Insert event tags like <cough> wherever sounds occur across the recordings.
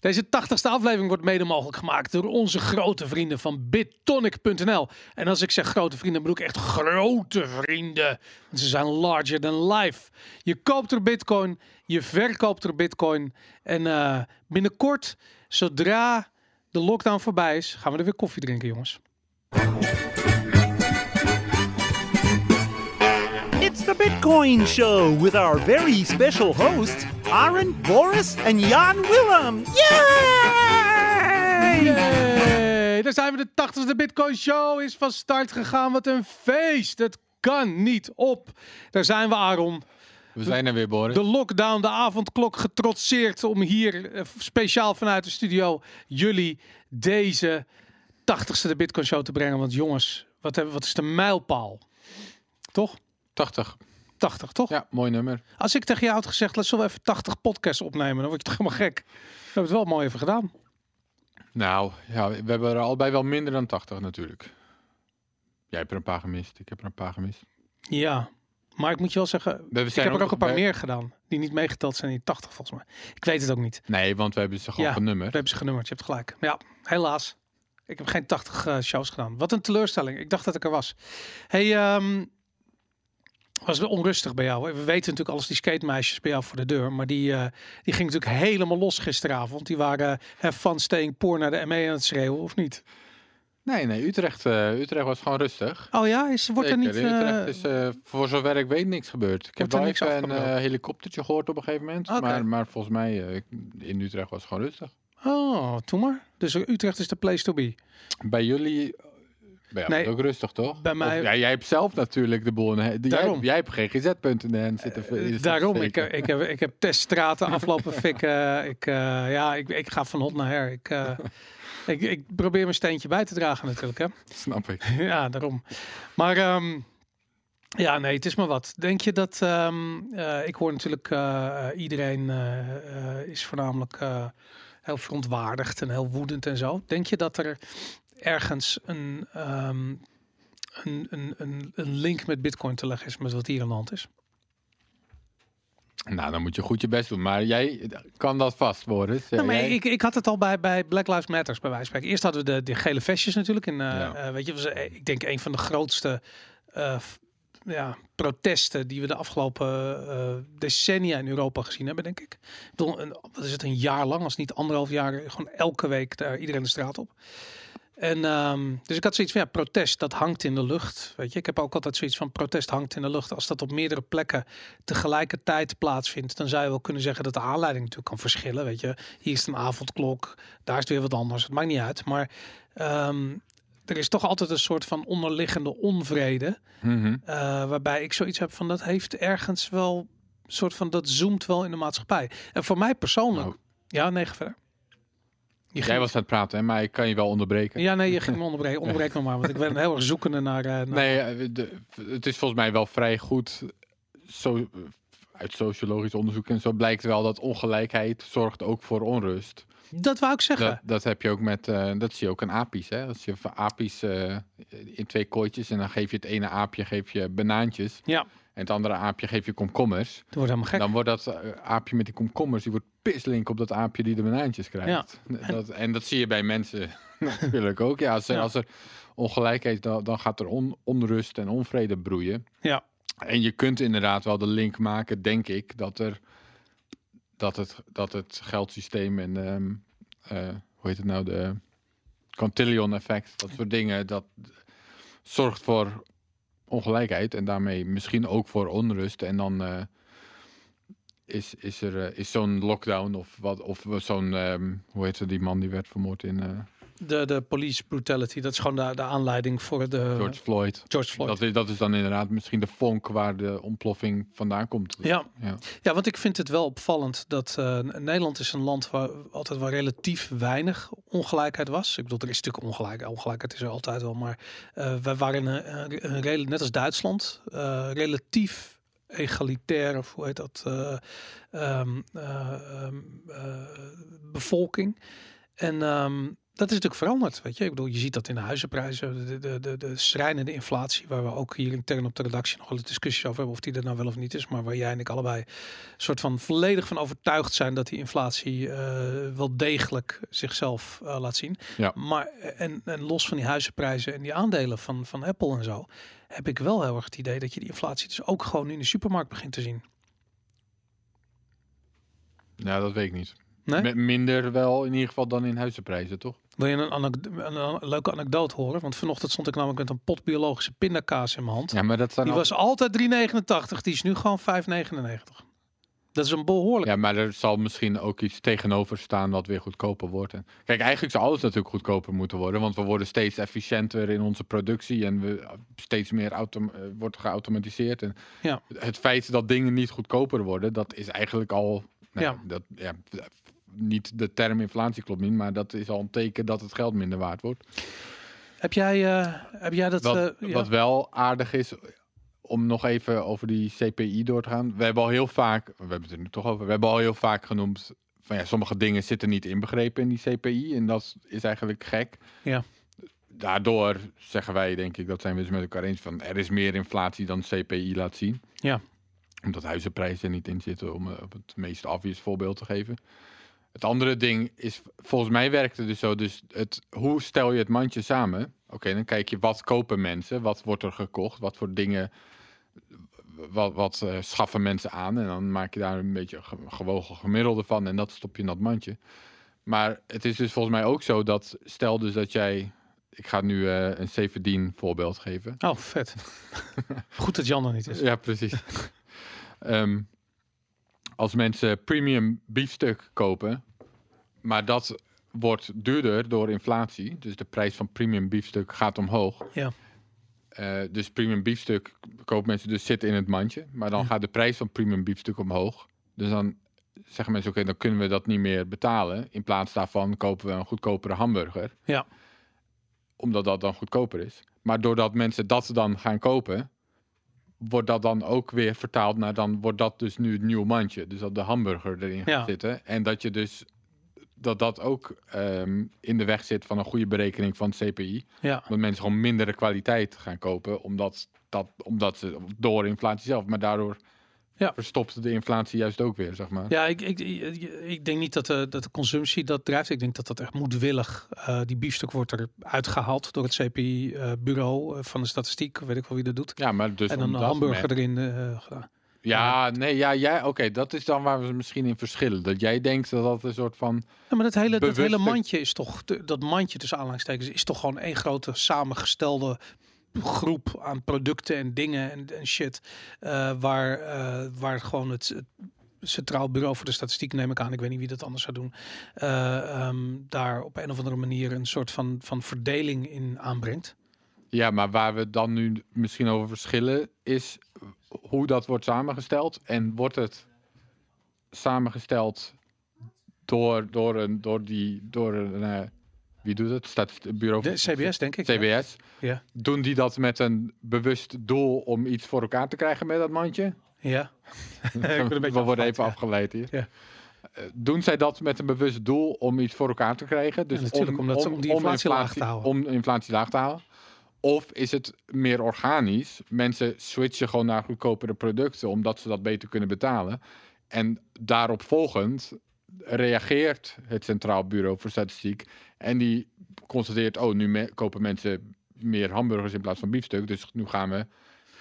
Deze 80ste aflevering wordt mede mogelijk gemaakt door onze grote vrienden van BitTonic.nl. En als ik zeg grote vrienden, bedoel ik echt grote vrienden. Ze zijn larger than life. Je koopt er bitcoin, je verkoopt er bitcoin. En uh, binnenkort, zodra de lockdown voorbij is, gaan we er weer koffie drinken, jongens. It's the Bitcoin Show with our very special hosts, Aaron, Boris, and Jan Willem. Yay! Yay! Daar zijn we. De 80ste Bitcoin Show is van start gegaan. Wat een feest. Het kan niet op. Daar zijn we, Aaron. We zijn er weer, Boris. De lockdown, de avondklok getrotseerd om hier eh, speciaal vanuit de studio jullie deze 80ste de Bitcoin Show te brengen. Want jongens, wat, hebben, wat is de mijlpaal? Toch? 80. 80, toch? Ja, mooi nummer. Als ik tegen jou had gezegd, laten we even 80 podcasts opnemen, dan word je toch helemaal gek. We hebben het wel mooi even gedaan. Nou, ja, we hebben er allebei wel minder dan 80 natuurlijk. Jij hebt er een paar gemist, ik heb er een paar gemist. Ja, maar ik moet je wel zeggen, We ik heb er ook een paar meer gedaan. Die niet meegeteld zijn, die 80 volgens mij. Ik weet het ook niet. Nee, want we hebben ze gewoon Ja, We genummerd. hebben ze genummerd, je hebt gelijk. Ja, helaas. Ik heb geen 80 eh, shows gedaan. Wat een teleurstelling. Ik dacht dat ik er was. Hey, ehm, was wel onrustig bij jou. We weten natuurlijk alles die skatemeisjes bij jou voor de deur. Maar die, eh die ging natuurlijk helemaal los gisteravond. Die waren have fun staying poor naar de ME aan het schreeuwen, of niet? Nee, nee, Utrecht, eh, Utrecht was gewoon rustig. Oh ja, is, wordt er niet... Utrecht eh, is voor zover ik weet niks gebeurd. Ik heb wel even een afgebroken? helikoptertje gehoord op een gegeven moment. Maar, maar volgens mij in Utrecht was het gewoon rustig. Oh, doe maar. Dus Utrecht is de place to be. Bij jullie bij jou Nee, ook rustig, toch? bij mij- Of- ja, jij hebt zelf natuurlijk de boel. in- Jij, hebt GGZ.nl zitten. Eh, zitten Daarom, ik, eh, ik, heb, ik heb teststraten aflopen <laughs> fikken. Ik, eh, ja, ik, ik ga van hot naar her. Ik, eh, ik, ik probeer mijn steentje bij te dragen natuurlijk. Hè. <laughs> Snap ik. <laughs> ja, daarom. Maar ehm, ja, nee, het is maar wat. Denk je dat... ehm, eh, ik hoor natuurlijk iedereen is voornamelijk heel verontwaardigd en heel woedend en zo. Denk je dat er ergens een, ehm, een, een, een, een link met bitcoin te leggen is met wat hier aan de hand is? Nou, dan moet je goed je best doen. Maar jij kan dat vast, Boris. Ja, Nou, maar jij- ik, ik had het al bij, bij Black Lives Matters bij wijze van spreken. Eerst hadden we de, de gele vestjes natuurlijk. En, eh, Ja. eh, weet je, was, eh, ik denk een van de grootste eh, ja, protesten die we de afgelopen eh, decennia in Europa gezien hebben, denk ik. ik bedoel, een, wat is het, een jaar lang, als niet anderhalf jaar, gewoon elke week daar iedereen de straat op. En ehm, dus ik had zoiets van ja, protest, dat hangt in de lucht. Weet je, ik heb ook altijd zoiets van protest hangt in de lucht. Als dat op meerdere plekken tegelijkertijd plaatsvindt, dan zou je wel kunnen zeggen dat de aanleiding natuurlijk kan verschillen. Weet je, hier is een avondklok, daar is het weer wat anders. Het maakt niet uit. Maar ehm, er is toch altijd een soort van onderliggende onvrede. Mhm. eh, waarbij ik zoiets heb van dat heeft ergens wel soort van dat zoomt wel in de maatschappij. En voor mij persoonlijk, Nou. ja, ga verder. Jij ging- was aan het praten, hè, maar ik kan je wel onderbreken. ja, nee, je ging me <laughs> onderbreken. Onderbreek me maar, want ik ben heel erg zoekende naar... eh, naar Nee, eh, de- het is volgens mij wel vrij goed. Zo, uit sociologisch onderzoek en zo blijkt wel dat ongelijkheid zorgt ook voor onrust. Dat wou ik zeggen. Dat, dat heb je ook met, eh, dat zie je ook aan apies. Hè? Als je apies eh, in twee kooitjes en dan geef je het ene aapje geef je banaantjes Ja, en het andere aapje geef je komkommers. het wordt helemaal gek. Dan wordt dat eh, aapje met die komkommers, die wordt pislink op dat aapje die de banaantjes krijgt. Dat, en dat zie je bij mensen <laughs> natuurlijk ook. Ja, als er, Ja. als er ongelijkheid, dan, dan gaat er on- onrust en onvrede broeien. Ja, En je kunt inderdaad wel de link maken, denk ik, dat er dat het, dat het geldsysteem en ehm, eh, hoe heet het nou, de Cantillon effect, dat soort dingen, dat zorgt voor ongelijkheid en daarmee misschien ook voor onrust. En dan eh, is, is er eh, is zo'n lockdown of wat of zo'n ehm, hoe heet het, die man die werd vermoord in eh, de, de police brutality, dat is gewoon de, de aanleiding voor de George Floyd. George Floyd. Dat is, dat is dan inderdaad misschien de vonk waar de ontploffing vandaan komt. Ja. ja. Ja, want ik vind het wel opvallend dat eh, Nederland is een land waar altijd wel relatief weinig ongelijkheid was. Ik bedoel, er is natuurlijk ongelijkheid, ongelijkheid is er altijd wel, maar eh wij waren een, een, een rela- net als Duitsland relatief egalitair, of hoe heet dat, eh, ehm, eh, ehm, eh, bevolking. En ehm, dat is natuurlijk veranderd. Weet je, ik bedoel, je ziet dat in de huizenprijzen, de, de, de, de schrijnende inflatie, waar we ook hier intern op de redactie nog wel een discussie over hebben of die er nou wel of niet is, maar waar jij en ik allebei soort van volledig van overtuigd zijn dat die inflatie wel degelijk zichzelf laat zien. Ja. Maar en, en los van die huizenprijzen en die aandelen van, van Apple en zo, heb ik wel heel erg het idee dat je die inflatie dus ook gewoon in de supermarkt begint te zien. Nou, dat weet ik niet. Nee? Met minder wel in ieder geval dan in huizenprijzen, toch? Wil je een, anek- een, een leuke anekdote horen? Want vanochtend stond ik namelijk met een pot biologische pindakaas in mijn hand. Ja, maar dat zijn Die al- was altijd 3,89. Die is nu gewoon 5,99. Dat is een behoorlijk. Ja, maar er zal misschien ook iets tegenover staan wat weer goedkoper wordt. En kijk, eigenlijk zou alles natuurlijk goedkoper moeten worden, want we worden steeds efficiënter in onze productie en we steeds meer autom eh, wordt geautomatiseerd. En Ja. het feit dat dingen niet goedkoper worden, dat is eigenlijk al. nou, Ja. Dat, ja, niet de term inflatie klopt niet, maar dat is al een teken dat het geld minder waard wordt. Heb jij, eh, heb jij dat? Wat, eh, ja. wat wel aardig is, om nog even over die CPI door te gaan. We hebben al heel vaak, we hebben het er nu toch over, we hebben al heel vaak genoemd van ja, sommige dingen zitten niet inbegrepen in die CPI en dat is eigenlijk gek. Ja. Daardoor zeggen wij, denk ik, dat zijn we dus met elkaar eens van er is meer inflatie dan CPI laat zien. Ja. Omdat huizenprijzen er niet in zitten, om eh, op het meest obvious voorbeeld te geven. Het andere ding is, volgens mij werkt het dus zo, dus het, hoe stel je het mandje samen? Oké, dan kijk je wat kopen mensen, wat wordt er gekocht, wat voor dingen, wat, wat eh, schaffen mensen aan. En dan maak je daar een beetje gewogen gemiddelde van en dat stop je in dat mandje. Maar het is dus volgens mij ook zo dat, stel dus dat jij, ik ga nu eh, een Severdien voorbeeld geven. Oh, vet. <laughs> Goed dat Jan er niet is. Ja, precies. <laughs> Ehm, als mensen premium biefstuk kopen, maar dat wordt duurder door inflatie, dus de prijs van premium biefstuk gaat omhoog. Ja. Eh, dus premium biefstuk kopen mensen dus zitten in het mandje, maar dan Ja. gaat de prijs van premium biefstuk omhoog. Dus dan zeggen mensen, oké, dan kunnen we dat niet meer betalen. In plaats daarvan kopen we een goedkopere hamburger Ja. omdat dat dan goedkoper is. Maar doordat mensen dat dan gaan kopen, wordt dat dan ook weer vertaald naar dan wordt dat dus nu het nieuwe mandje. Dus dat de hamburger erin Ja. gaat zitten. En dat je dus dat dat ook ehm, in de weg zit van een goede berekening van het CPI. Ja. Dat mensen gewoon mindere kwaliteit gaan kopen, omdat, dat, omdat ze door inflatie zelf. Maar daardoor Ja. verstopt de inflatie juist ook weer, zeg maar. Ja, ik, ik, ik, denk niet dat de, dat de consumptie dat drijft. Ik denk dat dat echt moedwillig. eh die biefstuk wordt er uitgehaald door het CPI-bureau eh, van de statistiek. Weet ik wel wie dat doet. Ja, maar dus en dan een hamburger erin eh, gedaan. Ja, nee, ja, jij, oké, dat is dan waar we misschien in verschillen. Dat jij denkt dat dat een soort van Ja, maar dat hele, dat hele mandje is toch, dat mandje tussen aanhalingstekens, is toch gewoon één grote samengestelde groep aan producten en dingen en, en shit. eh, waar, eh, waar gewoon het, het Centraal Bureau voor de Statistiek, neem ik aan, ik weet niet wie dat anders zou doen, eh, ehm, daar op een of andere manier een soort van, van verdeling in aanbrengt. Ja, maar waar we dan nu misschien over verschillen is hoe dat wordt samengesteld. En wordt het samengesteld door, door, een, door die, door een, eh, wie doet het? Staat het bureau De CBS, denk ik. CBS. Ja. Doen die dat met een bewust doel om iets voor elkaar te krijgen met dat mandje? Ja. <laughs> <laughs> we worden even ja. afgeleid hier. Ja. Eh, Doen zij dat met een bewust doel om iets voor elkaar te krijgen? Dus omdat ze- om die inflatie laag te houden. Om inflatie laag te houden. Of is het meer organisch? Mensen switchen gewoon naar goedkopere producten omdat ze dat beter kunnen betalen. En daarop volgend reageert het Centraal Bureau voor Statistiek. En die constateert, oh, nu kopen mensen meer hamburgers in plaats van biefstuk. Dus nu gaan we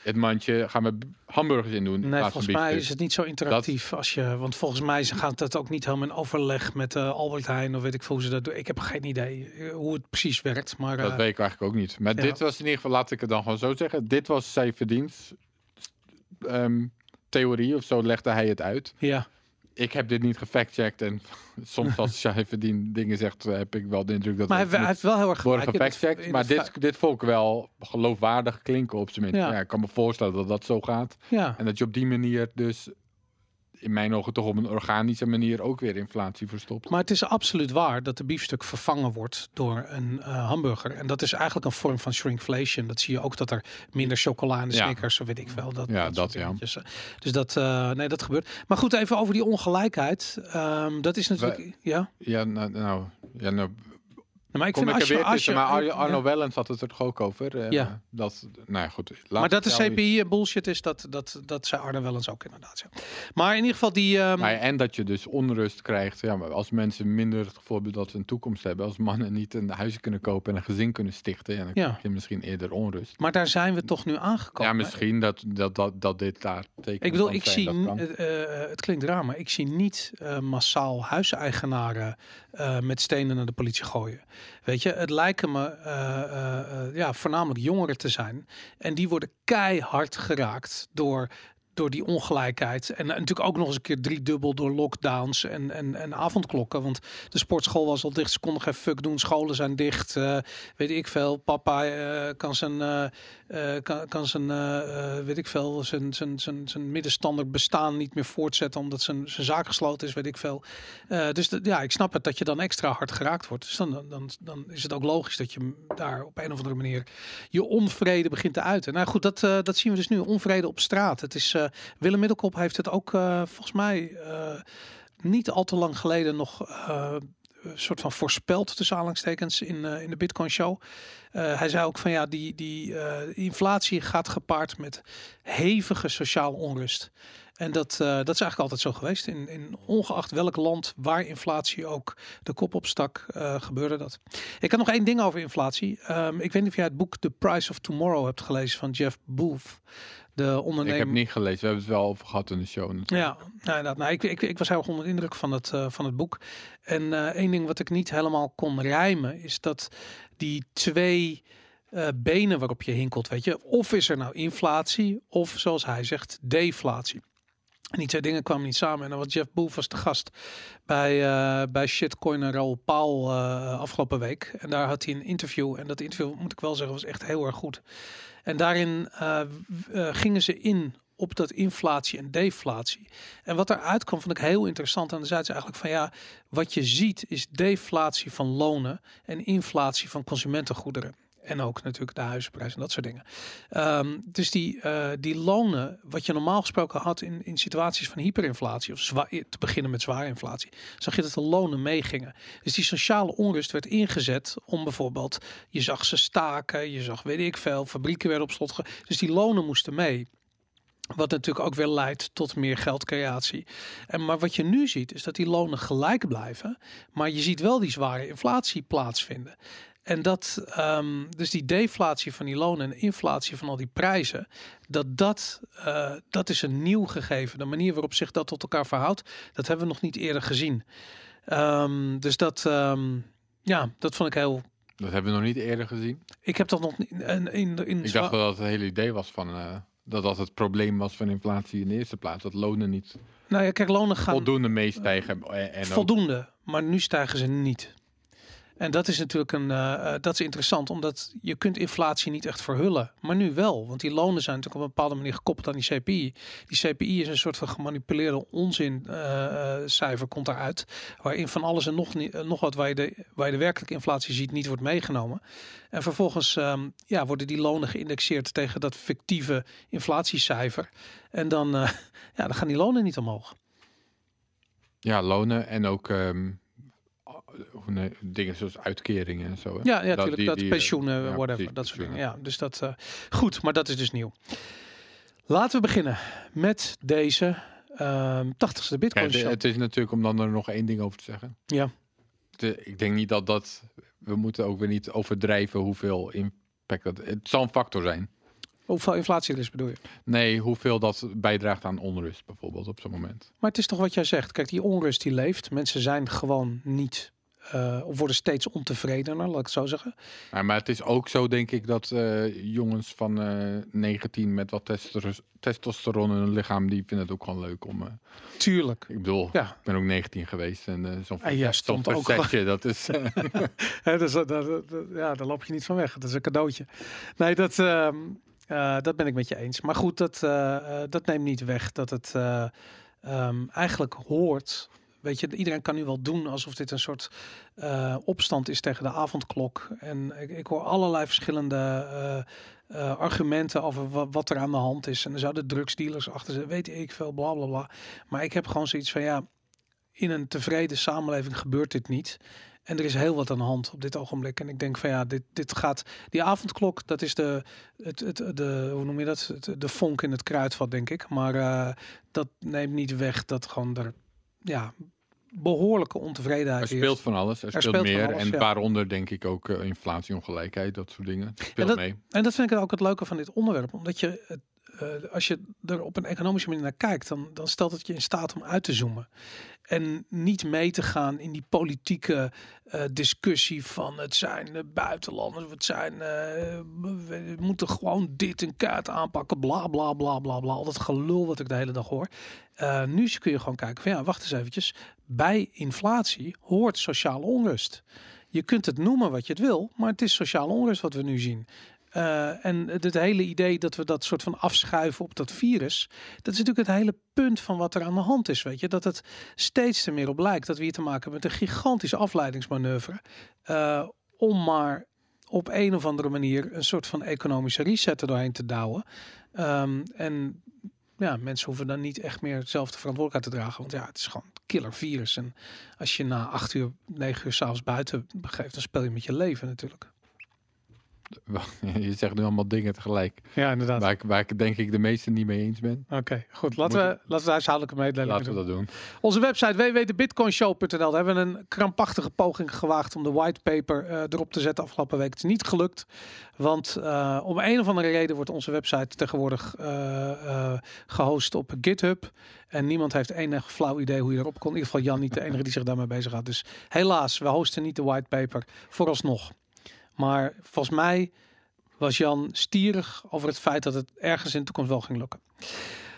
het mandje, gaan we hamburgers in doen. Nee, volgens mij is het niet zo interactief als je. Want volgens mij ze gaat dat ook niet helemaal in overleg met eh, Albert Heijn of weet ik veel hoe ze dat doen. Ik heb geen idee eh, hoe het precies werkt. Maar Dat eh, weet ik eigenlijk ook niet. Maar ja. dit was in ieder geval, laat ik het dan gewoon zo zeggen. Dit was zijn verdienst. ehm, theorie of zo legde hij het uit. ja, Ik heb dit niet gefactcheckt. En <laughs> soms als <laughs> jij verdien dingen zegt, eh, heb ik wel de indruk dat maar hij, het hij heeft wel heel erg worden gefactcheckt. Maar dit, dit vond ik wel geloofwaardig klinken op zijn minst. Ja. Ja. ik kan me voorstellen dat dat zo gaat. Ja, En dat je op die manier dus in mijn ogen toch op een organische manier ook weer inflatie verstopt. maar het is absoluut waar dat de biefstuk vervangen wordt door een eh, hamburger. En dat is eigenlijk een vorm van shrinkflation. Dat zie je ook dat er minder chocola in de Ja. Snickers, of weet ik veel. Dat, Ja, dat, ja. dingetjes. Dus dat, eh, nee, dat gebeurt. Maar goed, even over die ongelijkheid. Ehm, dat is natuurlijk, ja. Ja, nou, nou, ja, nou maar ik Kom vind ik als je, als je, maar Arno, ja. Arno Wellens had het er toch ook over. eh, Ja. Dat, nou ja, goed. Maar dat de CPI bullshit is, dat, dat, dat zei Arne wel eens ook inderdaad. Ja. Maar in ieder geval die... ehm, Nou ja, en dat je dus onrust krijgt. Ja, maar als mensen minder het gevoel hebben dat ze een toekomst hebben. Als mannen niet een huisje kunnen kopen en een gezin kunnen stichten. Ja, dan krijg je misschien eerder onrust. maar daar zijn we toch nu aangekomen. Ja, misschien dat, dat, dat, dat dit daar teken Ik bedoel, ik zijn, zie, eh, eh, het klinkt raar, maar ik zie niet massaal huiseigenaren met stenen naar de politie gooien. Weet je, het lijken me eh, eh, eh, ja, voornamelijk jongeren te zijn. En die worden keihard geraakt door, door die ongelijkheid. En natuurlijk ook nog eens een keer driedubbel door lockdowns en, en, en avondklokken. Want de sportschool was al dicht, ze konden geen fuck doen. Scholen zijn dicht, eh, weet ik veel. Papa eh, kan zijn, eh, eh, kan, kan zijn eh, eh, weet ik veel, zijn, zijn, zijn, zijn middenstander bestaan niet meer voortzetten. Omdat zijn, zijn zaak gesloten is, weet ik veel. Eh, dus ja, ik snap het dat je dan extra hard geraakt wordt. Dus dan, dan, dan is het ook logisch dat je daar op een of andere manier je onvrede begint te uiten. Nou goed, dat, eh, dat zien we dus nu. Onvrede op straat. Het is, eh, Willem Middelkop heeft het ook eh, volgens mij eh, niet al te lang geleden nog eh, een soort van voorspeld tussen aanhalingstekens in, eh, in de Bitcoin Show. Eh, hij zei ook van ja, die, die eh, inflatie gaat gepaard met hevige sociale onrust. En dat, eh, dat is eigenlijk altijd zo geweest. In, in ongeacht welk land waar inflatie ook de kop op stak, eh, gebeurde dat. Ik had nog één ding over inflatie. Ehm, ik weet niet of jij het boek The Price of Tomorrow hebt gelezen van Jeff Booth. De Ik ondernemer. heb niet gelezen. We hebben het wel over gehad in de show. natuurlijk. Ja, nou, inderdaad. Nou, ik, ik, ik was heel erg onder de indruk van het, eh, van het boek. En één ding wat ik niet helemaal kon rijmen, is dat die twee benen waarop je hinkelt, weet je, of is er nou inflatie, of zoals hij zegt, deflatie. En die twee dingen kwamen niet samen. En dan was Jeff Booth was de gast bij, eh bij Shitcoin Raoul Paul eh, afgelopen week. En daar had hij een interview. En dat interview, moet ik wel zeggen, was echt heel erg goed. En daarin eh, gingen ze in op dat inflatie en deflatie. En wat eruit kwam, vond ik heel interessant. En dan zeiden ze eigenlijk van ja, wat je ziet is deflatie van lonen en inflatie van consumentengoederen. En ook natuurlijk de huizenprijs en dat soort dingen. Ehm, dus die, eh, die lonen, wat je normaal gesproken had in, in situaties van hyperinflatie, of zwa- te beginnen met zware inflatie, zag je dat de lonen meegingen. Dus die sociale onrust werd ingezet om bijvoorbeeld, je zag ze staken, je zag weet ik veel, fabrieken werden op slot. Dus die lonen moesten mee. Wat natuurlijk ook weer leidt tot meer geldcreatie. En maar wat je nu ziet, is dat die lonen gelijk blijven. Maar je ziet wel die zware inflatie plaatsvinden. En dat, ehm, dus die deflatie van die lonen en inflatie van al die prijzen, dat dat, eh, dat is een nieuw gegeven. De manier waarop zich dat tot elkaar verhoudt, dat hebben we nog niet eerder gezien. Ehm, dus dat, ehm, ja, dat vond ik heel. Dat hebben we nog niet eerder gezien. Ik heb dat nog niet in, in, in Ik dacht wel dat het hele idee was van... eh, dat dat het probleem was van inflatie in de eerste plaats. Dat lonen niet Nou ja, kijk, lonen gaan voldoende meestijgen. En, ook- voldoende, maar nu stijgen ze niet. En dat is natuurlijk een, eh, eh, dat is interessant, omdat je kunt inflatie niet echt verhullen, maar nu wel, want die lonen zijn natuurlijk op een bepaalde manier gekoppeld aan die CPI. Die CPI is een soort van gemanipuleerde onzin eh, cijfer komt daaruit, waarin van alles en nog, nog wat waar je, de, de werkelijke inflatie ziet niet wordt meegenomen. En vervolgens ehm, ja, worden die lonen geïndexeerd tegen dat fictieve inflatiecijfer. En dan, <laughs> ja, dan gaan die lonen niet omhoog. Ja, lonen en ook ehm, nee, dingen zoals uitkeringen en zo. hè. Ja, ja die- Dat, die, eh, pensioenen, ja, whatever, precies, dat soort dingen. Ja, dus dat eh, goed, maar dat is dus nieuw. Laten we beginnen met deze ehm 80ste Bitcoin Kijk, show. het is natuurlijk om dan er nog één ding over te zeggen. Ja. De- ik denk niet dat dat... We moeten ook weer niet overdrijven hoeveel impact dat... Het zal een factor zijn. Hoeveel inflatie er is, bedoel je? Nee, hoeveel dat bijdraagt aan onrust bijvoorbeeld op zo'n moment. Maar het is toch wat jij zegt. Kijk, die onrust die leeft. Mensen zijn gewoon niet, of worden steeds ontevredener, laat ik het zo zeggen. Maar, maar het is ook zo, denk ik, dat eh, jongens van eh 19 met wat testosteron, in hun lichaam, die vinden het ook gewoon leuk om... Tuurlijk. ik bedoel, Ja. ik ben ook 19 geweest en zo'n En jij zo'n stond ook verzetje, dat is... <laughs> dus, dat, dat- dat- ja, daar loop je niet van weg. Dat is een cadeautje. Nee, dat, ehm, eh, dat ben ik met je eens. Maar goed, dat, dat neemt niet weg dat het eh, ehm, eigenlijk hoort. Weet je, iedereen kan nu wel doen alsof dit een soort eh, opstand is tegen de avondklok. En ik, ik hoor allerlei verschillende eh, eh, argumenten over wa- wat er aan de hand is. En er zouden drugsdealers achter zitten, weet ik veel, bla bla bla. Maar ik heb gewoon zoiets van ja, in een tevreden samenleving gebeurt dit niet. En er is heel wat aan de hand op dit ogenblik. En ik denk van ja, dit, dit gaat. Die avondklok, dat is de, het, het, de, hoe noem je dat? De vonk in het kruidvat, denk ik. Maar dat neemt niet weg dat gewoon er ja, behoorlijke ontevredenheid Er speelt van alles. Er, Er speelt, meer. alles, en ja. waaronder denk ik ook eh, inflatie, ongelijkheid, dat soort dingen. Speelt dat- mee. En dat vind ik ook het leuke van dit onderwerp. Omdat je, het, eh, als je er op een economische manier naar kijkt, dan, dan stelt het je in staat om uit te zoomen. En niet mee te gaan in die politieke eh, discussie van het zijn de buitenlanders, het zijn, eh, we moeten gewoon dit en kaart aanpakken, bla bla bla bla bla. Al dat gelul wat ik de hele dag hoor. Eh, nu kun je gewoon kijken van ja, wacht eens eventjes. Bij inflatie hoort sociale onrust. Je kunt het noemen wat je het wil, maar het is sociale onrust wat we nu zien. Eh, en het, hele idee dat we dat soort van afschuiven op dat virus, dat is natuurlijk het hele punt van wat er aan de hand is. Weet je, dat het steeds er meer op lijkt dat we hier te maken hebben met een gigantische afleidingsmanoeuvre. eh, om maar op een of andere manier een soort van economische reset er doorheen te douwen. Ehm, en ja, mensen hoeven dan niet echt meer zelf de verantwoordelijkheid te dragen. Want ja, het is gewoon een killer virus. En als je na acht uur, negen uur s'avonds buiten begeeft, dan speel je met je leven natuurlijk. <laughs> Je zegt nu allemaal dingen tegelijk. Ja, inderdaad. Waar ik, waar ik denk ik de meeste niet mee eens ben. Oké, goed. Laten Moet we, laten we de huishoudelijke mededeling Laten we doen. dat doen. Onze website www.debitcoinshow.nl. Daar hebben we een krampachtige poging gewaagd om de whitepaper eh erop te zetten afgelopen week. Het is niet gelukt, want eh, om een of andere reden wordt onze website tegenwoordig eh, eh, gehost op GitHub. En niemand heeft enig flauw idee hoe je erop kon. In ieder geval Jan niet de enige die zich daarmee bezig gaat. Dus helaas, we hosten niet de whitepaper vooralsnog. Maar volgens mij was Jan stierig over het feit dat het ergens in de toekomst wel ging lukken.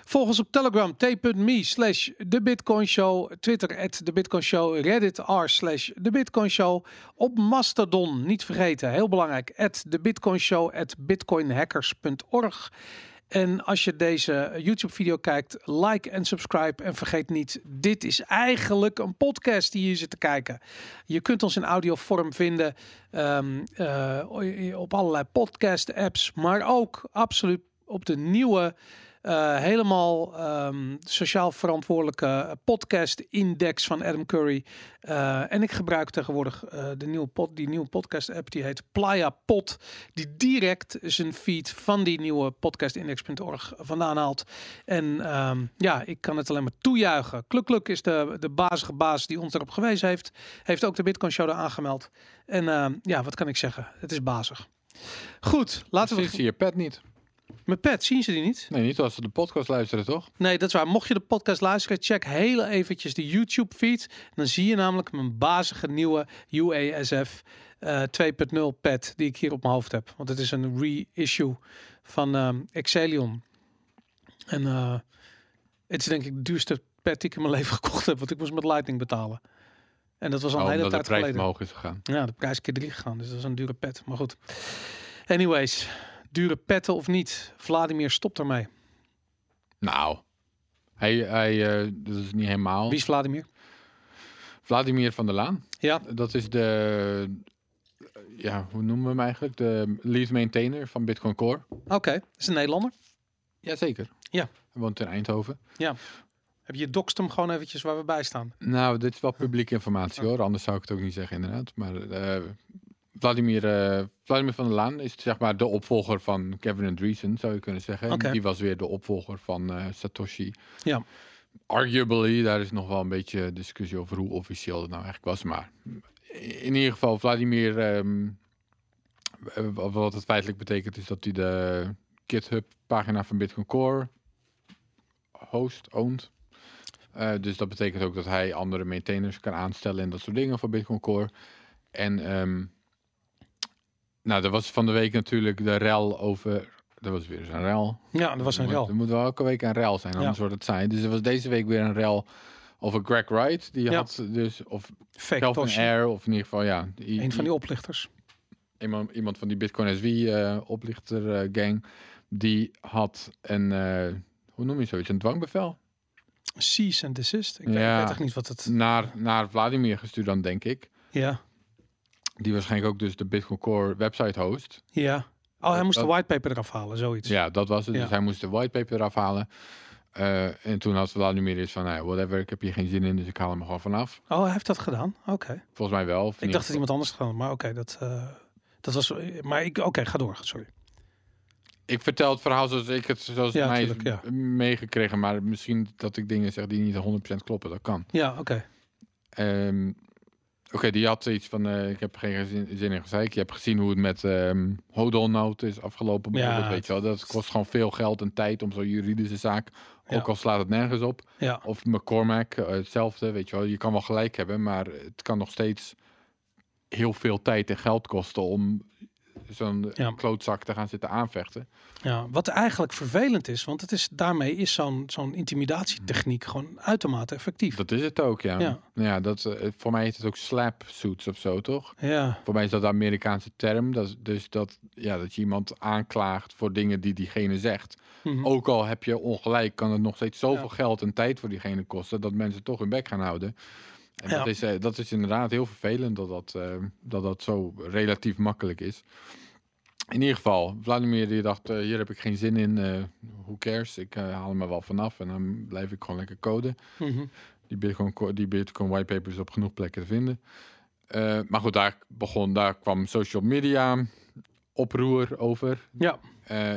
Volg ons op Telegram, t.me slash de Bitcoin Show. Twitter, at de Bitcoin Show. Reddit, r slash de Bitcoin Show. Op Mastodon, niet vergeten, heel belangrijk, at de Bitcoin Show, at bitcoinhackers.org. En als je deze YouTube-video kijkt, like en subscribe. En vergeet niet, dit is eigenlijk een podcast die je zit te kijken. Je kunt ons in audiovorm vinden ehm, eh, op allerlei podcast-apps, maar ook absoluut op de nieuwe, eh, helemaal ehm, sociaal verantwoordelijke podcast-index van Adam Curry. Eh, en ik gebruik tegenwoordig eh, de nieuwe pod, die nieuwe podcast-app, die heet Playa Pod, die direct zijn feed van die nieuwe podcastindex.org vandaan haalt. En ehm, ja, ik kan het alleen maar toejuichen. Kluk Kluk is de, de bazige baas die ons erop gewezen heeft. Heeft ook de Bitcoin Show er aangemeld. En ehm, ja, wat kan ik zeggen? Het is bazig. Goed, laten we... Sinds je pet niet. Met pet, zien ze die niet? Nee, niet als ze de podcast luisteren, toch? Nee, dat is waar. Mocht je de podcast luisteren, check heel eventjes de YouTube feed. Dan zie je namelijk mijn bazige nieuwe UASF eh 2.0 pet die ik hier op mijn hoofd heb. Want het is een reissue van ehm Excelion. En eh, het is denk ik de duurste pet die ik in mijn <laughs> leven gekocht heb. Want ik moest met Lightning betalen. En dat was al Oh, een hele omdat de tijd prijs geleden. omhoog is gegaan. Ja, de prijs is keer drie gegaan. Dus dat is een dure pet. Maar goed. Anyways, dure petten of niet. Vladimir stopt ermee. Nou, hij, hij, eh, dat is niet helemaal. Wie is Vladimir? Vladimir van der Laan. Ja. Dat is de, ja, hoe noemen we hem eigenlijk? De lead maintainer van Bitcoin Core. Oké, is een Nederlander. Jazeker. Ja. Hij woont in Eindhoven. Heb je doxt hem gewoon eventjes waar we bij staan? Nou, dit is wel publieke informatie hoor. Anders zou ik het ook niet zeggen inderdaad. Maar eh, Vladimir, eh, Vladimir van der Laan is zeg maar de opvolger van Kevin Andreessen, zou je kunnen zeggen. Die was weer de opvolger van eh, Satoshi. Ja. Arguably, daar is nog wel een beetje discussie over hoe officieel dat nou eigenlijk was. Maar in ieder geval, Vladimir, ehm, eh, wat het feitelijk betekent, is dat hij de GitHub-pagina van Bitcoin Core host, owned. Dus dat betekent ook dat hij andere maintainers kan aanstellen en dat soort dingen voor Bitcoin Core. En ehm, nou, er was van de week natuurlijk de rel over. Er was weer eens een rel. Ja, dat was een Er rel. Er moet wel elke week een rel zijn, anders wordt het saai. Dus er was deze week weer een rel over Greg Wright. Die Ja. had dus, of Fake Toshi. Air, of in ieder geval, ja. Een van die oplichters. iemand, iemand van die Bitcoin SV eh, oplichter eh, gang. Die had een, eh, hoe noem je zoiets, een dwangbevel. Cease and desist. Ik, weet, Ja. ik weet echt niet wat het... Naar, naar Vladimir gestuurd dan, denk ik. Ja, Die waarschijnlijk ook dus de Bitcoin Core website host. ja. Oh, hij Dat- moest de whitepaper eraf halen, zoiets. Ja, dat was het. Ja. Dus hij moest de whitepaper eraf halen. Eh, en toen had Vladimir eens van, nou, whatever, ik heb hier geen zin in, dus ik haal hem gewoon vanaf. Oh, hij heeft dat gedaan? Oké. Volgens mij wel. Ik dacht dat iemand anders gedaan, maar oké, dat, eh, dat was. Maar ik, oké, ga door. Sorry. Ik vertel het verhaal zoals ik het zoals Ja, mij tuurlijk, is meegekregen, maar misschien dat ik dingen zeg die niet 100% kloppen, dat kan. Ja, oké. Ehm, Oké, die had iets van, eh, ik heb geen zin, zin in gezeik. Je hebt gezien hoe het met Hodolnoot is afgelopen. Ja, weet je wel. Dat kost gewoon veel geld en tijd om zo'n juridische zaak, Ja. ook al slaat het nergens op. Ja, Of McCormack, eh, hetzelfde, weet je wel. Je kan wel gelijk hebben, maar het kan nog steeds heel veel tijd en geld kosten om zo'n Ja. klootzak te gaan zitten aanvechten. ja, wat eigenlijk vervelend is, want het is, daarmee is zo'n zo'n intimidatietechniek gewoon uitermate effectief. Dat is het ook, ja. Ja. Ja, dat, eh, voor mij heet het ook slap suits of zo, toch? Ja, Voor mij is dat de Amerikaanse term. Dat, is dus dat, ja, dat je iemand aanklaagt voor dingen die diegene zegt. mhm. Ook al heb je ongelijk, kan het nog steeds zoveel Ja. geld en tijd voor diegene kosten dat mensen toch hun bek gaan houden. En Ja. dat, is, eh, dat is inderdaad heel vervelend dat dat, eh, dat dat zo relatief makkelijk is. In ieder geval, Vladimir die dacht, eh, hier heb ik geen zin in, eh who cares, ik haal hem er wel vanaf en dan blijf ik gewoon lekker coden. Mhm. Die Bitcoin, co- die Bitcoin whitepapers op genoeg plekken te vinden. Maar goed, daar begon, daar kwam social media oproer over. ja,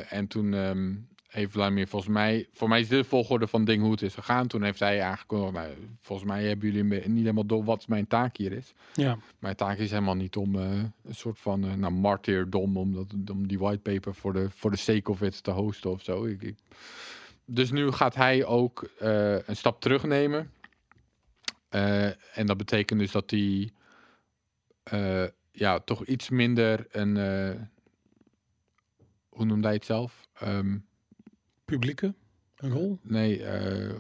en toen ehm, heeft Vladimir volgens mij, voor mij is dit de volgorde van dingen hoe het is gegaan. Toen heeft hij aangekondigd, nou, volgens mij hebben jullie niet helemaal door wat mijn taak hier is. ja, Mijn taak is helemaal niet om eh, een soort van uh, nou, martyrdom, om, dat, om die whitepaper voor de, voor de sake of it te hosten of zo. Ik, ik- Dus nu gaat hij ook eh, een stap terugnemen. En dat betekent dus dat hij ja, toch iets minder een. hoe noemde hij het zelf? Ehm, publieke een rol. nee, eh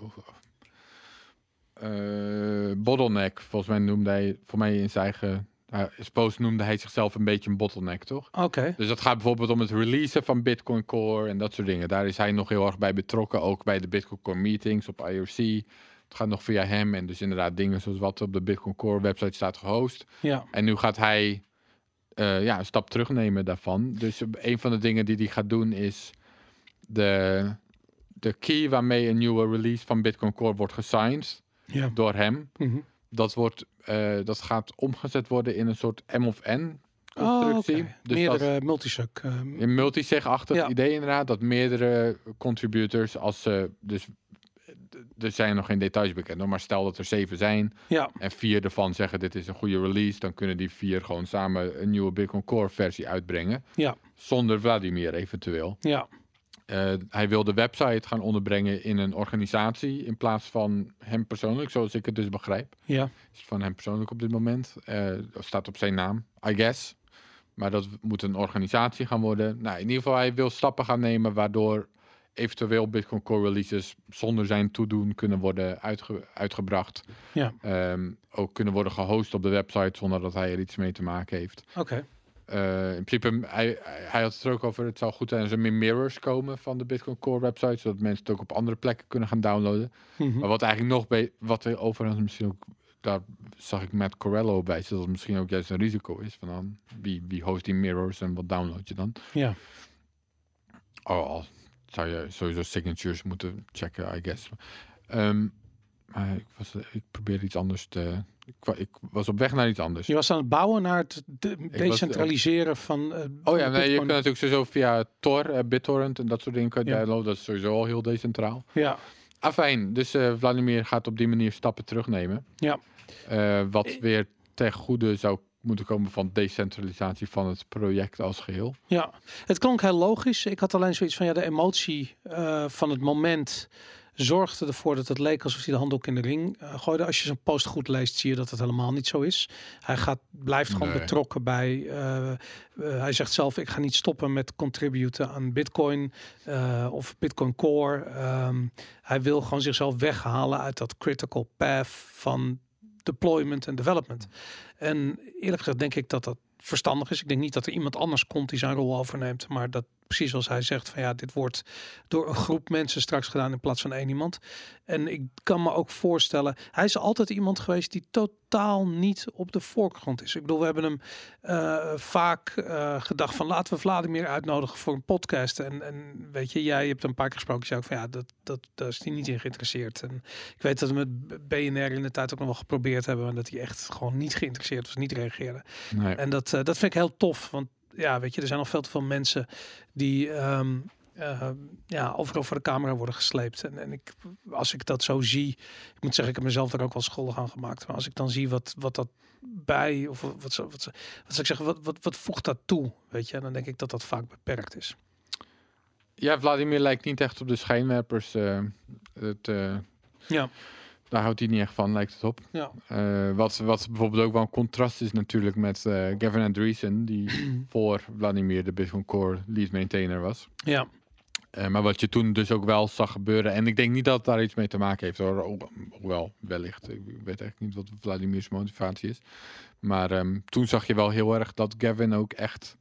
eh, bottleneck. Volgens mij noemde hij, voor mij in zijn eigen uh, post noemde hij zichzelf een beetje een bottleneck, toch? Oké, Dus dat gaat bijvoorbeeld om het releasen van Bitcoin Core en dat soort dingen. Daar is hij nog heel erg bij betrokken, ook bij de Bitcoin Core meetings op IRC. Het gaat nog via hem en dus inderdaad dingen zoals wat op de Bitcoin Core website staat gehost. ja, En nu gaat hij eh, ja, een stap terugnemen daarvan. Dus een van de dingen die hij gaat doen is de, de key waarmee een nieuwe release van Bitcoin Core wordt gesigned ja. door hem. Mhm. Dat, wordt, eh, dat gaat omgezet worden in een soort M of N Oh, constructie. oké. Dus dat, Meerdere multisug. ehm, een multisig-achtig Ja. idee inderdaad, dat meerdere contributors, als ze dus er zijn nog geen details bekend, maar stel dat er zeven zijn ja, en vier ervan zeggen dit is een goede release, dan kunnen die vier gewoon samen een nieuwe Bitcoin Core versie uitbrengen. Ja. Zonder Vladimir eventueel. ja, Eh, hij wil de website gaan onderbrengen in een organisatie in plaats van hem persoonlijk, zoals ik het dus begrijp. ja, Is van hem persoonlijk op dit moment. Eh staat op zijn naam, I guess. Maar dat moet een organisatie gaan worden. Nou, in ieder geval, hij wil stappen gaan nemen waardoor eventueel Bitcoin Core releases zonder zijn toedoen kunnen worden uitge- uitgebracht. Ja. Ehm, ook kunnen worden gehost op de website zonder dat hij er iets mee te maken heeft. oké. Eh, in principe, hij, hij had het er ook over, het zou goed zijn als er meer mirrors komen van de Bitcoin Core website, zodat mensen het ook op andere plekken kunnen gaan downloaden. Mhm. Maar wat eigenlijk nog bij, wat er overigens misschien ook, daar zag ik Matt Corello bij, dat het misschien ook juist een risico is. Van dan, wie, wie host die mirrors en wat download je dan? Ja, Oh, al zou je sowieso signatures moeten checken, I guess. Ehm, maar ik, was, ik probeerde iets anders te. Ik, wa- ik was op weg naar iets anders. je was aan het bouwen naar het de- decentraliseren van. eh, Oh ja, nee, je kunt natuurlijk sowieso via Tor, eh, BitTorrent en dat soort dingen kun je Ja. Dat is sowieso al heel decentraal. Ja, Afijn, dus eh, Vladimir gaat op die manier stappen terugnemen. Ja. Eh, wat weer ten goede zou moeten komen van decentralisatie van het project als geheel. ja, het klonk heel logisch. Ik had alleen zoiets van ja, de emotie eh, van het moment zorgde ervoor dat het leek alsof hij de handdoek in de ring eh, gooide. Als je zijn post goed leest, zie je dat het helemaal niet zo is. Hij gaat, blijft gewoon Nee. betrokken bij. eh, eh, hij zegt zelf: ik ga niet stoppen met contributen aan Bitcoin of Bitcoin Core. Ehm, hij wil gewoon zichzelf weghalen uit dat critical path van deployment en development. En eerlijk gezegd denk ik dat dat verstandig is. Ik denk niet dat er iemand anders komt die zijn rol overneemt, maar dat precies zoals hij zegt, van ja, dit wordt door een groep mensen straks gedaan in plaats van één iemand. En ik kan me ook voorstellen, hij is altijd iemand geweest die totaal niet op de voorgrond is. Ik bedoel, we hebben hem eh, vaak eh, gedacht van laten we Vladimir uitnodigen voor een podcast. En, en weet je, jij hebt een paar keer gesproken, zei ook van ja, dat, dat, daar is hij niet in geïnteresseerd. En ik weet dat we met BNR in de tijd ook nog wel geprobeerd hebben, en dat hij echt gewoon niet geïnteresseerd was, niet reageerde. Nee. En dat, eh, dat vind ik heel tof, want ja, weet je, er zijn nog veel te veel mensen die ehm, eh, ja, overal voor de camera worden gesleept. En, en ik, als ik dat zo zie, ik moet zeggen, ik heb mezelf er ook wel schuldig aan gemaakt. Maar als ik dan zie wat, wat dat bij, of wat, ze- wat, ze- wat zou ik zeggen, wat, wat, wat voegt dat toe, weet je, dan denk ik dat dat vaak beperkt is. Ja, Vladimir lijkt niet echt op de schijnwerpers. eh, het, eh, Ja. Daar houdt hij niet echt van, lijkt het op. Ja. Eh, wat, wat bijvoorbeeld ook wel een contrast is natuurlijk met eh, Gavin Andreessen, die <clears throat> voor Vladimir de Bitcoin Core lead maintainer was. Ja, Eh, maar wat je toen dus ook wel zag gebeuren. En ik denk niet dat het daar iets mee te maken heeft. Hoor. Ho- Hoewel, wellicht. Ik weet eigenlijk niet wat Vladimir's motivatie is. Maar ehm, toen zag je wel heel erg dat Gavin ook echt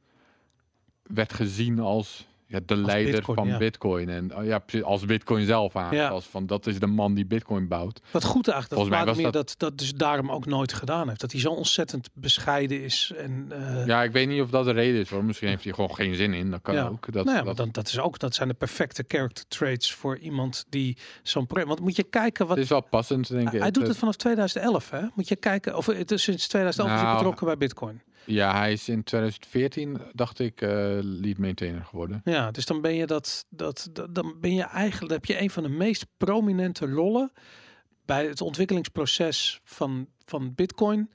werd gezien als ja, de leider Bitcoin, van ja. Bitcoin. En oh ja, als Bitcoin zelf aan. Ja. Als van dat is de man die Bitcoin bouwt. wat goed eigenlijk dat Volgens mij was Vladimir dat... dat dus daarom ook nooit gedaan heeft. Dat hij zo ontzettend bescheiden is en... eh, Ja, ik weet niet of dat de reden is hoor. Misschien heeft hij gewoon geen zin in. Dat kan ook. Dat, nou dat, dan, dat is ook dat zijn de perfecte character traits voor iemand die zo'n project. Want moet je kijken wat het is wel passend, denk ik. hij doet het vanaf 2011, hè? Moet je kijken of het is sinds 2011 is Nou, betrokken bij Bitcoin. Ja, hij is in 2014, dacht ik, eh, lead maintainer geworden. Ja, dus dan ben je dat, dat, dat dan ben je eigenlijk heb je een van de meest prominente rollen bij het ontwikkelingsproces van van Bitcoin.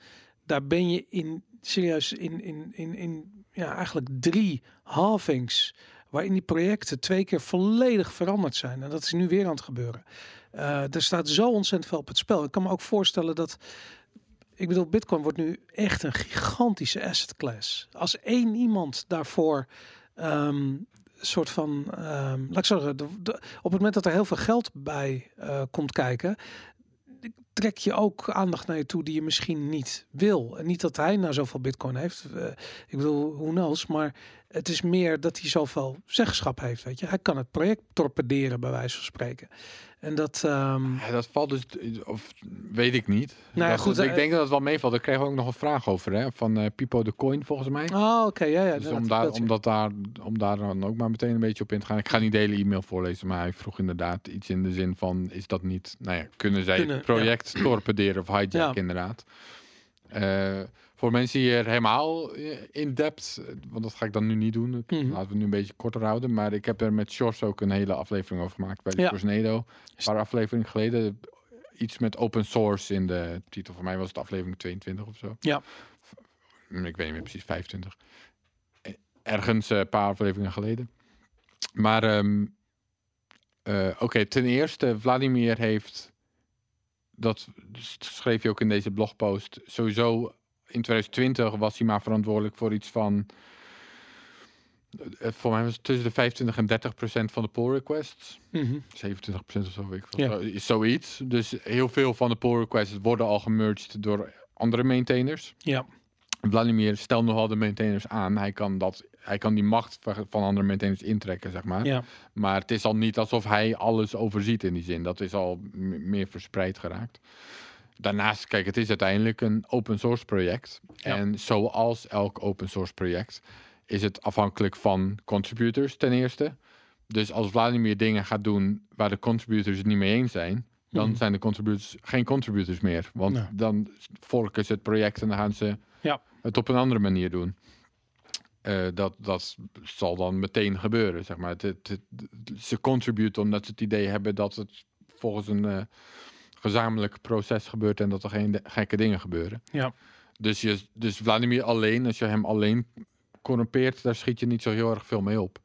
Daar ben je in serieus in in in, in ja eigenlijk drie halvings waarin die projecten twee keer volledig veranderd zijn en dat is nu weer aan het gebeuren. Eh, er staat zo ontzettend veel op het spel. Ik kan me ook voorstellen dat ik bedoel, Bitcoin wordt nu echt een gigantische asset class. Als één iemand daarvoor een soort van, ehm, laat ik zeggen, de, op het moment dat er heel veel geld bij eh, komt kijken, trek je ook aandacht naar je toe die je misschien niet wil. En niet dat hij nou zoveel Bitcoin heeft. eh, ik bedoel, who knows, maar het is meer dat hij zoveel zeggenschap heeft. Weet je, hij kan het project torpederen, bij wijze van spreken. En dat. ehm, Ja, dat valt dus, of weet ik niet. Nou ja, goed, ik eh, denk dat het wel meevalt. Daar kregen we ook nog een vraag over, hè? Van eh Pipo de Coin, volgens mij. Oh, oké, ja, ja. dus om daar, dat, ja. om, dat daar, om daar dan ook maar meteen een beetje op in te gaan. Ik ga niet de hele e-mail voorlezen, maar hij vroeg inderdaad iets in de zin van: is dat niet, nou ja, kunnen zij Kunnen, het project torpederen of Ja. inderdaad? Eh, voor mensen hier helemaal eh, in depth, eh, want dat ga ik dan nu niet doen. Ik- Mhm. Laten we het nu een beetje korter houden. Maar ik heb er met Sjors ook een hele aflevering over gemaakt bij de Ja. Een paar afleveringen geleden. Iets met open source in de titel. Voor mij was het aflevering 22 of zo. Ja. Hm, Ik weet niet meer precies, 25. Eh, Ergens eh, een paar afleveringen geleden. Maar ehm, eh, oké, ten eerste, Vladimir heeft, dat schreef je ook in deze blogpost, sowieso in 2020 was hij maar verantwoordelijk voor iets van, eh, voor mij was het tussen de 25 en 30 procent van de pull requests. Mhm. 27 procent of zo, weet ik. Ja. Is Zoiets. Dus heel veel van de pull requests worden al gemerged door andere maintainers. Ja. Vladimir stelt nogal de maintainers aan. Hij kan, dat, hij kan die macht van andere maintainers intrekken, zeg maar. Ja. Maar het is al niet alsof hij alles overziet in die zin. Dat is al meer verspreid geraakt. Daarnaast, kijk, het is uiteindelijk een open source project. Ja. En zoals elk open source project is het afhankelijk van contributors ten eerste. Dus als Vladimir dingen gaat doen waar de contributors het niet mee eens zijn, dan Mhm. zijn de contributors geen contributors meer. Want dan volken ze het project en dan gaan ze Ja. het op een andere manier doen. Eh, dat, dat zal dan meteen gebeuren, zeg maar. Het, het, het- ze contributen omdat ze het idee hebben dat het volgens een eh, gezamenlijk proces gebeurt en dat er geen gekke dingen gebeuren. Ja. Dus, je, dus Vladimir alleen, als je hem alleen corrumpeert, daar schiet je niet zo heel erg veel mee op.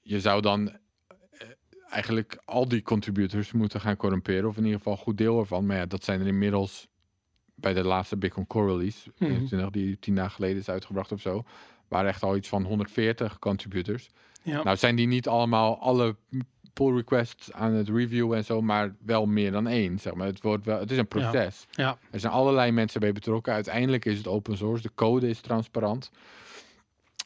Je zou dan eh, eigenlijk al die contributors moeten gaan corrumperen, of in ieder geval een goed deel ervan. Maar ja, dat zijn er inmiddels bij de laatste Bitcoin Core release, Mhm. 21, die tien dagen geleden is uitgebracht of zo, waren echt al iets van 140 contributors. Ja. Nou zijn die niet allemaal alle pull requests aan het reviewen en zo, maar wel meer dan één. Zeg maar. het, wordt wel, het is een proces. Ja. Er zijn allerlei mensen bij betrokken. Uiteindelijk is het open source. De code is transparant.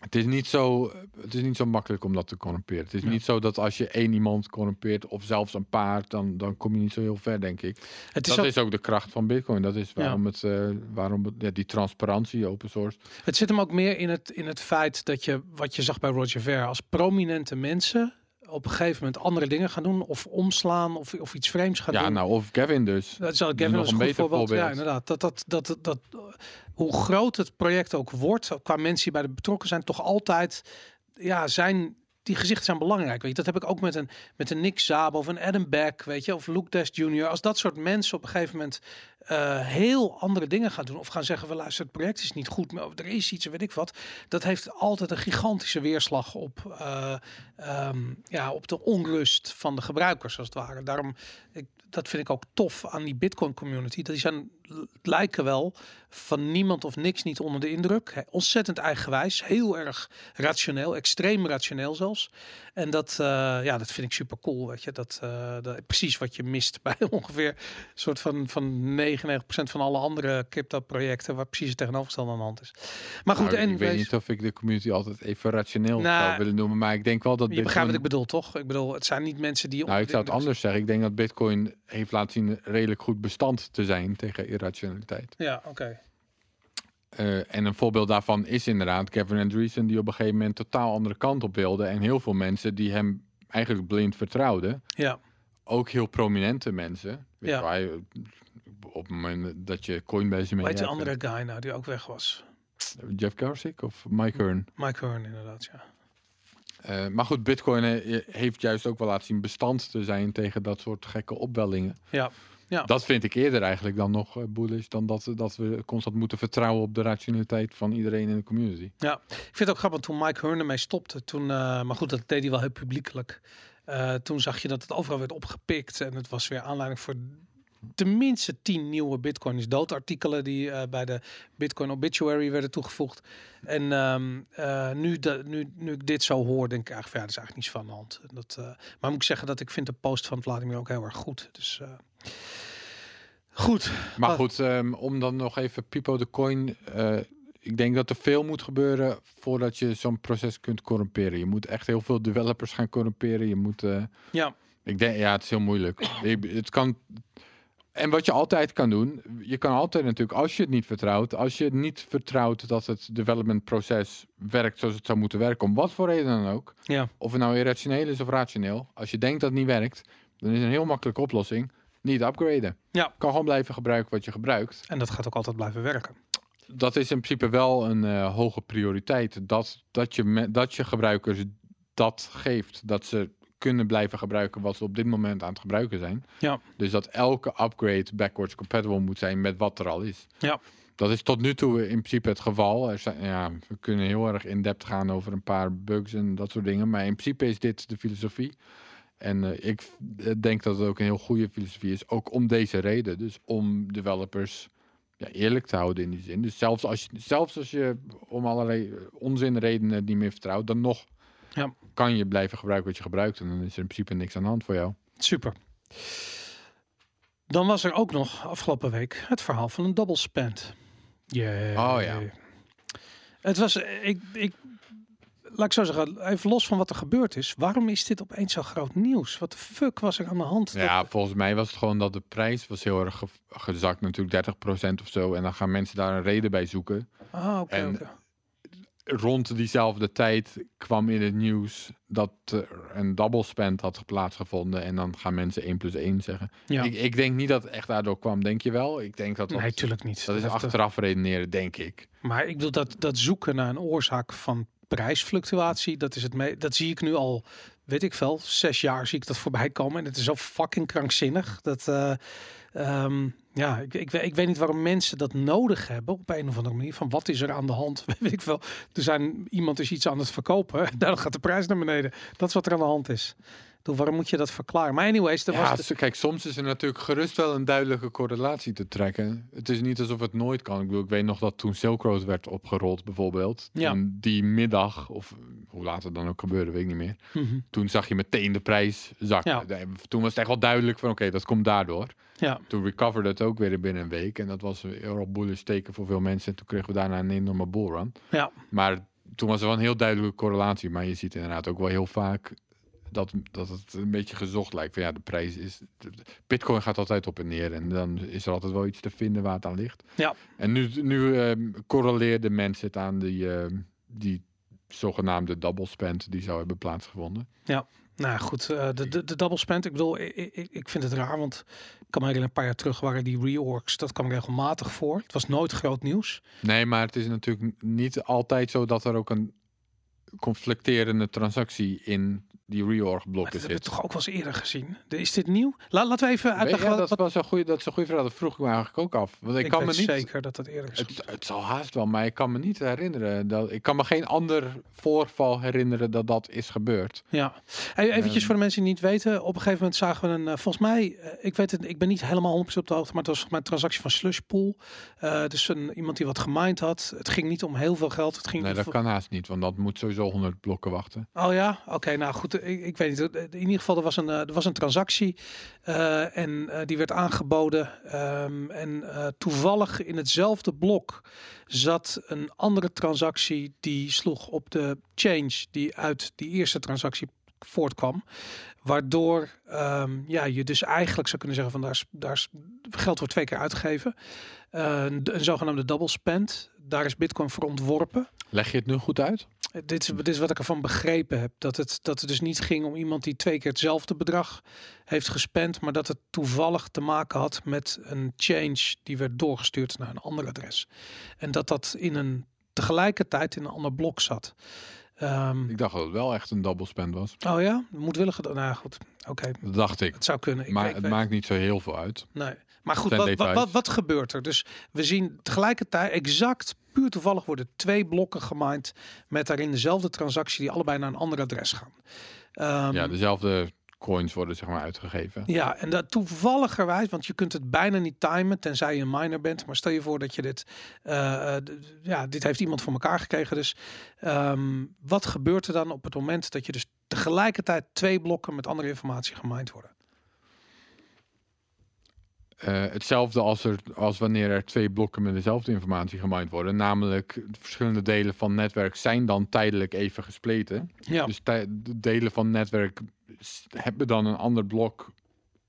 Het is, niet zo, het is niet zo makkelijk om dat te corrumperen. Het is Ja. niet zo dat als je één iemand corrumpeert, of zelfs een paar, dan, dan kom je niet zo heel ver, denk ik. Het is dat ook- is ook de kracht van Bitcoin. Dat is waarom het, eh, waarom het, ja, die transparantie, open source. Het zit hem ook meer in het, in het feit dat je, wat je zag bij Roger Ver, als prominente mensen op een gegeven moment andere dingen gaan doen, of omslaan, of, of iets vreemds gaan Ja, doen. nou, of Gavin dus. Dat zal Gavin nog als een goed voorbeeld. Ja, inderdaad. Dat, dat, dat, dat, dat, hoe groot het project ook wordt, qua mensen die bij de betrokken zijn, toch altijd ja, zijn. Die gezichten zijn belangrijk. Weet je, dat heb ik ook met een, met een Nick Szabo of een Adam Beck, weet je, of Luke Dash Jr. Als dat soort mensen op een gegeven moment eh, heel andere dingen gaan doen of gaan zeggen, we luisteren, het project is niet goed, maar er is iets, weet ik wat. Dat heeft altijd een gigantische weerslag op, eh, ehm, ja, op de onrust van de gebruikers, als het ware. Daarom, ik, dat vind ik ook tof aan die Bitcoin community. Dat die zijn lijken wel van niemand of niks niet onder de indruk. Ontzettend eigenwijs, heel erg rationeel, extreem rationeel zelfs. En dat, eh, ja, dat vind ik super cool, weet je. Dat, eh, dat precies wat je mist <laughs> bij ongeveer een soort van, van 99% van alle andere crypto projecten waar precies het tegenovergestelde aan de hand is. Maar goed, Nou, en ik weet niet of ik de community altijd even rationeel Nou, zou willen noemen, maar ik denk wel dat je begrijpt wat ik Bitcoin... bedoel, toch? Ik bedoel, het zijn niet mensen die... Nou, ik zou het anders zeggen. Ik denk dat Bitcoin heeft laten zien redelijk goed bestand te zijn tegen irrationaliteit. indruk- Ja, oké. Eh, en een voorbeeld daarvan is inderdaad Kevin Andreessen, die op een gegeven moment totaal andere kant op wilde. En heel veel mensen die hem eigenlijk blind vertrouwden. Ja, Ook heel prominente mensen. Weet Ja. je eh, op het moment dat je Coinbase mee weet de andere guy nou die ook weg was? Jeff Garcic of Mike Hearn. Mike Hearn inderdaad, ja. Eh, maar goed, Bitcoin eh, heeft juist ook wel laten zien bestand te zijn tegen dat soort gekke opwellingen. Ja, ja. Dat vind ik eerder eigenlijk dan nog eh, bullish dan dat, dat we constant moeten vertrouwen op de rationaliteit van iedereen in de community. Ja, ik vind het ook grappig toen Mike Hearn ermee stopte. Toen, eh, maar goed, dat deed hij wel heel publiekelijk. Eh, toen zag je dat het overal werd opgepikt. En het was weer aanleiding voor tenminste tien nieuwe Bitcoin is dood artikelen die eh, bij de Bitcoin Obituary werden toegevoegd. En ehm, eh, nu, de, nu, nu ik dit zo hoor, denk ik eigenlijk, ja, dat is eigenlijk niets van de hand. Dat, eh, maar moet ik zeggen dat ik vind de post van Vladimir ook heel erg goed. Dus eh, goed. Maar Ah. goed, ehm, om dan nog even Pipo de Coin. eh, ik denk dat er veel moet gebeuren voordat je zo'n proces kunt corrumperen. Je moet echt heel veel developers gaan corrumperen. Je moet. eh, Ja, ik denk, ja, het is heel moeilijk. Het kan. En wat je altijd kan doen, je kan altijd natuurlijk, als je het niet vertrouwt, als je niet vertrouwt dat het development proces werkt zoals het zou moeten werken, om wat voor reden dan ook, ja, of het nou irrationeel is of rationeel, als je denkt dat het niet werkt, dan is een heel makkelijke oplossing niet upgraden. Ja. Kan gewoon blijven gebruiken wat je gebruikt. en dat gaat ook altijd blijven werken. Dat is in principe wel een eh, hoge prioriteit. Dat, dat, je me- dat je gebruikers dat geeft. Dat ze kunnen blijven gebruiken wat ze op dit moment aan het gebruiken zijn. Ja. Dus dat elke upgrade backwards compatible moet zijn met wat er al is. Ja. Dat is tot nu toe in principe het geval. Er zijn, ja, we kunnen heel erg in depth gaan over een paar bugs en dat soort dingen. Maar in principe is dit de filosofie. En eh, ik v- denk dat het ook een heel goede filosofie is. Ook om deze reden. Dus om developers ja, eerlijk te houden in die zin. Dus zelfs als je, zelfs als je om allerlei eh, onzinredenen niet meer vertrouwt, dan nog Ja. kan je blijven gebruiken wat je gebruikt. En dan is er in principe niks aan de hand voor jou. Super. Dan was er ook nog afgelopen week het verhaal van een double spend. Oh ja. Het was, eh, ik, ik, laat ik zo zeggen, even los van wat er gebeurd is. Waarom is dit opeens zo groot nieuws? Wat de fuck was er aan de hand? Ja, volgens mij was het gewoon dat de prijs was heel erg ge- gezakt. Natuurlijk 30% of zo. En dan gaan mensen daar een reden bij zoeken. Ah, oké. en- oké. Rond diezelfde tijd kwam in het nieuws dat er een double spend had plaatsgevonden. En dan gaan mensen 1 plus 1 zeggen. Ja. Ik, ik denk niet dat het echt daardoor kwam, denk je wel? Ik denk dat dat, Nee, tuurlijk niet. dat is eh, achteraf redeneren, denk ik. Maar ik bedoel dat, dat zoeken naar een oorzaak van prijsfluctuatie, dat, is het dat zie ik nu al, weet ik veel, zes jaar zie ik dat voorbij komen. En het is zo fucking krankzinnig. Dat, eh, ehm, ja, ik, ik, weet- ik weet niet waarom mensen dat nodig hebben op een of andere manier. Van wat is er aan de hand? <laughs> Weet ik veel. Er zijn, iemand is iets aan het verkopen. <laughs> Dan gaat de prijs naar beneden. Dat is wat er aan de hand is. Doe, waarom moet je dat verklaren? Maar anyways, er Ja, was... s- kijk, soms is er natuurlijk gerust wel een duidelijke correlatie te trekken. Het is niet alsof het nooit kan. Ik bedoel, ik weet nog dat toen Silk Road werd opgerold bijvoorbeeld. Ja. Die middag, of hoe laat het dan ook gebeurde, weet ik niet meer. Mhm. Toen zag je meteen de prijs zakken. Ja. Toen was het echt wel duidelijk van, oké, dat komt daardoor. Ja, Toen recoverde het ook weer binnen een week. En dat was een heel bullish teken voor veel mensen. En toen kregen we daarna een enorme bullrun. ja, Maar toen was er wel een heel duidelijke correlatie. Maar je ziet inderdaad ook wel heel vaak dat, dat het een beetje gezocht lijkt. Van ja, de prijs is. de- Bitcoin gaat altijd op en neer. En dan is er altijd wel iets te vinden waar het aan ligt. Ja. En nu, nu ehm, correleerden mensen het aan die, ehm, die zogenaamde double spend die zou hebben plaatsgevonden. Nou goed, eh, de, de, de double spend. Ik bedoel, ik, ik, ik vind het raar, want ik kan me herinneren, een paar jaar terug waren die reorgs. Dat kwam regelmatig voor. Het was nooit groot nieuws. Nee, maar het is natuurlijk niet altijd zo dat er ook een conflicterende transactie in die reorg blokken dat hebben we zit. toch ook wel eens eerder gezien. Is dit nieuw? La, laten we even uitleggen. Ja, dat, wat- was een goede, dat is een goede vraag. Dat vroeg ik me eigenlijk ook af. Want ik, ik kan me niet. zeker dat dat eerder is. Het, het zal haast wel, maar ik kan me niet herinneren. Dat, ik kan me geen ander voorval herinneren dat dat is gebeurd. Ja, Hey, eventjes Ehm. voor de mensen die niet weten. Op een gegeven moment zagen we een, eh, volgens mij, eh, ik weet het, ik ben niet helemaal 100% op de hoogte, maar het was volgens mij een transactie van Slushpool. Eh dus een, iemand die wat gemined had. Het ging niet om heel veel geld. Het ging Nee, dat kan haast niet, want dat moet sowieso 100 blokken wachten. Oh ja, oké, nou goed, ik, ik weet niet. In ieder geval, er was een, eh, er was een transactie eh, en eh, die werd aangeboden. Ehm, en toevallig in hetzelfde blok zat een andere transactie die sloeg op de change die uit die eerste transactie voortkwam. Waardoor ehm, ja, je dus eigenlijk zou kunnen zeggen van daar is, daar geld wordt twee keer uitgegeven. Een, een zogenaamde double spend. Daar is Bitcoin voor ontworpen. Leg je het nu goed uit? Dit is, dit is wat ik ervan begrepen heb. Dat het, dat het dus niet ging om iemand die twee keer hetzelfde bedrag heeft gespend. Maar dat het toevallig te maken had met een change die werd doorgestuurd naar een ander adres. En dat dat in een tegelijkertijd in een ander blok zat. Ehm, Ik dacht dat het wel echt een double spend was. oh ja, moedwillig gedaan. Nou goed, oké. Dat dacht ik. Het zou kunnen. Ik, maar het weet- maakt niet zo heel veel uit. Nee. Maar goed, wat, wat, wat, wat gebeurt er? Dus we zien tegelijkertijd exact, puur toevallig worden twee blokken gemined met daarin dezelfde transactie die allebei naar een ander adres gaan. Ehm, ja, dezelfde coins worden zeg maar uitgegeven. ja, en dat toevalligerwijs, want je kunt het bijna niet timen, tenzij je een miner bent. Maar stel je voor dat je dit, eh, eh, ja, dit heeft iemand voor elkaar gekregen. Dus ehm, wat gebeurt er dan op het moment dat je dus tegelijkertijd twee blokken met andere informatie gemined worden? Eh, hetzelfde als, er, als wanneer er twee blokken met dezelfde informatie gemined worden. Namelijk, de verschillende delen van het netwerk zijn dan tijdelijk even gespleten. Ja, Dus de delen van het netwerk hebben dan een ander blok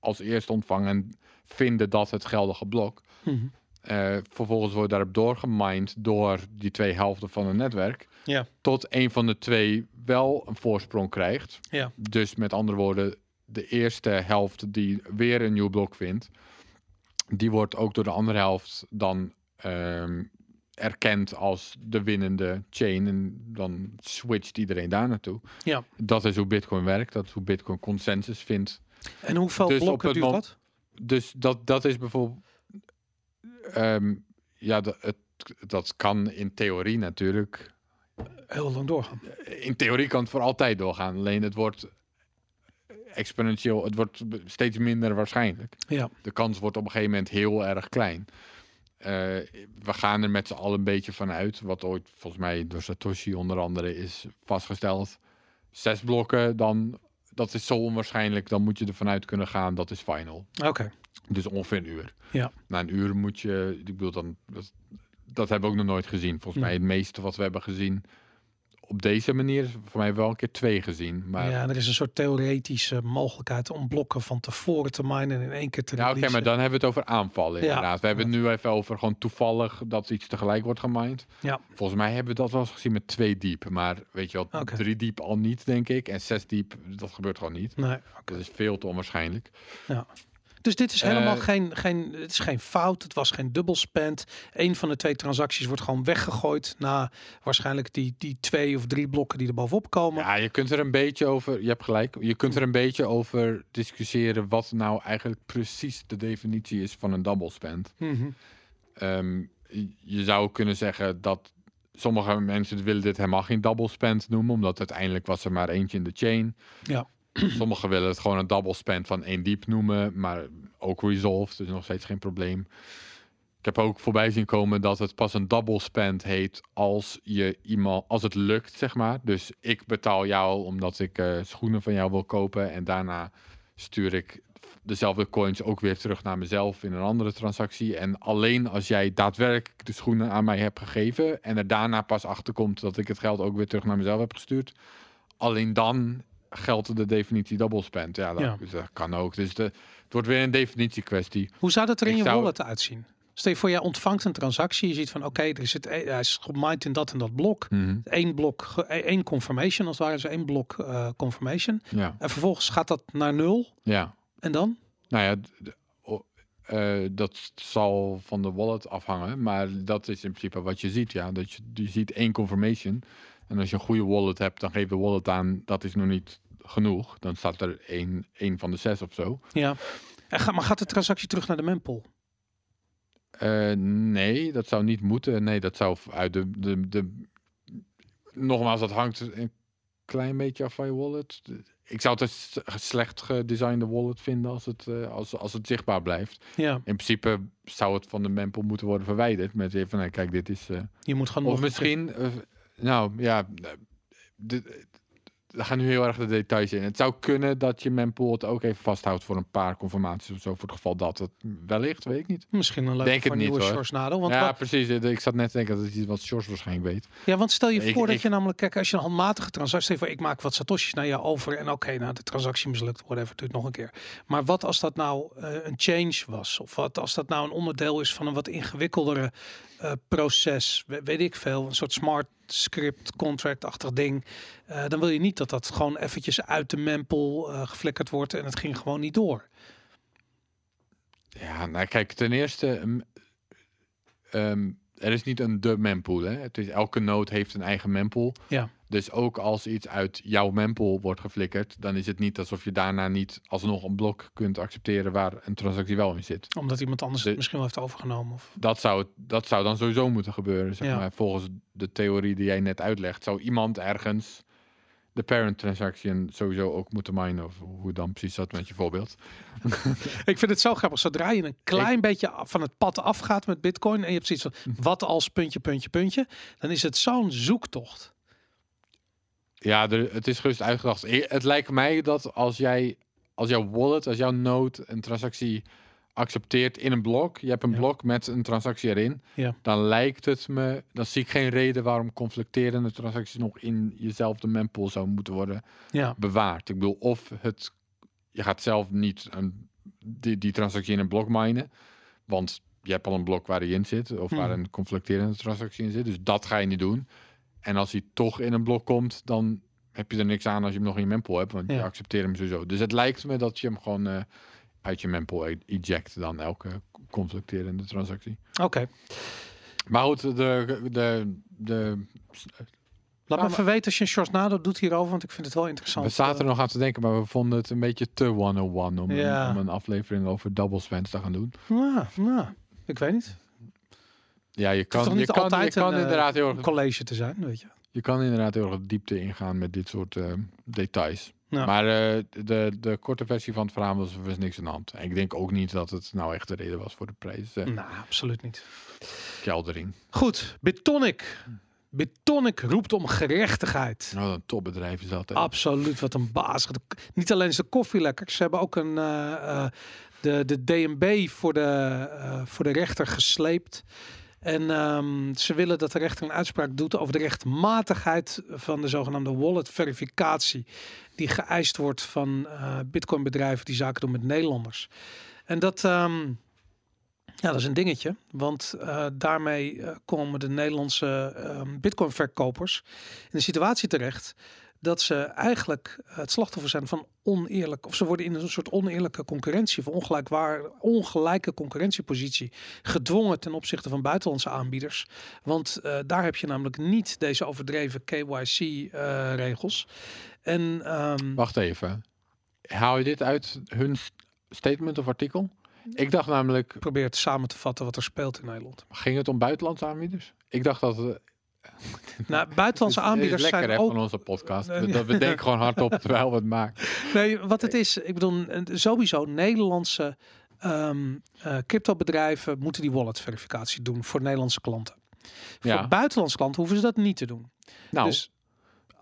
als eerste ontvangen en vinden dat het geldige blok. Mhm. Eh, vervolgens wordt daarop doorgemined door die twee helften van het netwerk. Ja. Tot een van de twee wel een voorsprong krijgt. Ja. Dus met andere woorden, de eerste helft die weer een nieuw blok vindt, die wordt ook door de andere helft dan ehm, erkend als de winnende chain. En dan switcht iedereen daar naartoe. Ja. Dat is hoe Bitcoin werkt. Dat is hoe Bitcoin consensus vindt. en hoeveel Dus blokken duurt dat? Dus dat, dat is bijvoorbeeld. ehm, ja, dat, het, dat kan in theorie natuurlijk. Heel lang doorgaan. In theorie kan het voor altijd doorgaan. Alleen het wordt exponentieel. Het wordt steeds minder waarschijnlijk. Ja. De kans wordt op een gegeven moment heel erg klein. Eh, we gaan er met z'n allen een beetje van uit. Wat ooit volgens mij door Satoshi onder andere is vastgesteld. Zes blokken, dan. Dat is zo onwaarschijnlijk. Dan moet je ervan uit kunnen gaan. Dat is final. Oké. Dus ongeveer een uur. Ja. Na een uur moet je, ik bedoel dan, dat, dat hebben we ook nog nooit gezien. Volgens mij het meeste wat we hebben gezien op deze manier voor mij wel een keer twee gezien. Maar ja, en er is een soort theoretische mogelijkheid om blokken van tevoren te minen en in één keer te ja, oké, maar dan hebben we het over aanvallen Ja. inderdaad. We hebben het nu even over gewoon toevallig dat iets tegelijk wordt gemined. Ja. Volgens mij hebben we dat wel eens gezien met twee diep. Maar weet je wel, Oké. drie diep al niet, denk ik. En zes diep, dat gebeurt gewoon niet. Nee. Dat is veel te onwaarschijnlijk. Dus dit is helemaal Eh, geen, geen, het is geen fout. Het was geen dubbelspend. Eén van de twee transacties wordt gewoon weggegooid na waarschijnlijk die, die twee of drie blokken die er bovenop komen. Ja, je kunt er een beetje over, je hebt gelijk, je kunt er een beetje over discussiëren wat nou eigenlijk precies de definitie is van een double spend. Mhm. Ehm, je- je zou kunnen zeggen dat sommige mensen willen dit helemaal geen double spend noemen, omdat uiteindelijk was er maar eentje in de chain. Ja. <clears throat> Sommigen willen het gewoon een double spend van één diep noemen, maar ook resolved, dus nog steeds geen probleem. Ik heb ook voorbij zien komen dat het pas een double spend heet als je iemand, als het lukt, zeg maar. Dus ik betaal jou omdat ik eh, schoenen van jou wil kopen en daarna stuur ik dezelfde coins ook weer terug naar mezelf in een andere transactie. En alleen als jij daadwerkelijk de schoenen aan mij hebt gegeven en er daarna pas achter komt dat ik het geld ook weer terug naar mezelf heb gestuurd, alleen dan geldt de definitie double spend. Ja, dat, Ja. dat kan ook. Dus de, het wordt weer een definitie kwestie. Hoe zou dat er in Ik je zou- wallet uitzien? Stel je voor, jij ontvangt een transactie. Je ziet van, oké, er zit, een- hij is gemined in dat en dat blok. Eén blok, e- één confirmation als het ware. Dus één blok eh, confirmation. Ja, En vervolgens gaat dat naar nul. ja. En dan? Nou ja, eh, dat zal van de wallet afhangen. Maar dat is in principe wat je ziet. Ja, dat je, je ziet één confirmation. En als je een goede wallet hebt, dan geeft de wallet aan dat is nog niet genoeg. Dan staat er één, één van de zes of zo. Ja. En ga, maar gaat de transactie terug naar de mempool? Eh, nee, dat zou niet moeten. Nee, dat zou uit de, de, de. Nogmaals, dat hangt een klein beetje af van je wallet. Ik zou het een slecht gedesignde wallet vinden als het, eh, als, als het zichtbaar blijft. Ja, In principe zou het van de mempool moeten worden verwijderd. Met even, nee, kijk, dit is. eh, je moet gewoon of misschien, nou ja, de, we gaan nu heel erg de details in. Het zou kunnen dat je mempool het ook even vasthoudt voor een paar conformaties of zo. Voor het geval dat het wellicht, weet ik niet. Misschien een leuke Denk het voor niet, nieuwe shorts nadeel. Want ja, wat- precies. Ik zat net te denken dat het iets wat Sjors waarschijnlijk weet. Ja, want stel je Ik- voor dat je namelijk, kijk, als je een handmatige transactie, voor, ik maak wat satoshis naar je over en oké, nou de transactie mislukt, whatever, doe het nog een keer. Maar wat als dat nou eh, een change was? Of wat als dat nou een onderdeel is van een wat ingewikkeldere eh, proces? We- weet ik veel, een soort smart script contract-achtig ding. Eh, dan wil je niet dat dat gewoon eventjes uit de mempool eh geflikkerd wordt en het ging gewoon niet door. Ja, nou kijk, ten eerste, ehm, er is niet een de mempool. Hè? Het is, elke node heeft een eigen mempool. Ja. Dus ook als iets uit jouw mempool wordt geflikkerd, dan is het niet alsof je daarna niet alsnog een blok kunt accepteren waar een transactie wel in zit. Omdat iemand anders het misschien wel heeft overgenomen. Of... Dat zou, dat zou dan sowieso moeten gebeuren. Zeg Ja. maar. Volgens de theorie die jij net uitlegt, zou iemand ergens de parent transaction sowieso ook moeten minen. Of hoe dan precies zat met je voorbeeld. <laughs> Ik vind het zo grappig. Zodra je een klein beetje van het pad afgaat met Bitcoin en je hebt zoiets van wat als puntje, puntje, puntje, dan is het zo'n zoektocht. Ja, er, het is gerust uitgedacht. Het lijkt mij dat als jij, als jouw wallet, als jouw node een transactie accepteert in een blok, je hebt een Ja. blok met een transactie erin, Ja. dan lijkt het me, dan zie ik geen reden waarom conflicterende transacties nog in jezelfde mempool zou moeten worden Ja, bewaard. Ik bedoel, of het, je gaat zelf niet een, die, die transactie in een blok minen, want je hebt al een blok waar die in zit, of waar Mhm. een conflicterende transactie in zit, dus dat ga je niet doen. En als hij toch in een blok komt, dan heb je er niks aan als je hem nog in je mempool hebt, want Ja. je accepteert hem sowieso. Dus het lijkt me dat je hem gewoon eh, uit je mempool e- eject dan elke conflicterende transactie. oké. Maar goed, de, de, de, Laat me maar- even weten als je een short nado doet hierover, want ik vind het wel interessant. we zaten Eh, er nog aan te denken, maar we vonden het een beetje te 101 om, Ja. een, om een aflevering over double spends te gaan doen. nou, nou, ik weet niet. Ja, je kan, toch je niet kan, altijd je kan een, eh, inderdaad heel erg, college te zijn, weet je. je kan inderdaad heel erg diepte ingaan met dit soort eh, details. Ja. Maar eh, de, de korte versie van het verhaal was, was niks aan de hand. En ik denk ook niet dat het nou echt de reden was voor de prijskeldering. Nou, absoluut niet. keldering. Goed, Bitonic. Bitonic roept om gerechtigheid. Nou, een topbedrijf is dat. hè. Absoluut, wat een baas. Niet alleen is de koffie lekker, ze hebben ook een, de, de DNB voor de, voor de rechter gesleept. En ehm, ze willen dat de rechter een uitspraak doet over de rechtmatigheid van de zogenaamde wallet verificatie. Die geëist wordt van eh bitcoin bedrijven die zaken doen met Nederlanders. En dat, ehm, ja, dat is een dingetje. Want eh, daarmee eh, komen de Nederlandse ehm bitcoin verkopers in de situatie terecht dat ze eigenlijk het slachtoffer zijn van oneerlijk, of ze worden in een soort oneerlijke concurrentie, of ongelijkwaar, ongelijke concurrentiepositie gedwongen ten opzichte van buitenlandse aanbieders. Want eh, daar heb je namelijk niet deze overdreven KYC-regels. en ehm, Wacht even. Haal je dit uit hun st- statement of artikel? Ik dacht namelijk, probeert samen te vatten wat er speelt in Nederland. ging het om buitenlandse aanbieders? Ik dacht dat... <laughs> Nou, buitenlandse aanbieders lekker zijn hè, ook van onze podcast. We, dat we denken gewoon hardop <laughs> terwijl we het maken. Nee, wat het is, ik bedoel, sowieso Nederlandse ehm eh, cryptobedrijven moeten die wallet verificatie doen voor Nederlandse klanten. Ja. Voor buitenlandse klanten hoeven ze dat niet te doen. Nou, Dus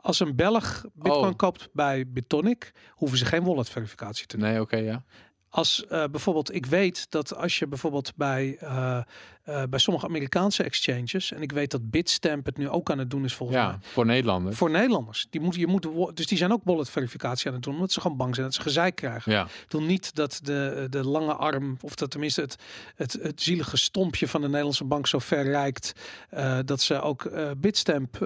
als een Belg Bitcoin Oh. koopt bij Bitonic, hoeven ze geen wallet verificatie te doen. nee, oké, ja. als eh, bijvoorbeeld, ik weet dat als je bijvoorbeeld bij, eh, eh, bij sommige Amerikaanse exchanges, en ik weet dat Bitstamp het nu ook aan het doen is volgens mij. Ja, voor Nederlanders. Voor Nederlanders. Die moeten, je moet, dus die zijn ook wallet verificatie aan het doen, omdat ze gewoon bang zijn dat ze gezeik krijgen. Ja, Ik niet dat de, de lange arm, of dat tenminste het, het, het zielige stompje van de Nederlandse bank zo ver reikt, eh, dat ze ook eh Bitstamp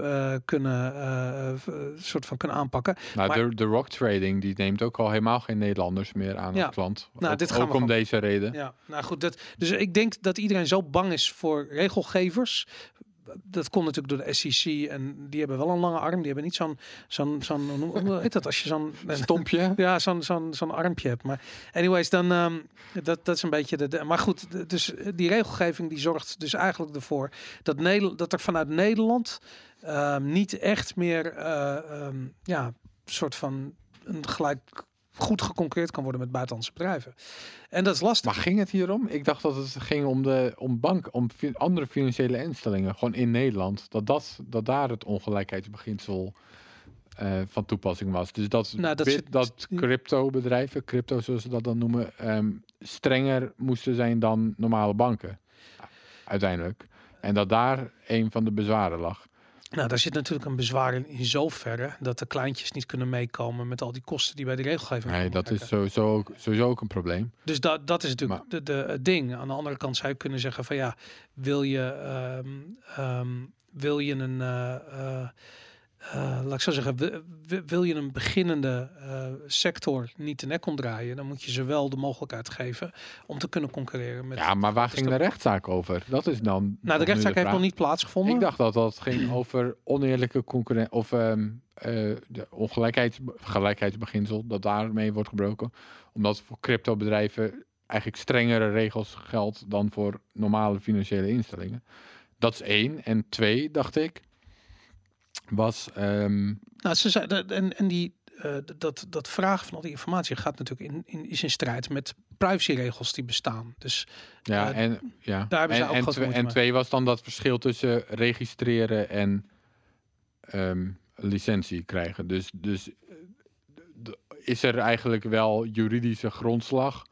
kunnen, soort van kunnen aanpakken. nou, Maar- de, de Rock Trading die neemt ook al helemaal geen Nederlanders meer aan Ja. als klant. Nou, ook dit gaan ook we om deze reden. Ja, nou goed. Dat, dus ik denk dat iedereen zo bang is voor regelgevers. Dat komt natuurlijk door de SEC en die hebben wel een lange arm. Die hebben niet zo'n, zo'n, zo'n hoe heet dat als je zo'n Stompje. <laughs> Ja, zo'n zo'n zo'n armpje hebt. Maar anyways, dan ehm, dat, dat is een beetje de, de. Maar goed, dus die regelgeving die zorgt dus eigenlijk ervoor dat Nederland dat er vanuit Nederland ehm, niet echt meer eh, ehm, ja, soort van een gelijk goed geconcurreerd kan worden met buitenlandse bedrijven. En dat is lastig. Maar ging het hierom? Ik dacht dat het ging om de om bank, om fi- andere financiële instellingen, gewoon in Nederland. Dat, dat, dat daar het ongelijkheidsbeginsel eh, van toepassing was. Dus dat, Nou, dat bit- dat crypto bedrijven, crypto zoals ze dat dan noemen, ehm, strenger moesten zijn dan normale banken. Uiteindelijk. En dat daar een van de bezwaren lag. Nou, daar zit natuurlijk een bezwaar in, in zoverre dat de kleintjes niet kunnen meekomen met al die kosten die bij de regelgeving Nee, dat is sowieso ook, sowieso ook een probleem. Dus dat, dat is natuurlijk Maar- de, de, het ding. Aan de andere kant zou je kunnen zeggen van ja, wil je, ehm, ehm, wil je een, eh, eh, eh, laat ik zo zeggen, wil, je een beginnende eh, sector niet de nek omdraaien, dan moet je ze wel de mogelijkheid geven om te kunnen concurreren met. Ja, maar waar ging de rechtszaak over? Dat is dan. nou, de rechtszaak heeft nog niet plaatsgevonden. Ik dacht dat dat ging <clears throat> over oneerlijke concurrentie of eh, de ongelijkheids gelijkheidsbeginsel dat daarmee wordt gebroken, omdat voor cryptobedrijven eigenlijk strengere regels geldt dan voor normale financiële instellingen. Dat is één. En twee, dacht ik, was ehm, Nou, ze zei, en, en die, eh, dat, dat vragen van al die informatie gaat natuurlijk in, in, is in strijd met privacyregels die bestaan. Dus ja Eh, en ja daar hebben ze en, ook en, twee, moeite en mee. twee was dan dat verschil tussen registreren en ehm, licentie krijgen. Dus, dus eh, is er eigenlijk wel juridische grondslag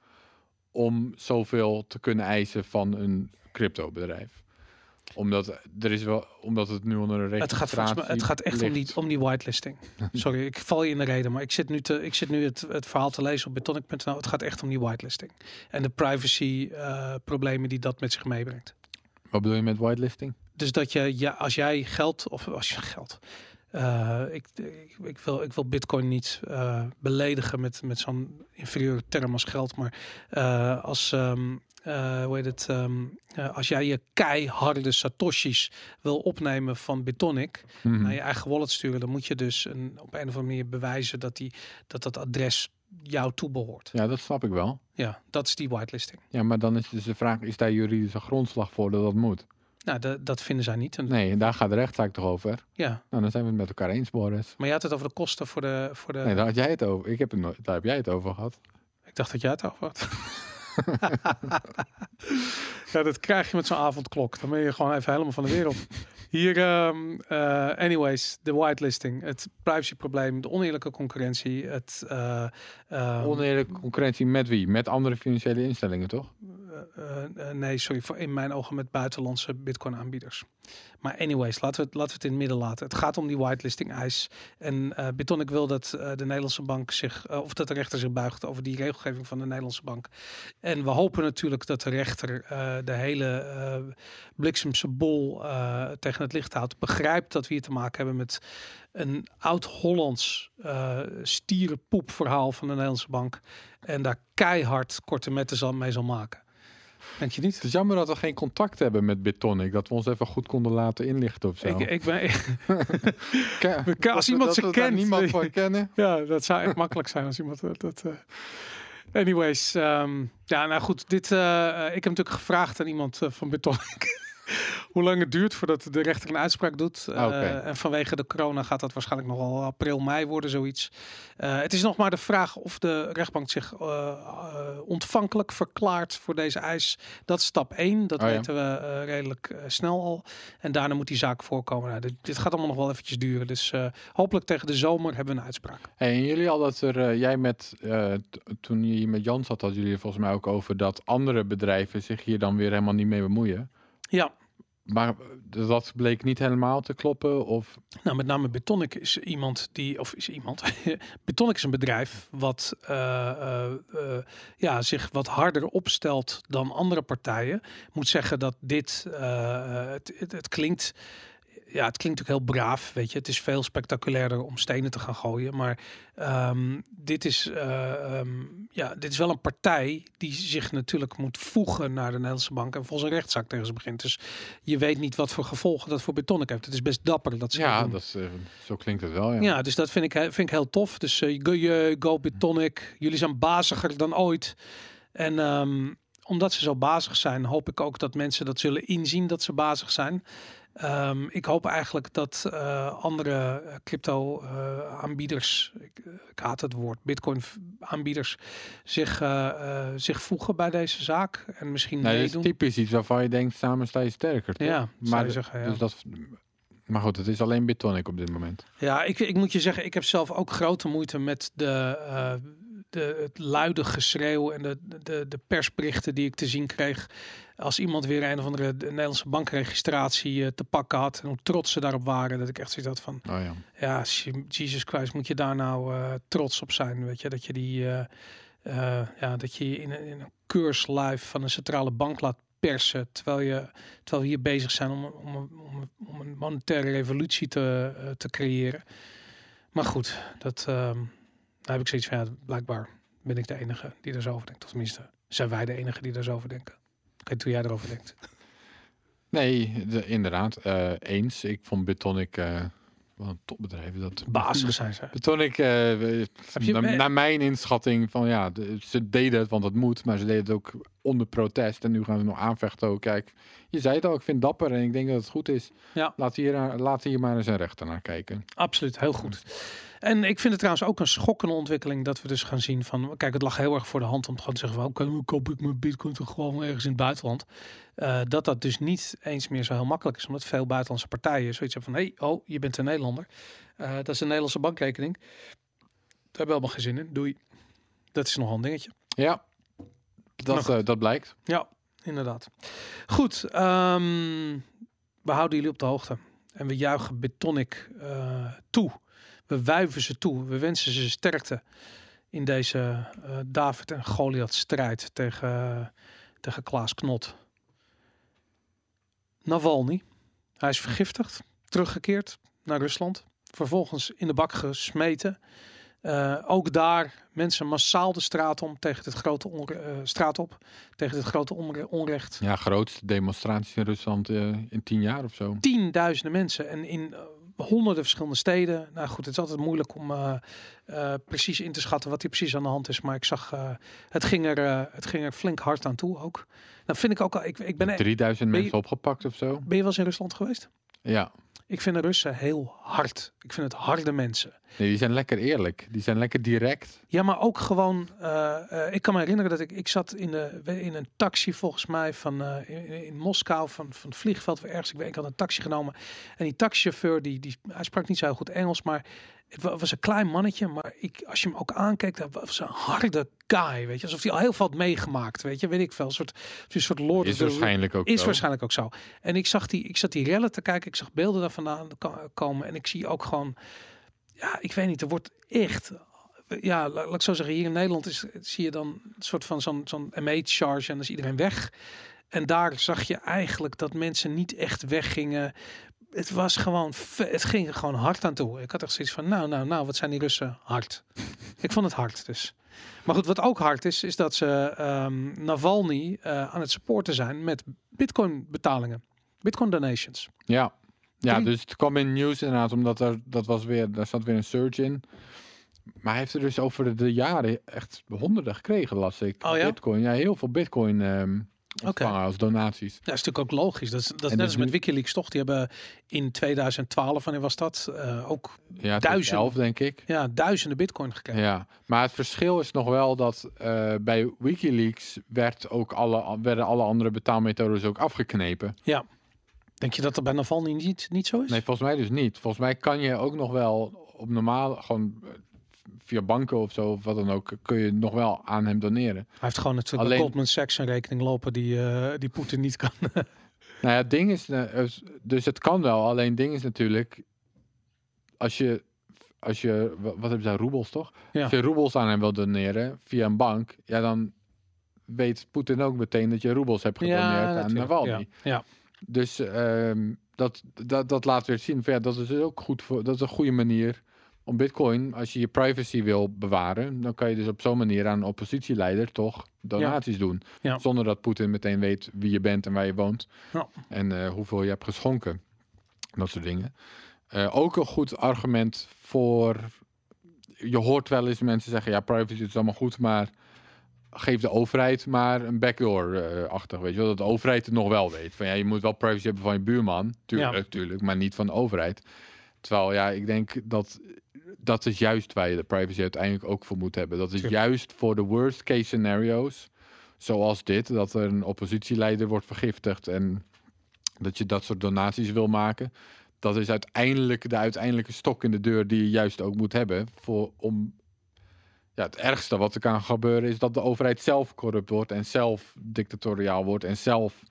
om zoveel te kunnen eisen van een cryptobedrijf? Omdat er is wel, omdat het nu onder een het gaat, volgens mij, het gaat echt om die, om die whitelisting. <laughs> Sorry, ik val je in de reden, maar ik zit nu, te, ik zit nu het, het verhaal te lezen op betonic.nl. Het gaat echt om die whitelisting. En de privacy eh, problemen die dat met zich meebrengt. Wat bedoel je met whitelisting? Dus dat je, ja, als jij geld, of als je geld. eh, ik, ik, ik, wil, ik wil Bitcoin niet eh, beledigen met, met zo'n inferieure term als geld. Maar als, ehm, eh, hoe heet het, ehm, eh, als jij je keiharde Satoshis wil opnemen van Bitonic Mhm. naar je eigen wallet sturen, dan moet je dus een, op een of andere manier bewijzen dat, die, dat dat adres jou toebehoort. Ja, dat snap ik wel. Ja, dat is die whitelisting. Ja, maar dan is dus de vraag, is daar juridische grondslag voor dat dat moet? Nou, da- dat vinden zij niet. En, Nee, daar gaat de rechtszaak toch over? Ja, Nou, dan zijn we het met elkaar eens, Boris. maar je had het over de kosten voor de... Voor de Nee, daar had jij het over. Ik heb het nooit, daar heb jij het over gehad. Ik dacht dat jij het over had. <laughs> <laughs> ja, dat krijg je met zo'n avondklok. Dan ben je gewoon even helemaal van de wereld. Hier, ehm, eh, anyways, de whitelisting, het privacyprobleem, de oneerlijke concurrentie, het... eh, ehm, Oneerlijke concurrentie met wie? Met andere financiële instellingen, toch? eh, nee, sorry, voor in mijn ogen met buitenlandse bitcoin aanbieders. Maar anyways, laten we, het, laten we het in het midden laten. Het gaat om die whitelisting eis. En eh Bitonic wil dat eh, de Nederlandse bank zich, eh, of dat de rechter zich buigt over die regelgeving van de Nederlandse bank. En we hopen natuurlijk dat de rechter de hele bliksemse bol tegen het licht houdt. Begrijpt dat we hier te maken hebben met een oud-Hollands eh stierenpoep verhaal van de Nederlandse bank. En daar keihard korte metten mee zal maken. Denk je niet? Het is jammer dat we geen contact hebben met Bitonic. Dat we ons even goed konden laten inlichten of zo. Ik, ik ben, <laughs> als iemand dat ze kent, niemand van kennen. ja, dat zou echt makkelijk zijn als iemand dat. dat eh. Anyways, ehm, ja, nou goed. Dit, eh, ik heb natuurlijk gevraagd aan iemand eh, van Betonic hoe lang het duurt voordat de rechter een uitspraak doet. Eh, Ah, oké. En vanwege de corona gaat dat waarschijnlijk nog wel april, mei worden, zoiets. Eh, het is nog maar de vraag of de rechtbank zich eh, eh, ontvankelijk verklaart voor deze eis. Dat is stap 1. Dat Oh ja. weten we eh, redelijk eh, snel al. En daarna moet die zaak voorkomen. Nou, dit, dit gaat allemaal nog wel eventjes duren. Dus eh, hopelijk tegen de zomer hebben we een uitspraak. Hey, en jullie al dat er, eh, jij met, eh, toen je hier met Jan zat, hadden jullie volgens mij ook over dat andere bedrijven zich hier dan weer helemaal niet mee bemoeien. Ja, Maar dat bleek niet helemaal te kloppen of... Nou, met name Betonic is iemand die, of is iemand. <laughs> Betonic is een bedrijf wat eh, eh, eh, ja, zich wat harder opstelt dan andere partijen. Moet zeggen dat dit, het, het klinkt. Ja, het klinkt ook heel braaf, weet je. Het is veel spectaculairder om stenen te gaan gooien. Maar ehm, dit, is, eh, ehm, ja, dit is wel een partij die zich natuurlijk moet voegen naar de Nederlandse bank. En volgens een rechtszaak tegen ze begint. Dus je weet niet wat voor gevolgen dat voor Betonic heeft. Het is best dapper dat ze Ja, dat is, eh, zo klinkt het wel, ja. Ja, dus dat vind ik, vind ik heel tof. Dus eh, go, go Bitonic. Jullie zijn baziger dan ooit. En ehm, omdat ze zo bazig zijn, hoop ik ook dat mensen dat zullen inzien dat ze bazig zijn. Ehm, ik hoop eigenlijk dat eh, andere eh, crypto eh, aanbieders, ik, ik haat het woord, bitcoin aanbieders, zich, zich voegen bij deze zaak. En misschien Nee, dat is meedoen. typisch iets waarvan je denkt, samen sta je sterker. toch? Ja, maar, zeggen, ja. Dus dat, maar goed, het is alleen Bitonic op dit moment. Ja, ik, ik moet je zeggen, ik heb zelf ook grote moeite met de, de, het luide geschreeuw en de, de, de persberichten die ik te zien kreeg. Als iemand weer een of andere Nederlandse bankregistratie eh, te pakken had en hoe trots ze daarop waren. Dat ik echt zoiets had van, Oh ja. ja, je- Jesus Christ, moet je daar nou eh, trots op zijn? Weet je, dat je die, eh, ja, dat je in, een- in een keurslijf van een centrale bank laat persen, terwijl, je, terwijl we hier bezig zijn om, om, om, om, een monetaire revolutie te, te creëren. Maar goed, dat, ehm, daar heb ik zoiets van, ja, blijkbaar ben ik de enige die daar zo over denkt. Of tenminste, zijn wij de enige die daar zo over denken. Ik weet hoe jij erover denkt. <laughs> Nee, de- inderdaad. eh, eens. Ik vond Bitonic eh wel een topbedrijf. Dat <laughs> Bazig zijn ze. Bitonic, eh, we- je- na- naar mijn inschatting van ja, de- ze deden het, want het moet, maar ze deden het ook onder protest. En nu gaan ze nog aanvechten ook. Kijk, je zei het al, ik vind het dapper en ik denk dat het goed is. Ja. Laat hier, laat hier maar eens een rechter naar kijken. Absoluut, heel goed. En ik vind het trouwens ook een schokkende ontwikkeling dat we dus gaan zien van, kijk, het lag heel erg voor de hand om te gaan zeggen van, oké, dan koop ik mijn bitcoin toch gewoon ergens in het buitenland. Eh, dat dat dus niet eens meer zo heel makkelijk is, omdat veel buitenlandse partijen zoiets hebben van, hé, hey, oh, je bent een Nederlander. Eh, dat is een Nederlandse bankrekening. Daar hebben we helemaal geen zin in. Doei. Dat is nogal een dingetje. Ja, dat, eh, dat blijkt. Ja, inderdaad. Goed, ehm, we houden jullie op de hoogte. En we juichen Betonic toe. We wuiven ze toe. We wensen ze sterkte in deze eh, David en Goliath strijd tegen, tegen Klaas Knot. Navalny, hij is vergiftigd, teruggekeerd naar Rusland. Vervolgens in de bak gesmeten. Eh, ook daar mensen massaal de straat om tegen dit grote onre- eh, straat op tegen dit grote onre- onrecht. Ja, grootste demonstraties in Rusland eh, in tien jaar of zo. Tienduizenden mensen en in eh, honderden verschillende steden. Nou goed, het is altijd moeilijk om eh, eh, precies in te schatten wat hier precies aan de hand is. Maar ik zag, eh, het, ging er, het ging er flink hard aan toe ook. Nou vind ik ook al, ik, ik ben, 3000 ben je- mensen opgepakt of zo. ben je wel eens in Rusland geweest? Ja, Ik vind de Russen heel hard. Ik vind het harde mensen. nee, die zijn lekker eerlijk. Die zijn lekker direct. Ja, maar ook gewoon. eh, eh, ik kan me herinneren dat ik, ik zat in, de, in een taxi volgens mij van eh, in, in Moskou van, van het vliegveld of ergens. Ik, weet, ik had een taxi genomen en die taxichauffeur die, die hij sprak niet zo heel goed Engels, maar het wa- was een klein mannetje. Maar ik, als je hem ook aankijkt, dat was een harde guy, weet je, alsof hij al heel veel had meegemaakt, weet je, weet ik veel, een soort, een soort Lord Is waarschijnlijk ook is zo. waarschijnlijk ook zo. En ik zag die, ik zat die rellen te kijken, ik zag beelden daar vandaan ko- komen en ik zie ook gewoon, ja, ik weet niet, er wordt echt, ja, la- laat ik zo zeggen, hier in Nederland is, zie je dan een soort van zo'n zo'n M8-charge en dan is iedereen weg. En daar zag je eigenlijk dat mensen niet echt weggingen. Het was gewoon, het ging er gewoon hard aan toe. Ik had echt zoiets van, nou, nou, nou, wat zijn die Russen hard. <laughs> ik vond het hard dus. Maar goed, wat ook hard is, is dat ze ehm, Navalny eh, aan het supporten zijn met bitcoin betalingen. Bitcoin donations. Ja. Ja, dus het kwam in nieuws inderdaad, omdat er, dat was weer, daar zat weer een surge in. Maar hij heeft er dus over de jaren echt honderden gekregen, las ik. Oh ja? Bitcoin. Ja, heel veel bitcoin ehm, ontvangen als donaties. Ja, dat is natuurlijk ook logisch. Dat is, dat is net dus als met WikiLeaks, toch? Die hebben in 2012, wanneer was dat? Eh, ook Ja, Duizend. elf denk ik. ja, duizenden bitcoin gekregen. Ja, maar het verschil is nog wel dat eh, bij WikiLeaks werd ook alle, werden alle andere betaalmethodes ook afgeknepen. Denk je dat dat bij Navalny niet, niet zo is? Nee, volgens mij dus niet. Volgens mij kan je ook nog wel op normaal, gewoon via banken of zo, of wat dan ook, kun je nog wel aan hem doneren. Hij heeft gewoon natuurlijk Alleen- Goldman Sachs een rekening lopen die, eh, die Poetin niet kan. <laughs> Nou ja, het ding is, eh, eh, dus het kan wel. Alleen het ding is natuurlijk, als je, als je wa- wat hebben zij, roebels toch? Ja. Als je roebels aan hem wil doneren via een bank, ja dan weet Poetin ook meteen dat je roebels hebt gedoneerd aan natuurlijk. Navalny. Ja, ja. Dus ehm, dat, dat, dat laat weer zien. Ja, dat is dus ook goed voor. Dat is een goede manier om Bitcoin. Als je je privacy wil bewaren, dan kan je dus op zo'n manier aan een oppositieleider toch donaties doen. Ja. Zonder dat Poetin meteen weet wie je bent en waar je woont. Ja. En eh, hoeveel je hebt geschonken. Dat soort dingen. Eh, ook een goed argument voor. Je hoort wel eens mensen zeggen: ja, privacy is allemaal goed, maar geef de overheid maar een backdoor-achtig. weet je wel, dat de overheid het nog wel weet. Van ja, je moet wel privacy hebben van je buurman. Tuurlijk, Ja. tuurlijk, maar niet van de overheid. Terwijl ja, ik denk dat dat is juist waar je de privacy uiteindelijk ook voor moet hebben. Dat is Tuurlijk. juist voor de worst case scenario's. Zoals dit, dat er een oppositieleider wordt vergiftigd en dat je dat soort donaties wil maken. Dat is uiteindelijk de uiteindelijke stok in de deur die je juist ook moet hebben. Voor, om, ja, het ergste wat er kan gebeuren is dat de overheid zelf corrupt wordt en zelf dictatoriaal wordt en zelf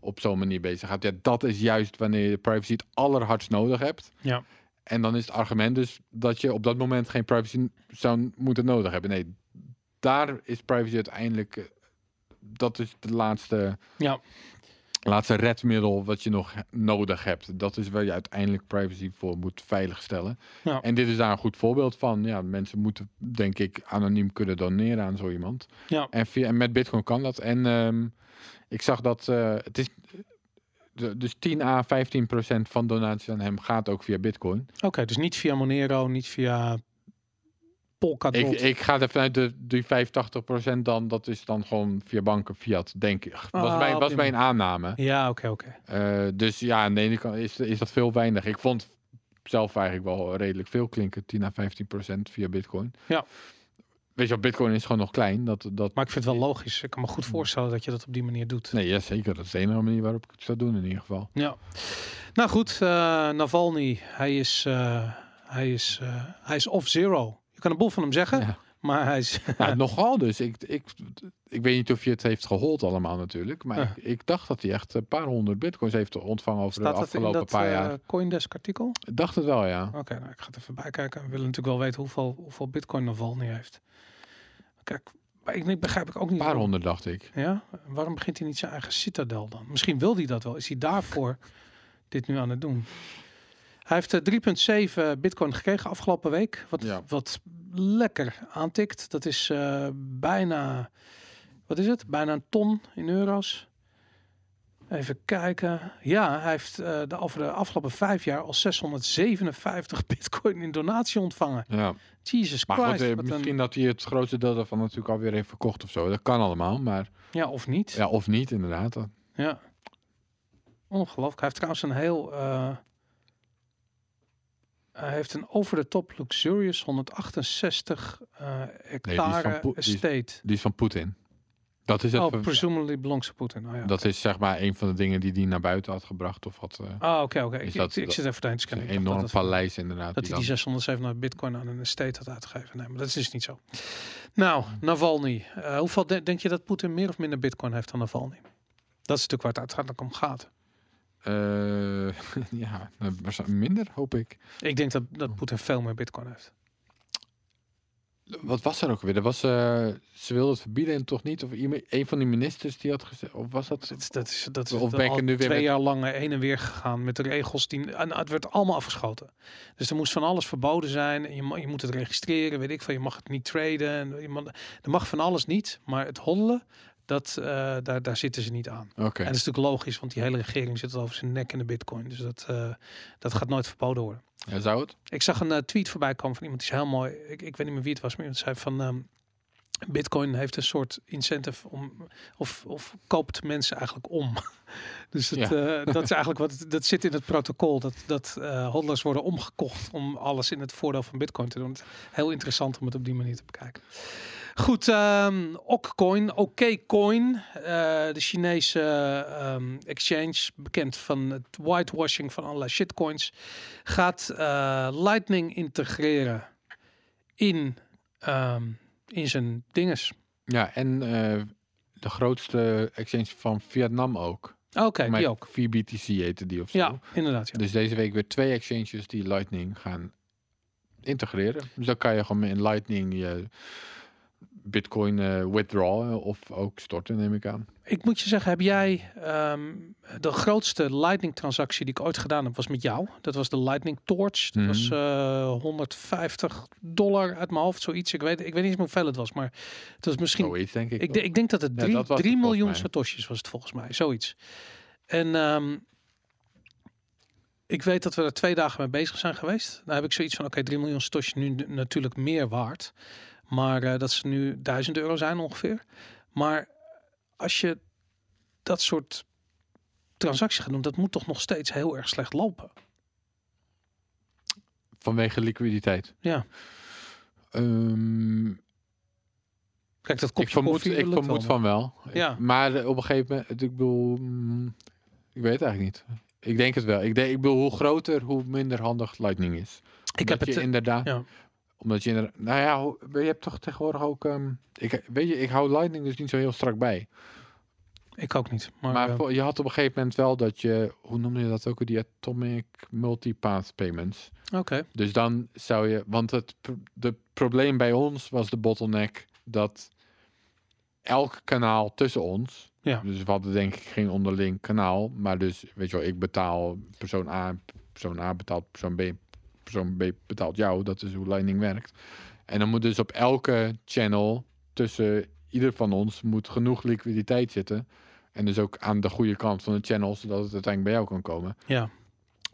op zo'n manier bezig gaat. Ja, dat is juist wanneer je privacy het allerhardst nodig hebt. Ja. En dan is het argument dus dat je op dat moment geen privacy zou moeten nodig hebben. Nee, daar is privacy uiteindelijk. eh, Dat is de laatste, Ja. laatste redmiddel wat je nog nodig hebt. Dat is waar je uiteindelijk privacy voor moet veiligstellen. Ja. En dit is daar een goed voorbeeld van. Ja, mensen moeten denk ik anoniem kunnen doneren aan zo iemand. Ja. En, via, en met Bitcoin kan dat. En ehm, ik zag dat eh, het is. Dus 10 à 15 procent van donaties aan hem gaat ook via Bitcoin. Oké, dus niet via Monero, niet via Polkadot. Ik, ik ga er vanuit de, die 85% dan, dat is dan gewoon via banken fiat, denk ik. Was, Ah, mijn, was mijn aanname. Ja, oké, oké. Eh, dus ja, aan de ene kant is, is dat veel weinig. Ik vond zelf eigenlijk wel redelijk veel klinken, 10 à 15% via bitcoin. Ja. Weet je bitcoin is gewoon nog klein. Dat, dat, Maar ik vind het wel logisch. Ik kan me goed voorstellen dat je dat op die manier doet. Nee, ja, zeker. Dat is de enige manier waarop ik het zou doen in ieder geval. Ja. Nou goed, eh, Navalny, hij is, eh, hij, is, eh, hij is off-zero. Je kan een boel van hem zeggen, Ja. maar hij is... <laughs> Nogal dus. Ik, ik, ik weet niet of je het heeft gehold allemaal natuurlijk. Maar ik, ik dacht dat hij echt een paar honderd bitcoins heeft ontvangen over Staat de afgelopen dat paar jaar. Coindesk artikel? Ik dacht het wel, ja. Oké, nou, ik ga het even bijkijken. We willen natuurlijk wel weten hoeveel, hoeveel bitcoin Navalny heeft. Kijk, maar ik, begrijp ik ook niet. Een paar waarom- honderd, dacht ik. Ja, waarom begint hij niet zijn eigen citadel dan? Misschien wil hij dat wel. Is hij daarvoor <laughs> dit nu aan het doen? Hij heeft eh, 3,7 bitcoin gekregen afgelopen week. Wat, Ja. wat lekker aantikt. Dat is eh, bijna, wat is het? Bijna een ton in euro's. Even kijken. Ja, hij heeft eh, de, over de afgelopen vijf jaar al 657 <laughs> bitcoin in donatie ontvangen. Ja. Jesus Maar Christ. goed, eh, een- misschien dat hij het grootste deel daarvan natuurlijk alweer heeft verkocht of zo. Dat kan allemaal, maar ja, of niet. ja, of niet inderdaad. Ja. Ongelooflijk. Hij heeft trouwens een heel... eh, hij heeft een over de top luxurious 168 eh hectare die estate. Die is van Poetin. Dat is het. Oh, presumably belongs to Putin. Oh, ja. dat is zeg maar een van de dingen die hij naar buiten had gebracht. Of wat. eh, Ah, oké, oké. Ik, dat- ik, ik zit even te een scannen. Dacht enorm paleis inderdaad. dat die hij die dan- 607 bitcoin aan een estate had uitgegeven. Nee, maar dat is dus niet zo. Nou, Navalny. Eh, hoeveel de- denk je dat Poetin meer of minder bitcoin heeft dan Navalny? Dat is natuurlijk waar het uiteindelijk om gaat. Eh, <laughs> ja, minder hoop ik. Ik denk dat, dat Poetin veel meer bitcoin heeft. Wat was er ook weer? Er was, eh, ze wilden het verbieden en toch niet. Of iemand, een van die ministers die had gezegd. Of was dat? Dat, is- dat is, dat is Of ben ik er nu weer twee met- jaar lang eh, heen en weer gegaan met de regels. Die, en het werd allemaal afgeschoten. Dus er moest van alles verboden zijn. En je, je moet het registreren, weet ik van. Je mag het niet traden. En je mag, er mag van alles niet. Maar het hoddelen, dat, eh, daar, daar zitten ze niet aan. Oké. En dat is natuurlijk logisch, want die hele regering zit al over zijn nek in de bitcoin. Dus dat, eh, dat gaat nooit verboden worden. Ja, zou het? Ik zag een eh, tweet voorbij komen van iemand die is heel mooi. Ik, ik weet niet meer wie het was, maar iemand zei van. ehm, Bitcoin heeft een soort incentive om, of, of koopt mensen eigenlijk om. <laughs> Dus het, <laughs> dat is eigenlijk wat het- dat zit in het protocol. Dat, dat hodlers worden omgekocht om alles in het voordeel van Bitcoin te doen. Heel interessant om het op die manier te bekijken. Goed, ehm Okcoin, OKCoin, eh, de Chinese ehm, exchange, bekend van het whitewashing van allerlei shitcoins, gaat eh, Lightning integreren in, ehm, in zijn dinges. Ja, en eh, de grootste exchange van Vietnam ook. Oké, Maar die ook. VBTC heette die of zo. Ja, inderdaad. Ja. Dus deze week weer twee exchanges die Lightning gaan integreren. Dus dan kan je gewoon in Lightning je Bitcoin eh, withdrawen of ook storten, neem ik aan. Ik moet je zeggen, heb jij ehm, de grootste Lightning transactie die ik ooit gedaan heb, was met jou. Dat was de Lightning Torch. Dat Mhm. was eh 150 dollar uit mijn hoofd, zoiets. Ik weet, ik weet niet eens hoeveel het was, maar het was misschien Zoiets, denk ik. Ik, ik denk dat het Ja, drie, dat was drie het volgens miljoen mij. satoshis was het volgens mij, zoiets. En ehm, ik weet dat we er twee dagen mee bezig zijn geweest. Dan heb ik zoiets van, oké, 3 miljoen satoshis nu natuurlijk meer waard. Maar eh, dat ze nu 1000 euro zijn ongeveer. Maar als je dat soort transacties gaat doen, dat moet toch nog steeds heel erg slecht lopen. Vanwege liquiditeit. Ja, Ehm, kijk, dat ik kopje vermoed, koffie ik vermoed wel. van wel. Ja. Ik- maar eh, op een gegeven moment, ik bedoel, mm, ik weet het eigenlijk niet. Ik denk het wel. Ik, denk, ik bedoel, hoe groter, hoe minder handig Lightning is. Ik heb het, eh, inderdaad, ja. Omdat je nou ja, je hebt toch tegenwoordig ook, ehm, ik, weet je, ik hou Lightning dus niet zo heel strak bij. ik ook niet. Maar, Maar eh, voor- je had op een gegeven moment wel dat je, hoe noem je dat ook, die atomic multipath payments. oké, Dus dan zou je, want het de probleem bij ons was de bottleneck dat elk kanaal tussen ons, Ja. dus we hadden denk ik geen onderling kanaal, maar dus weet je wel, ik betaal persoon A, persoon A betaalt persoon B, persoon B betaalt jou, dat is hoe Lightning werkt. En dan moet dus op elke channel tussen ieder van ons moet genoeg liquiditeit zitten. En dus ook aan de goede kant van de channel, zodat het uiteindelijk bij jou kan komen. ja.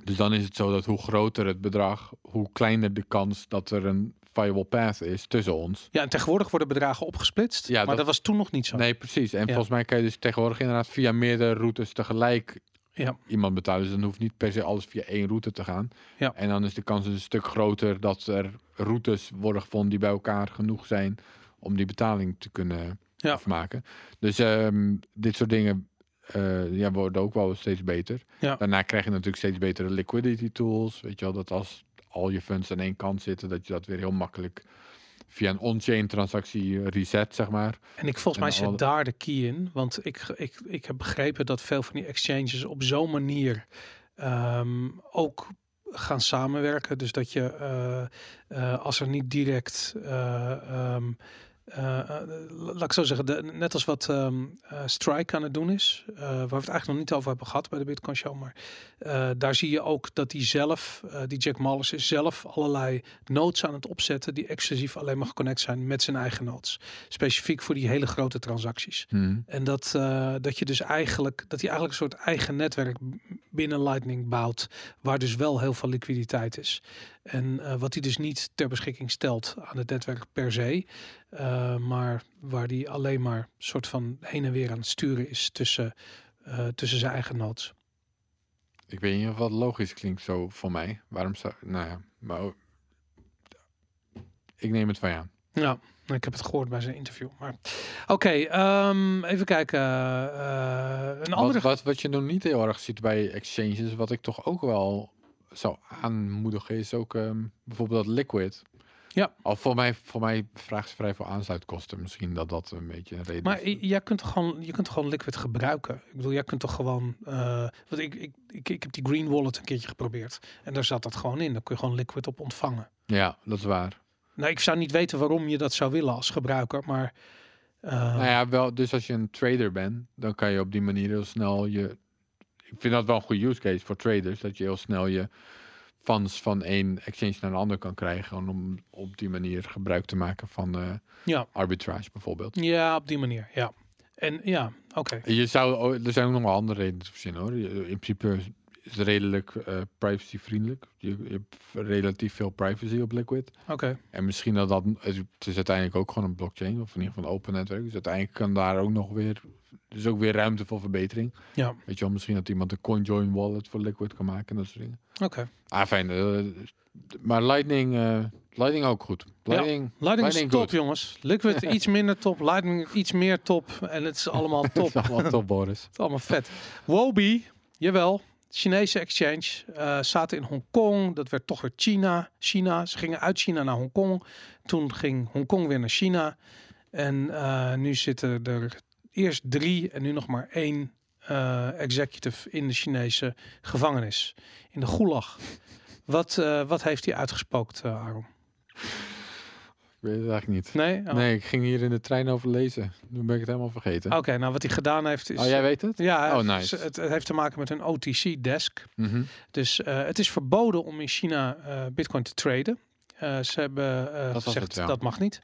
Dus dan is het zo dat hoe groter het bedrag, hoe kleiner de kans dat er een viable path is tussen ons. Ja, en tegenwoordig worden bedragen opgesplitst. Ja, maar dat, dat- was toen nog niet zo. Nee, precies. En Ja. volgens mij kan je dus tegenwoordig inderdaad via meerdere routes tegelijk Ja. iemand betalen. Dus dan hoeft niet per se alles via één route te gaan. Ja. En dan is de kans dus een stuk groter dat er routes worden gevonden die bij elkaar genoeg zijn om die betaling te kunnen Ja. afmaken. Dus ehm, dit soort dingen eh, ja, worden ook wel steeds beter. Ja. Daarna krijg je natuurlijk steeds betere liquidity tools. Weet je wel, dat als al je funds aan één kant zitten, dat je dat weer heel makkelijk via een on-chain transactie reset, zeg maar. En ik volgens mij zit daar de key in. Want ik, ik, ik heb begrepen dat veel van die exchanges op zo'n manier ehm, ook gaan samenwerken. Dus dat je uh, uh, als er niet direct. Uh, um, laat ik zo zeggen, de, net als wat um, Strike aan het doen is, waar we het eigenlijk nog niet over hebben gehad bij de Bitcoin Show, maar daar zie je ook dat die zelf, die Jack Mallers is zelf allerlei nodes aan het opzetten die exclusief alleen maar geconnect zijn met zijn eigen nodes, specifiek voor die hele grote transacties. Hmm. En dat, dat je dus eigenlijk, dat hij eigenlijk een soort eigen netwerk binnen Lightning bouwt, waar dus wel heel veel liquiditeit is. En uh, wat hij dus niet ter beschikking stelt aan het netwerk per se, uh, maar waar die alleen maar soort van heen en weer aan het sturen is tussen, uh, tussen zijn eigen nodes. Ik weet niet of wat logisch klinkt zo voor mij. Waarom zou, nou ja, maar ik neem het van je aan. Ja, ik heb het gehoord bij zijn interview. Maar oké, okay, um, even kijken. Uh, een andere. Wat, wat, wat je nog niet heel erg ziet bij exchanges, wat ik toch ook wel zou aanmoedigen, is ook um, bijvoorbeeld dat liquid. Ja. Al voor mij, voor mij vraagt ze vrij veel aansluitkosten. Misschien dat dat een beetje een reden maar is. Maar jij kunt toch gewoon, je kunt toch gewoon liquid gebruiken. Ik bedoel, jij kunt toch gewoon. Uh, want ik, ik, ik, ik heb die Green Wallet een keertje geprobeerd. En daar zat dat gewoon in. Dan kun je gewoon liquid op ontvangen. Ja, dat is waar. Nou, ik zou niet weten waarom je dat zou willen als gebruiker, maar. Uh, nou ja, wel. Dus als je een trader bent, dan kan je op die manier heel snel je. Ik vind dat wel een goede use case voor traders, dat je heel snel je funds van één exchange naar een ander kan krijgen, om op die manier gebruik te maken van uh, ja. arbitrage bijvoorbeeld. Ja, op die manier. Ja. En ja, oké. Okay. Je zou, er zijn ook nog wel andere redenen te verzinnen hoor. In principe is redelijk eh, privacyvriendelijk. Je, je hebt relatief veel privacy op Liquid. Oké. En misschien dat dat... Het is uiteindelijk ook gewoon een blockchain. Of in ieder geval een open netwerk. Dus uiteindelijk kan daar ook nog weer... Is ook weer ruimte voor verbetering. Ja, Weet je wel, misschien dat iemand een CoinJoin wallet voor Liquid kan maken en dat soort dingen. oké. Ah, fijn. eh, maar Lightning, eh, Lightning ook goed. Lightning, Lightning top, goed. jongens. Liquid <laughs> iets minder top. Lightning iets meer top. En het is allemaal <laughs> top. Dat is allemaal top, Boris. Het is allemaal vet. Wobi, jawel. Chinese exchange. eh zaten in Hongkong. Dat werd toch weer China. China. Ze gingen uit China naar Hongkong. Toen ging Hongkong weer naar China. En nu zitten er eerst drie en nu nog maar één eh, executive in de Chinese gevangenis. In de gulag. Wat, eh, wat heeft hij uitgespookt, eh Aaron? Ik weet het eigenlijk niet. Nee? Oh. Nee, ik ging hier in de trein over lezen. Nu ben ik het helemaal vergeten. Oké, nou wat hij gedaan heeft is... Oh, jij weet het? Ja, Oh, nice. het, het heeft te maken met een OTC-desk. Mhm. Dus het is verboden om in China bitcoin te traden. Ze hebben gezegd het, ja. dat mag niet.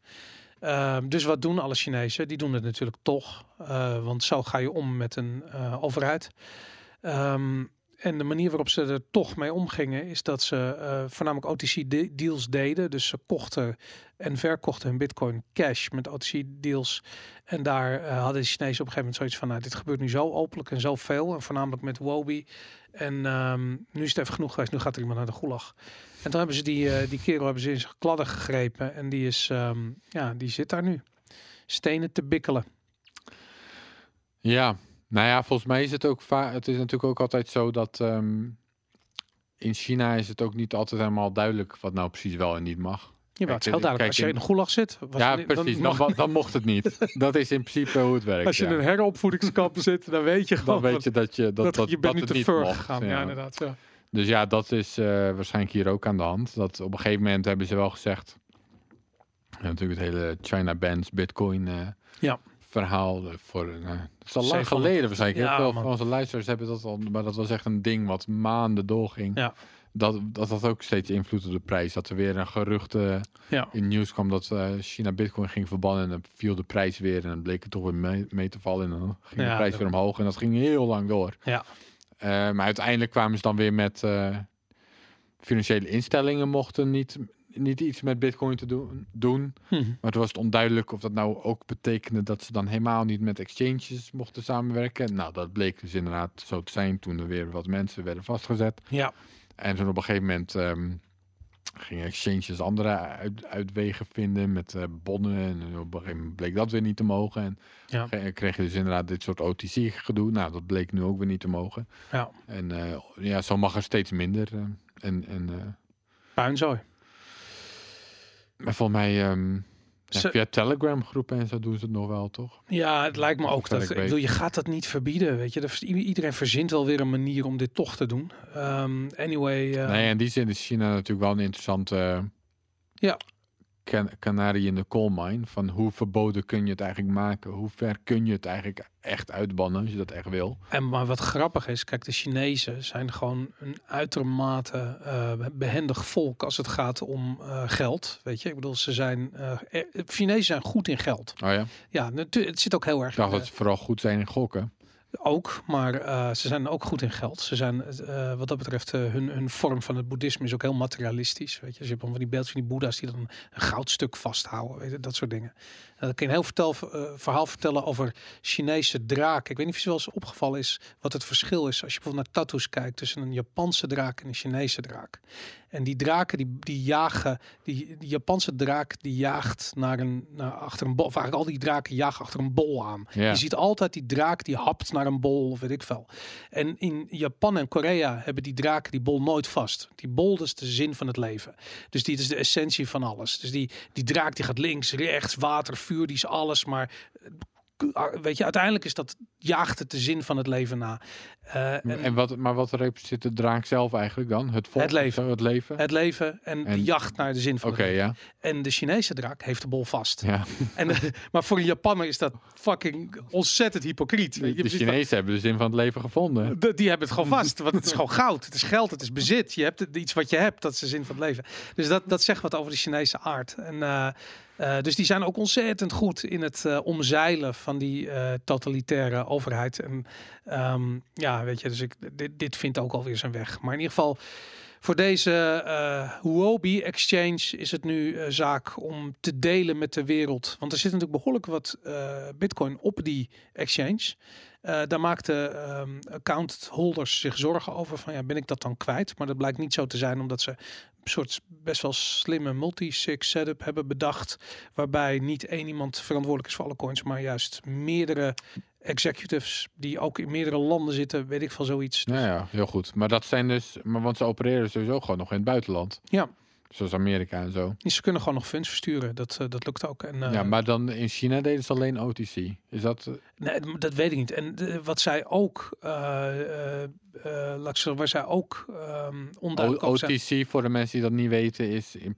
Ehm, dus wat doen alle Chinezen? Die doen het natuurlijk toch. eh, want zo ga je om met een eh, overheid. Ehm, en de manier waarop ze er toch mee omgingen is dat ze eh, voornamelijk OTC de- deals deden. Dus ze kochten en verkochten hun bitcoin cash met OTC deals. En daar eh, hadden de Chinezen op een gegeven moment zoiets van, nou, dit gebeurt nu zo openlijk en zo veel. En voornamelijk met Wobi. En ehm, nu is het even genoeg geweest. Nu gaat er iemand naar de gulag. En toen hebben ze die, eh, die kerel hebben ze in zijn kladden gegrepen. En die is, ehm, ja, die zit daar nu. Stenen te bikkelen. Ja, nou ja, volgens mij is het ook vaak. Het is natuurlijk ook altijd zo dat ehm, in China is het ook niet altijd helemaal duidelijk wat nou precies wel en niet mag. Ja, maar het is heel Kijk, duidelijk. Als je in de gulag zit, was ja, precies. Dan, mag- dan mocht het niet. <laughs> Dat is in principe hoe het werkt. als je ja. in een heropvoedingskamp zit, dan weet je gewoon dan weet je dat je dat, dat, dat, je bent dat het te niet ver mocht. gegaan. Ja, inderdaad. Ja. Dus ja, dat is eh, waarschijnlijk hier ook aan de hand. Dat op een gegeven moment hebben ze wel gezegd. Natuurlijk het hele China bans Bitcoin eh, Ja. Verhaal. eh, Voor, eh, het is al lang geleden waarschijnlijk. Ja, Heel veel man. van onze luisteraars hebben dat al. Maar dat was echt een ding wat maanden doorging. Ja. Dat, dat had ook steeds invloed op de prijs. Dat er weer een gerucht Ja. in nieuws kwam dat eh, China Bitcoin ging verbannen. En dan viel de prijs weer. En dan bleek het toch weer mee, mee te vallen. En dan ging Ja, de prijs dat- weer omhoog. En dat ging heel lang door. Ja. Maar uiteindelijk kwamen ze dan weer met financiële instellingen mochten niet, niet iets met bitcoin te doen, doen. Hm. Maar toen was het onduidelijk of dat nou ook betekende dat ze dan helemaal niet met exchanges mochten samenwerken. Nou, dat bleek dus inderdaad zo te zijn toen er weer wat mensen werden vastgezet. ja. En toen op een gegeven moment ehm, gingen exchanges andere uit, uitwegen vinden met eh, bonnen. En op een gegeven moment bleek dat weer niet te mogen. En Ja. kreeg je dus inderdaad dit soort OTC gedoe. Nou, dat bleek nu ook weer niet te mogen. ja. En eh, ja, zo mag er steeds minder. eh, en en Puinzooi. Maar volgens mij ehm, ja, Ze- via Telegram groepen en zo doen ze het nog wel, toch? Ja, het lijkt me ook dat. ik bedoel, je gaat dat niet verbieden. Weet je, Er- iedereen verzint wel weer een manier om dit toch te doen. Ehm, anyway. eh, Nee, in die zin is China natuurlijk wel een interessante Ja. Kan kanarie in de coal mine. Van hoe verboden kun je het eigenlijk maken? Hoe ver kun je het eigenlijk echt uitbannen als je dat echt wil? En maar wat grappig is, kijk, de Chinezen zijn gewoon een uitermate eh, behendig volk als het gaat om eh, geld. Weet je, ik bedoel, ze zijn. eh Chinezen zijn goed in geld. Oh ja, Ja, het zit ook heel erg. ik dacht dat ze vooral goed zijn in gokken. Ook, maar eh, ze zijn ook goed in geld. Ze zijn, eh, wat dat betreft, eh, hun, hun vorm van het boeddhisme is ook heel materialistisch. Weet je, dus je hebt van die beeldjes van die boeddha's die dan een goudstuk vasthouden, weet je, dat soort dingen. En dan kun je een heel vertel, verhaal vertellen over Chinese draken. Ik weet niet of je wel eens opgevallen is wat het verschil is als je bijvoorbeeld naar tattoos kijkt tussen een Japanse draak en een Chinese draak. En die draken die, die jagen, die, die Japanse draak die jaagt naar een, naar achter een bol. Of eigenlijk al die draken jagen achter een bol aan. Ja. Je ziet altijd die draak die hapt naar een bol of weet ik veel. En in Japan en Korea hebben die draken die bol nooit vast. Die bol is de zin van het leven. Dus die is de essentie van alles. Dus die, die draak die gaat links, rechts, water, vuur, die is alles. Maar weet je, uiteindelijk is dat jaagt het de zin van het leven na. Eh, en En wat, maar wat representeert de draak zelf eigenlijk dan? Het volk? Het leven. Het leven? het leven en, En- die jacht naar de zin van Oké, het leven. ja. En de Chinese draak heeft de bol vast. ja. En, eh, maar voor een Japanner is dat fucking ontzettend hypocriet. Weet je? De van- Chinezen hebben de zin van het leven gevonden. De- die hebben het gewoon vast. Want het is gewoon goud. Het is geld. Het is bezit. Je hebt het, iets wat je hebt. Dat is de zin van het leven. Dus dat, dat zegt wat over de Chinese aard. En, eh, eh, dus die zijn ook ontzettend goed in het eh, omzeilen van die eh, totalitaire overheid. En ehm, ja, weet je, dus ik, dit, vindt ook alweer zijn weg. Maar in ieder geval, voor deze Huobi Exchange is het nu zaak om te delen met de wereld. Want er zit natuurlijk behoorlijk wat bitcoin op die exchange. Daar maakten ehm account holders zich zorgen over van ja, ben ik dat dan kwijt? Maar dat blijkt niet zo te zijn omdat ze soort best wel slimme multi-sig setup hebben bedacht. Waarbij niet één iemand verantwoordelijk is voor alle coins, maar juist meerdere executives die ook in meerdere landen zitten, weet ik van zoiets. Ja, ja, heel goed. Maar dat zijn dus, maar want ze opereren sowieso gewoon nog in het buitenland. Ja, Zoals Amerika en zo. ze kunnen gewoon nog funds versturen. Dat, eh, dat lukt ook. En, eh, ja, maar dan in China deden ze alleen OTC. Is dat... eh, Nee, dat weet ik niet. En de- wat zij ook, eh, eh, eh, laat waar zij ook ehm O- onduidelijk zijn, OTC, voor de mensen die dat niet weten, is in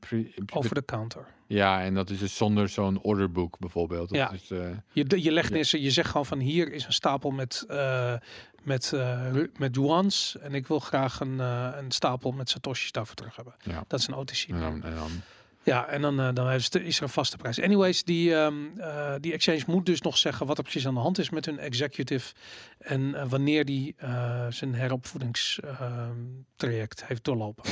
over de counter. Ja, en dat is dus zonder zo'n orderboek bijvoorbeeld. Dat Ja. is, eh, Je, je legt Ja. je zegt gewoon van hier is een stapel met, eh met, ru- met yuans en ik wil graag een, eh, een stapel met satoshis daarvoor terug hebben. ja. Dat is een OTC. En dan, en dan, Ja, en dan, eh, dan is, er, is er een vaste prijs. Anyways, die, ehm, eh, die exchange moet dus nog zeggen wat er precies aan de hand is met hun executive. En wanneer die zijn heropvoedingstraject heeft doorlopen.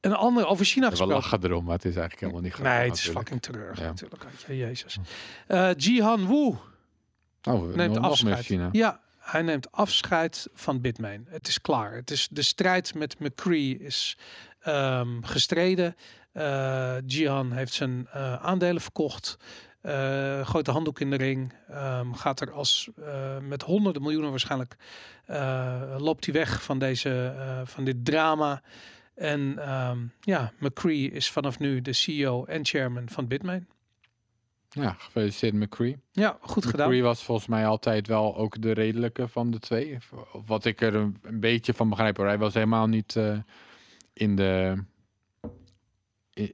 Een ander over China we gesproken. lachen erom, maar het is eigenlijk helemaal niet grappig. Nee, het is natuurlijk. fucking terug Ja. natuurlijk. je, Jezus. Jihan Wu Oh, we- neemt afscheid. China. Ja, hij neemt afscheid van Bitmain. Het is klaar. Het is de strijd met McCree is ehm, gestreden. Eh Jihan heeft zijn eh, aandelen verkocht. Eh gooit de handdoek in de ring. Ehm, gaat er als eh, met honderden miljoenen waarschijnlijk eh, loopt hij weg van deze eh, van dit drama. En ehm, ja, McCree is vanaf nu de CEO en chairman van Bitmain. Ja, gefeliciteerd McCree. Ja, goed gedaan. McCree was volgens mij altijd wel ook de redelijke van de twee. Wat ik er een, een beetje van begrijp. Hoor. Hij was helemaal niet eh, in de...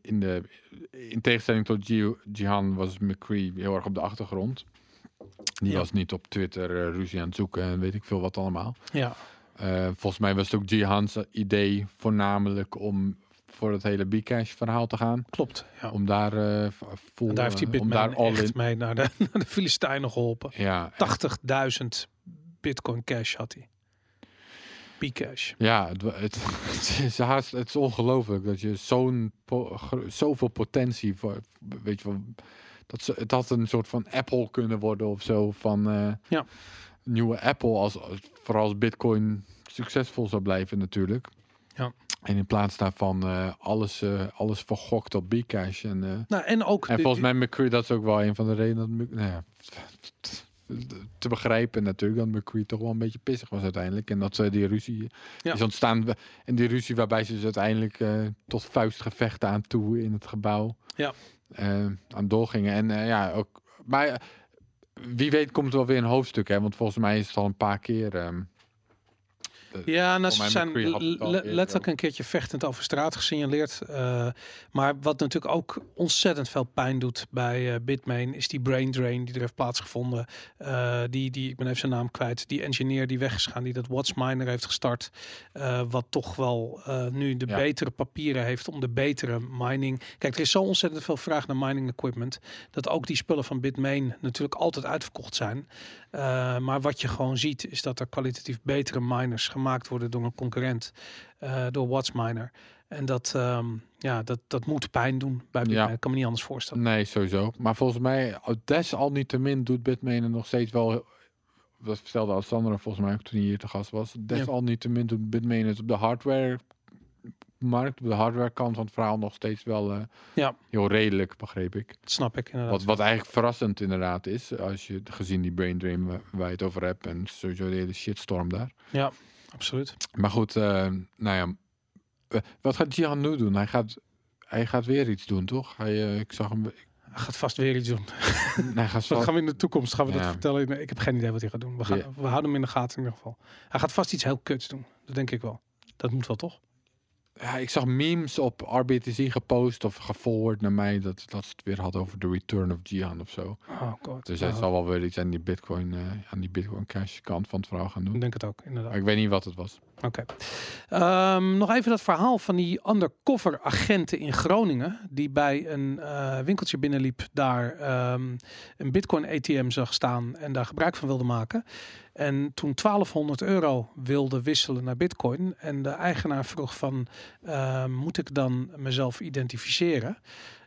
In, de in tegenstelling tot Ji- Jihan was McCree heel erg op de achtergrond. Die Ja. was niet op Twitter eh, ruzie aan het zoeken en weet ik veel wat allemaal. Ja, Eh, volgens mij was het ook Jihan's idee voornamelijk om voor het hele Bcash verhaal te gaan. klopt. Ja. Om daar uh, En daar heeft hij om daar all echt in. mee naar de, <laughs> naar de Filistijnen geholpen. Ja, 80.000 bitcoin cash had hij. Bcash. Ja, het, het, <laughs> het is haast, het is ongelooflijk dat je zo'n po- zoveel potentie voor, weet je wel, dat ze, het had een soort van Apple kunnen worden of zo van eh, Ja. nieuwe Apple als, als vooral als Bitcoin succesvol zou blijven natuurlijk. Ja. En in plaats daarvan eh, alles, eh, alles vergokt op Bcash en eh, Nou, en ook... en de- volgens mij McCree, dat is ook wel een van de redenen dat nou ja, <laughs> te begrijpen natuurlijk dat McCree toch wel een beetje pissig was uiteindelijk. En dat ze die ruzie Ja. is ontstaan. En die ruzie waarbij ze dus uiteindelijk tot vuistgevechten aan toe in het gebouw Ja. aan doorgingen. En ja, ook. Maar wie weet komt er wel weer een hoofdstuk, hè? Want volgens mij is het al een paar keer. ehm, Ja, nou, ze zijn letterlijk een keertje vechtend over straat gesignaleerd. Eh, maar wat natuurlijk ook ontzettend veel pijn doet bij eh, Bitmain... is die brain drain die er heeft plaatsgevonden. Eh, die, die, ik ben even zijn naam kwijt. Die engineer die weg is gegaan, die dat Watchminer heeft gestart. eh, wat toch wel eh, nu de Ja. betere papieren heeft om de betere mining... Kijk, er is zo ontzettend veel vraag naar mining equipment... dat ook die spullen van Bitmain natuurlijk altijd uitverkocht zijn. Maar wat je gewoon ziet is dat er kwalitatief betere miners gemaakt worden door een concurrent, uh, door Watchminer. En dat, um, ja, dat, dat moet pijn doen bij Bitmain. Ja. Ik kan me niet anders voorstellen. Nee, sowieso. Maar volgens mij, desalniettemin doet Bitmain er nog steeds wel... Dat vertelde Alexander volgens mij ook toen hij hier te gast was. Desalniettemin doet Bitmain het op de hardware markt, op de hardware kant van het verhaal nog steeds wel uh, ja. heel redelijk, begreep ik. Dat snap ik inderdaad. Wat, wat eigenlijk verrassend inderdaad is, als je gezien die brain drain waar, waar je het over hebt en sowieso de hele shitstorm daar. Ja, absoluut. Maar goed, uh, nou ja, uh, wat gaat Jihan nu doen? Hij gaat, hij gaat weer iets doen, toch? Hij, uh, ik zag hem... Hij gaat vast weer iets doen. <laughs> nee, gaat <laughs> dat gaan we in de toekomst gaan we Ja. dat vertellen. Ik heb geen idee wat hij gaat doen. We, gaan, Ja. we houden hem in de gaten in ieder geval. Hij gaat vast iets heel kuts doen. Dat denk ik wel. Dat moet wel toch? Ja, ik zag memes op RBTC gepost of geforward naar mij dat, dat ze het weer had over de return of Gian of zo. Oh god. Dus hij zal wel weer iets aan die Bitcoin, eh, aan die Bitcoin Cash kant van het verhaal gaan Ik doen. denk het ook, inderdaad. Maar ik weet niet wat het was. Oké. Ehm, nog even dat verhaal van die undercover agenten in Groningen. Die bij een eh, winkeltje binnenliep. Daar ehm, een bitcoin ATM zag staan. En daar gebruik van wilde maken. En toen 1200 euro wilde wisselen naar bitcoin. En de eigenaar vroeg van ehm, moet ik dan mezelf identificeren?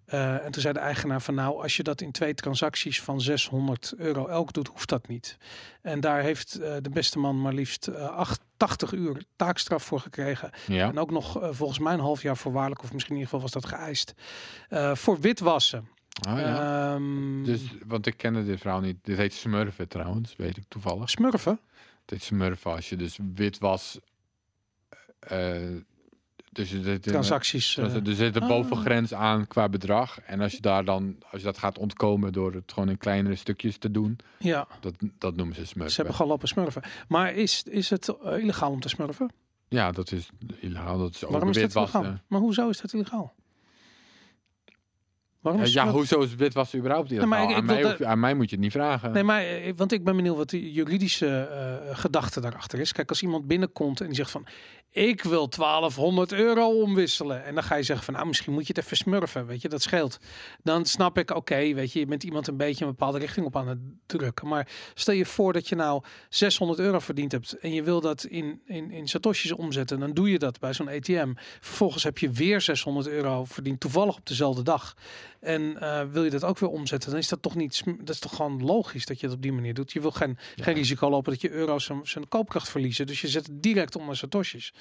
Eh, en toen zei de eigenaar van nou, als je dat in twee transacties van 600 euro elk doet, hoeft dat niet. En daar heeft eh, de beste man maar liefst eh, acht- 80 uur taakstraf voor gekregen. Ja. En ook nog eh, volgens mij een half jaar voorwaardelijk, of misschien in ieder geval was dat geëist. Eh, voor witwassen. Ah, ja. Ehm, Dus, want ik kende dit verhaal niet. Dit heet smurfen trouwens, weet ik toevallig. smurfen. Dit smurfen als je dus wit was. eh, dus zit een- Transacties. er eh, er zit een ah. bovengrens aan qua bedrag. En als je daar dan, als je dat gaat ontkomen door het gewoon in kleinere stukjes te doen, ja, dat, dat noemen ze smurfen. ze hebben gewoon lopen smurfen. Maar is, is het eh, illegaal om te smurfen? Ja, dat is illegaal. Dat is ook Waarom is dat? Maar hoezo is dat illegaal? Waarom is ja, hoezo is witwassen überhaupt illegaal? maar ik- ik aan, mij aan moet je het niet vragen. Nee, maar eh, want ik ben benieuwd wat de juridische gedachte daarachter is. Kijk, als iemand binnenkomt en die zegt van ik wil 1200 euro omwisselen. En dan ga je zeggen van nou, misschien moet je het even smurfen. Weet je, dat scheelt. Dan snap ik, oké, weet je, je bent iemand een beetje een bepaalde richting op aan het drukken. Maar stel je voor dat je nou 600 euro verdiend hebt en je wil dat in, in, in satoshis omzetten. Dan doe je dat bij zo'n ATM. Vervolgens heb je weer 600 euro verdiend, toevallig op dezelfde dag. En eh, wil je dat ook weer omzetten, dan is dat toch niet, dat is toch gewoon logisch dat je het op die manier doet. Je wil geen, geen risico lopen dat je euro's zijn, zijn koopkracht verliezen. Dus je zet het direct om naar satoshis.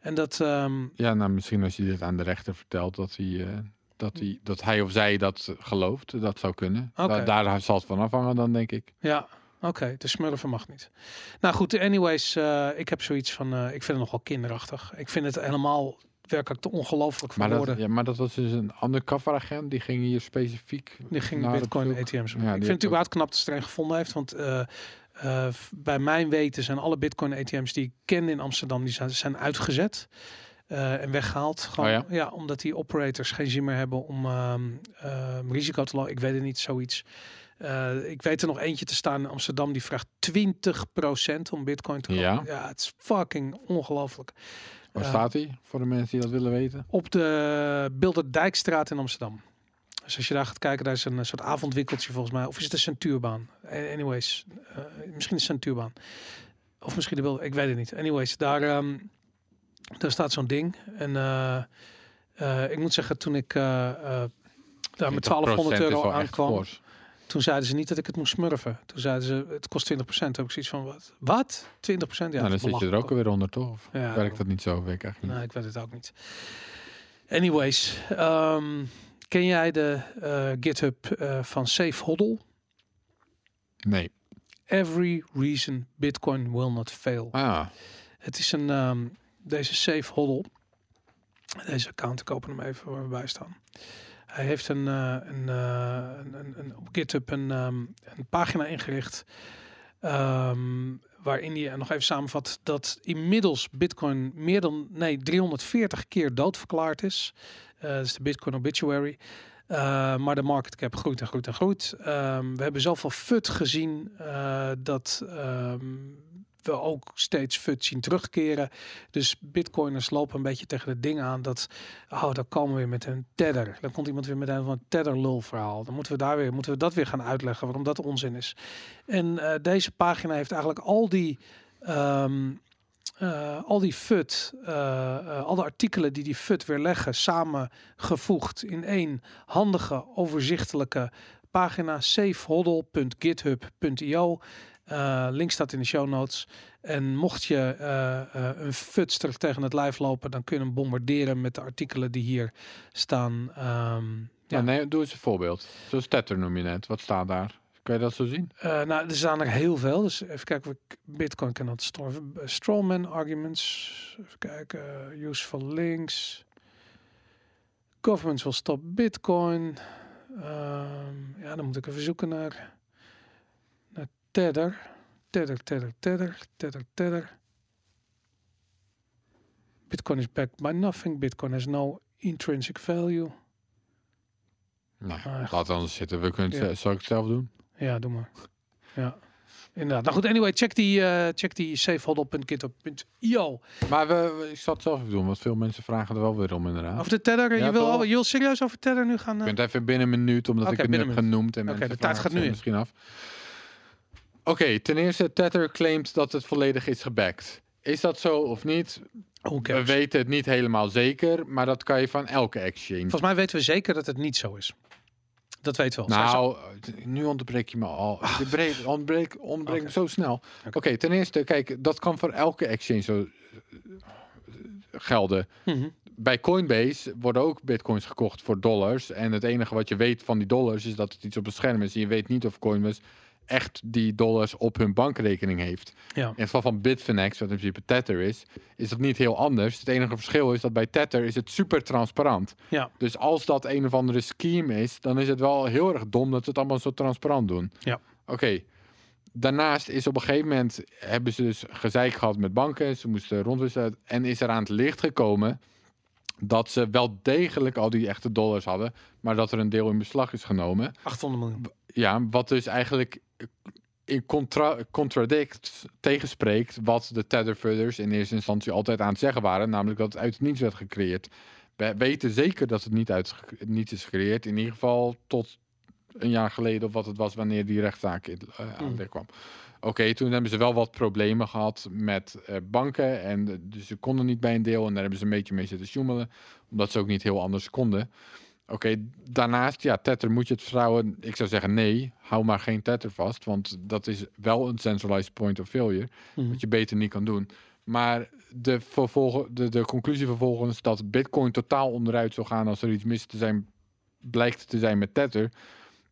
En dat, ehm, Ja, nou misschien als je dit aan de rechter vertelt dat hij, eh, dat hij, dat hij of zij dat gelooft, dat zou kunnen. Da- daar zal het van afhangen dan, denk ik. ja, oké, de smurfen mag niet. Nou goed, anyways, eh, ik heb zoiets van, eh, ik vind het nogal kinderachtig. Ik vind het helemaal werkelijk te ongelooflijk voor Maar dat, ja, maar dat was dus een undercover agent, die ging hier specifiek Die ging naar Bitcoin. ATM's. Ja, ik vind het überhaupt knap dat ze een gevonden heeft. Want eh, bij mijn weten zijn alle Bitcoin ATM's die ik ken in Amsterdam, die zijn, zijn uitgezet. eh, en weggehaald. Gewoon, Oh ja? omdat die operators geen zin meer hebben om ehm, ehm, risico te lopen. Ik weet het niet, zoiets. Eh, ik weet er nog eentje te staan in Amsterdam die vraagt 20% om bitcoin te kopen. Ja? ja het is fucking ongelooflijk. Waar staat hij? Voor de mensen die dat willen weten. Op de Bilderdijkstraat in Amsterdam. Dus als je daar gaat kijken, daar is een eh, soort avondwikkeltje volgens mij. Of is het een centuurbaan? A- Anyways, eh, misschien een centuurbaan. Of misschien de beeld, ik weet het niet. Anyways, daar, ehm, daar staat zo'n ding. En eh, eh, ik moet zeggen, toen ik eh, eh, daar met 1200 euro aankwam, toen zeiden ze niet dat ik het moest smurfen. Toen zeiden ze, het kost 20%. Toen heb ik zoiets van, wat? Wat? 20%? Ja, nou, dan zit je er ook alweer onder, toch? Of Ja, werkt dat niet zo? Weet ik eigenlijk niet. Nee, ik weet het ook niet. Anyways, ehm, ken jij de eh, GitHub eh, van Safe Hodl? Nee. Every reason Bitcoin will not fail. Ah, Het is een, ehm, deze Safe Hodl. Deze account, ik open hem even waar we bij staan. Hij heeft een, een, eh, een, een, een- op GitHub een, ehm, een pagina ingericht. ehm, waarin hij nog even samenvat dat inmiddels Bitcoin meer dan nee, 340 keer doodverklaard is. Eh dat is de Bitcoin Obituary. Eh, maar de market cap groeit en groeit en groeit. Ehm, we hebben zoveel FUD gezien eh, dat ehm, we ook steeds FUD zien terugkeren. Dus bitcoiners lopen een beetje tegen het ding aan dat, oh, dan komen we weer met een tether. Dan komt iemand weer met een van tether lul verhaal. Dan moeten we daar weer, moeten we dat weer gaan uitleggen waarom dat onzin is. En eh, deze pagina heeft eigenlijk al die, ehm, eh, al die FUD, eh, al de artikelen die die FUD weer leggen, samengevoegd in één handige, overzichtelijke pagina safehodl.github.io. Eh, link staat in de show notes. En mocht je eh, eh, een futster tegen het lijf lopen, dan kun je hem bombarderen met de artikelen die hier staan. Ehm, ja. ja. nee, doe eens een voorbeeld. Zoals Tether noem je net. Wat staat daar? Kan je dat zo zien? Nou, er staan er heel veel. Dus even kijken of ik Bitcoin kan dat store. Strawman arguments. Even kijken. useful links. Governments will stop Bitcoin. Ehm, ja, dan moet ik even zoeken naar Tether. Tether, Tether, Tether, Tether, Tether. Bitcoin is backed by nothing. Bitcoin has no intrinsic value. Nou, Ah, laat anders zitten. We kunnen het, Ja. z- zal ik het zelf doen? Ja, doe maar. Ja, inderdaad. Nou goed, anyway, check die, eh check die safehodl.github.io. Maar we, we- ik zal het zelf even doen, want veel mensen vragen er wel weer om inderdaad. Over de Tether. Ja, je, wil, al, je wil serieus over Tether nu gaan? Ik eh? ben het even binnen een minuut, omdat ik het nu heb genoemd. En Oké, mensen de tijd gaat nu in. misschien af. Oké, ten eerste, Tether claimt dat het volledig is gebackt. Is dat zo of niet? We weten het niet helemaal zeker, maar dat kan je van elke exchange. Volgens mij weten we zeker dat het niet zo is. Dat weten we wel. Zij- Nou, nu onderbreek je me al. Je breekt, onderbreek, onderbreek Oké. me zo snel. Oké, Oké. ten eerste, kijk, dat kan voor elke exchange zo eh, gelden. Mhm. Bij Coinbase worden ook bitcoins gekocht voor dollars. En het enige wat je weet van die dollars is dat het iets op het scherm is. En je weet niet of Coinbase echt die dollars op hun bankrekening heeft. Ja. In het geval van Bitfinex, wat in principe Tether is, is dat niet heel anders. Het enige verschil is dat bij Tether is het super transparant. Ja. Dus als dat een of andere scheme is, dan is het wel heel erg dom dat ze het allemaal zo transparant doen. Ja. Oké. Daarnaast is op een gegeven moment hebben ze dus gezeik gehad met banken. Ze moesten rondwisselen. En is er aan het licht gekomen dat ze wel degelijk al die echte dollars hadden, maar dat er een deel in beslag is genomen. 800 miljoen. Ja, wat dus eigenlijk in contra contradict tegenspreekt wat de Tetherfudders in eerste instantie altijd aan het zeggen waren, namelijk dat het uit het niets werd gecreëerd. We weten zeker dat het niet uit niets is gecreëerd, in ieder geval tot een jaar geleden of wat het was wanneer die rechtszaak in, eh, aan het licht kwam. Oké, toen hebben ze wel wat problemen gehad met eh, banken en eh, dus ze konden niet bij een deel en daar hebben ze een beetje mee zitten sjoemelen, omdat ze ook niet heel anders konden. Oké, daarnaast, ja, Tether moet je het vertrouwen. Ik zou zeggen nee, hou maar geen Tether vast, want dat is wel een centralized point of failure, Mhm. wat je beter niet kan doen. Maar de, vervolgen, de, de conclusie vervolgens dat Bitcoin totaal onderuit zou gaan als er iets mis te zijn, blijkt te zijn met Tether,